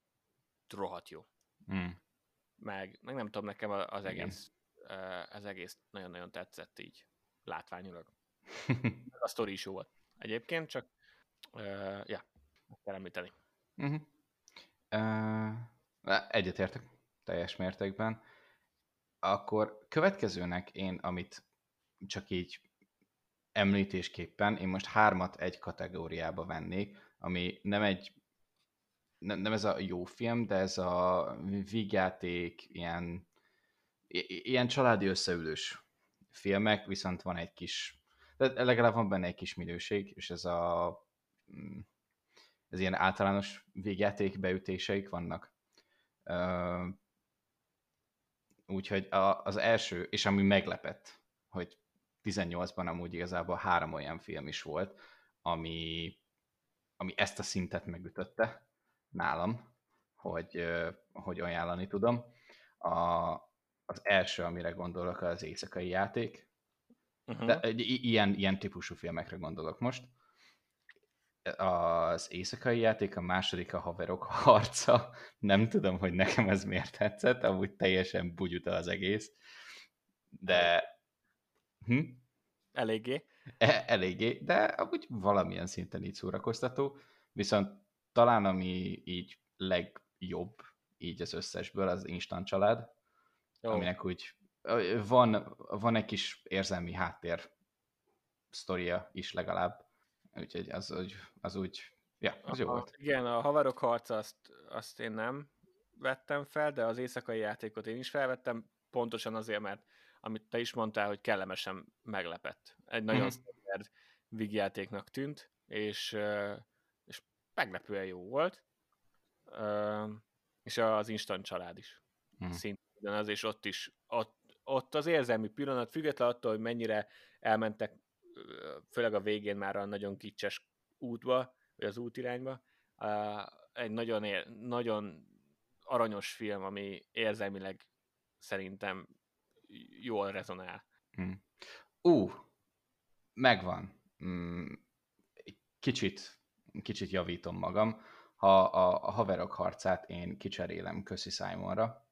rohadt jó. Mm. Meg, meg nem tudom, nekem az egész, az egész nagyon-nagyon tetszett így látványilag. a sztori is jó volt. Egyébként csak, uh, ja, meg kell említeni. Uh-huh. Uh, egyetértek teljes mértékben. Akkor következőnek én, amit csak így említésképpen, én most hármat egy kategóriába vennék, ami nem egy nem, nem ez a jó film, de ez a vígjáték, ilyen, ilyen családi összeülős filmek, viszont van egy kis, de legalább van benne egy kis minőség, és ez a mm, ez ilyen általános végjáték beütéseik vannak. Úgyhogy az első, és ami meglepett, hogy 18-ban amúgy igazából három olyan film is volt, ami, ami ezt a szintet megütötte nálam, hogy, hogy ajánlani tudom. A, az első, amire gondolok, az éjszakai játék. Uh-huh. De egy, ilyen, ilyen típusú filmekre gondolok most. Az éjszakai játék, a második a haverok harca. Nem tudom, hogy nekem ez miért tetszett, amúgy teljesen bugyuta az egész. De Hm? Eléggé. E, eléggé, de amúgy valamilyen szinten így szórakoztató. Viszont talán ami így legjobb így az összesből, az Instant család, Jó. aminek úgy van, van egy kis érzelmi háttér sztoria is legalább. Úgyhogy az, úgy, az úgy, ja, az jó volt. Igen, a havarok harca azt, azt én nem vettem fel, de az éjszakai játékot én is felvettem, pontosan azért, mert amit te is mondtál, hogy kellemesen meglepett. Egy nagyon mm. standard vígjátéknak tűnt, és meglepően jó volt. És az instant család is. Mm. Szintén ugyanaz, és ott is, ott, ott az érzelmi pillanat, független attól, hogy mennyire elmentek, főleg a végén már a nagyon kicses útba, vagy az útirányba, egy nagyon, nagyon aranyos film, ami érzelmileg szerintem jól rezonál. Mm. Ú, megvan. Mm, kicsit, kicsit javítom magam. Ha a, a haverok harcát én kicserélem Köszi Simonra,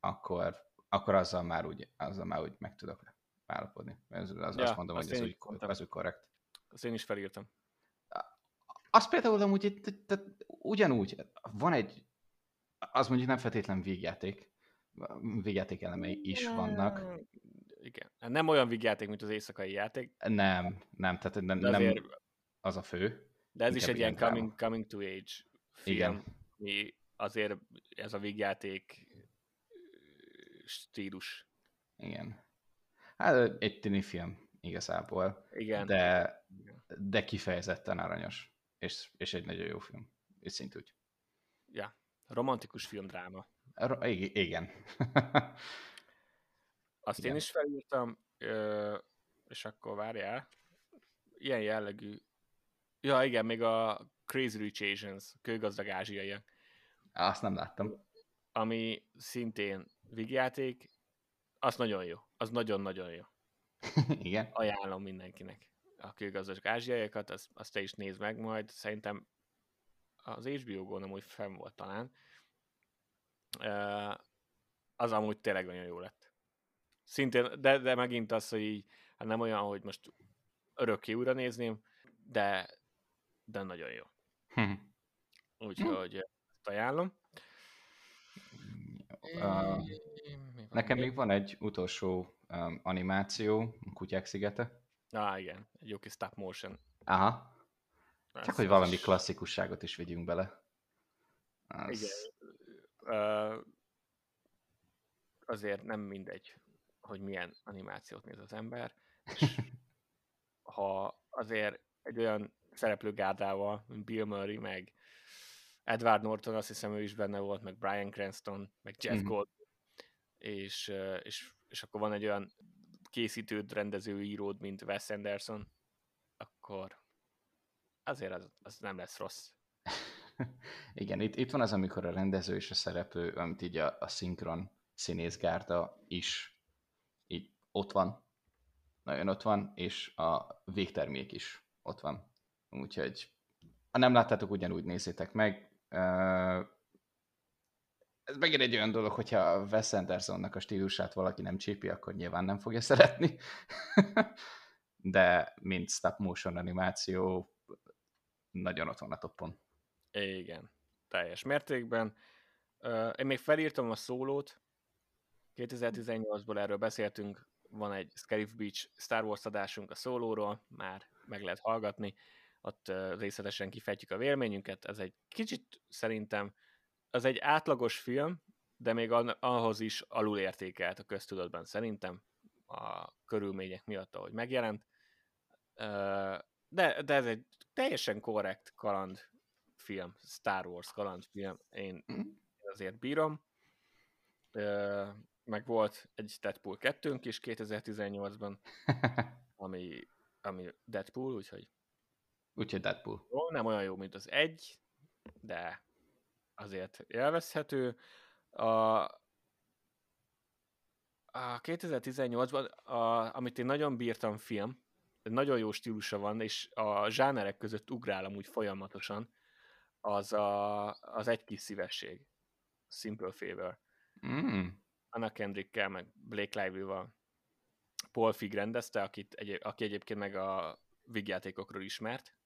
akkor, akkor azzal már úgy, azzal már úgy meg tudok állapodni. Ez, az, ja, azt mondom, azt hogy ez úgy, az úgy korrekt. Azt én is felírtam. Azt például amúgy, tehát ugyanúgy, van egy, az mondjuk nem feltétlen végjáték, végjáték elemei is vannak. Igen. Nem olyan végjáték, mint az éjszakai játék. Nem, nem, tehát nem, azért, nem az a fő. De ez is egy ilyen coming, coming to age film, Igen. mi azért ez a végjáték stílus. Igen. Hát egy tini film igazából. Igen. De, de kifejezetten aranyos. És, és egy nagyon jó film. És szintúgy. Ja. Romantikus film dráma. Igen. Azt Igen. én is felírtam, és akkor várjál. Ilyen jellegű. Ja, igen, még a Crazy Rich Asians, kőgazdag ázsiaiak. Azt nem láttam. Ami szintén vígjáték, az nagyon jó. Az nagyon-nagyon jó. Igen. Ajánlom mindenkinek a kőgazdag ázsiaiakat, azt, azt te is nézd meg majd. Szerintem az HBO-gon nem úgy fenn volt talán az amúgy tényleg nagyon jó lett. Szintén, de, de megint az, hogy így, hát nem olyan, hogy most örökké újra nézném, de, de nagyon jó. Hm. Úgyhogy hm. ezt ajánlom. Uh, nekem még van egy utolsó um, animáció, Kutyák szigete. Ah, igen, egy jó kis stop motion. Aha. Csak, Ez hogy valami klasszikusságot is vigyünk bele. Az... Igen. Uh, azért nem mindegy, hogy milyen animációt néz az ember, és ha azért egy olyan szereplőgárdával, mint Bill Murray, meg Edward Norton, azt hiszem ő is benne volt, meg Brian Cranston, meg Jeff mm-hmm. Gold, és, és, és akkor van egy olyan készítőd, rendező, íród, mint Wes Anderson, akkor azért az, az nem lesz rossz. Igen, itt, itt van az, amikor a rendező és a szereplő, amit így a, a szinkron színészgárda is így ott van, nagyon ott van, és a végtermék is ott van. Úgyhogy ha nem láttátok, ugyanúgy nézzétek meg. Ez megint egy olyan dolog, hogyha Wes Andersonnak a stílusát valaki nem csípi, akkor nyilván nem fogja szeretni. De mint stop motion animáció, nagyon ott van a toppon. Igen, teljes mértékben. Én még felírtam a szólót, 2018-ból erről beszéltünk, van egy Scarif Beach Star Wars adásunk a szólóról, már meg lehet hallgatni, ott részletesen kifejtjük a véleményünket, ez egy kicsit szerintem, az egy átlagos film, de még ahhoz is alul értékelt a köztudatban szerintem, a körülmények miatt, ahogy megjelent. De, de ez egy teljesen korrekt kalandfilm, Star Wars kalandfilm, én mhm. azért bírom meg volt egy Deadpool 2 is 2018-ban, ami, ami Deadpool, úgyhogy... Úgyhogy Deadpool. Jó, nem olyan jó, mint az egy, de azért élvezhető. A, a 2018-ban, a, amit én nagyon bírtam film, nagyon jó stílusa van, és a zsánerek között ugrál amúgy folyamatosan, az a, az egy kis szívesség. Simple Favor. Mm. Anna Kendrickkel, meg Blake Lively-val Paul Fig rendezte, akit egy, aki egyébként meg a vígjátékokról ismert,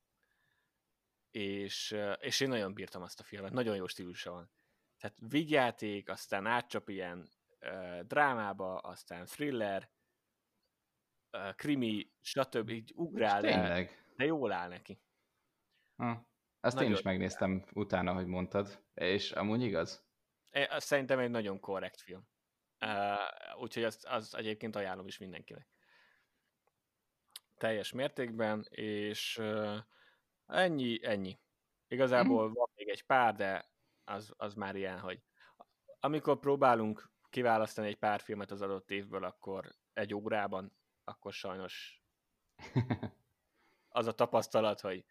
és, és én nagyon bírtam azt a filmet, nagyon jó stílusa van. Tehát vígjáték, aztán átcsap ilyen uh, drámába, aztán thriller, uh, krimi, stb. így ugrál el, de jól áll neki. Ha. Azt nagyon én is megnéztem utána, hogy mondtad, és amúgy igaz? Szerintem egy nagyon korrekt film. Uh, úgyhogy azt, az egyébként ajánlom is mindenkinek. Teljes mértékben, és uh, ennyi, ennyi. Igazából mm. van még egy pár, de az, az már ilyen, hogy amikor próbálunk kiválasztani egy pár filmet az adott évből, akkor egy órában, akkor sajnos az a tapasztalat, hogy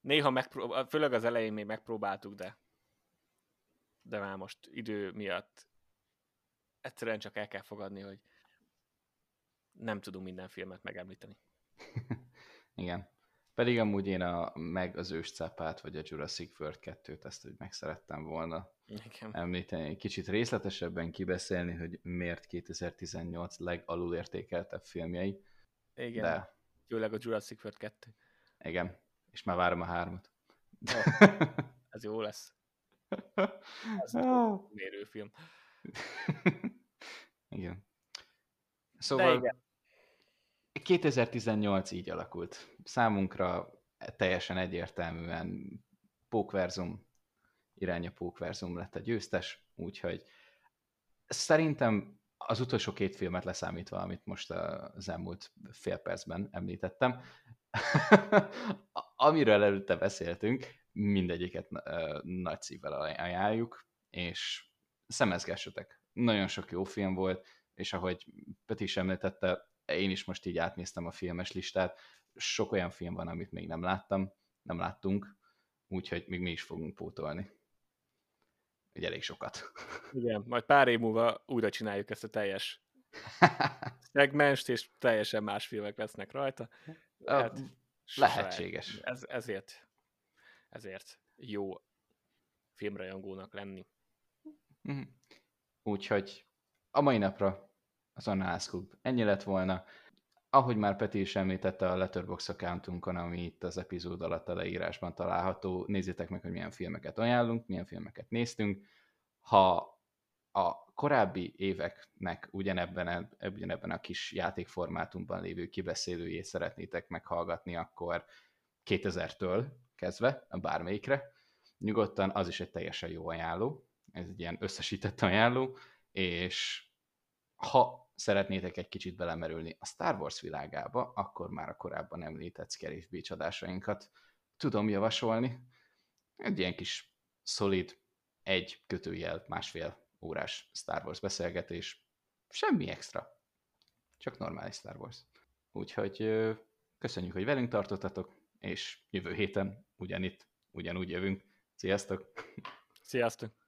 néha megprób- főleg az elején még megpróbáltuk, de de már most idő miatt egyszerűen csak el kell fogadni, hogy nem tudunk minden filmet megemlíteni. Igen. Pedig amúgy én a, meg az őscápát, vagy a Jurassic World 2-t, ezt úgy meg szerettem volna Igen. említeni, kicsit részletesebben kibeszélni, hogy miért 2018 legalulértékeltebb filmjei. Igen, de... főleg a Jurassic World 2. Igen, és már várom a hármat. Oh, ez jó lesz. Ez mérőfilm. igen. Szóval igen. 2018 így alakult. Számunkra teljesen egyértelműen Pókverzum iránya Pókverzum lett a győztes, úgyhogy szerintem az utolsó két filmet leszámítva, amit most az elmúlt fél percben említettem, amiről előtte beszéltünk, mindegyiket nagy szívvel ajánljuk, és szemezgessetek. Nagyon sok jó film volt, és ahogy Peti is említette, én is most így átnéztem a filmes listát, sok olyan film van, amit még nem láttam, nem láttunk, úgyhogy még mi is fogunk pótolni. Egy elég sokat. Igen, majd pár év múlva újra csináljuk ezt a teljes szegmenst, és teljesen más filmek lesznek rajta. Hát, Lehetséges. Ez, ezért, ezért jó filmrajongónak lenni. Mhm. Úgyhogy a mai napra az Annals Club ennyi lett volna. Ahogy már Peti is említette a Letterbox accountunkon, ami itt az epizód alatt a leírásban található, nézzétek meg, hogy milyen filmeket ajánlunk, milyen filmeket néztünk. Ha a korábbi éveknek ugyanebben a, ugyanebben a kis játékformátumban lévő kibeszélőjét szeretnétek meghallgatni, akkor 2000-től kezdve, bármelyikre, nyugodtan az is egy teljesen jó ajánló, ez egy ilyen összesített ajánló, és ha szeretnétek egy kicsit belemerülni a Star Wars világába, akkor már a korábban említett Scary Beach tudom javasolni. Egy ilyen kis szolid, egy kötőjel, másfél órás Star Wars beszélgetés. Semmi extra. Csak normális Star Wars. Úgyhogy köszönjük, hogy velünk tartottatok, és jövő héten ugyanitt, ugyanúgy jövünk. Sziasztok! Sziasztok!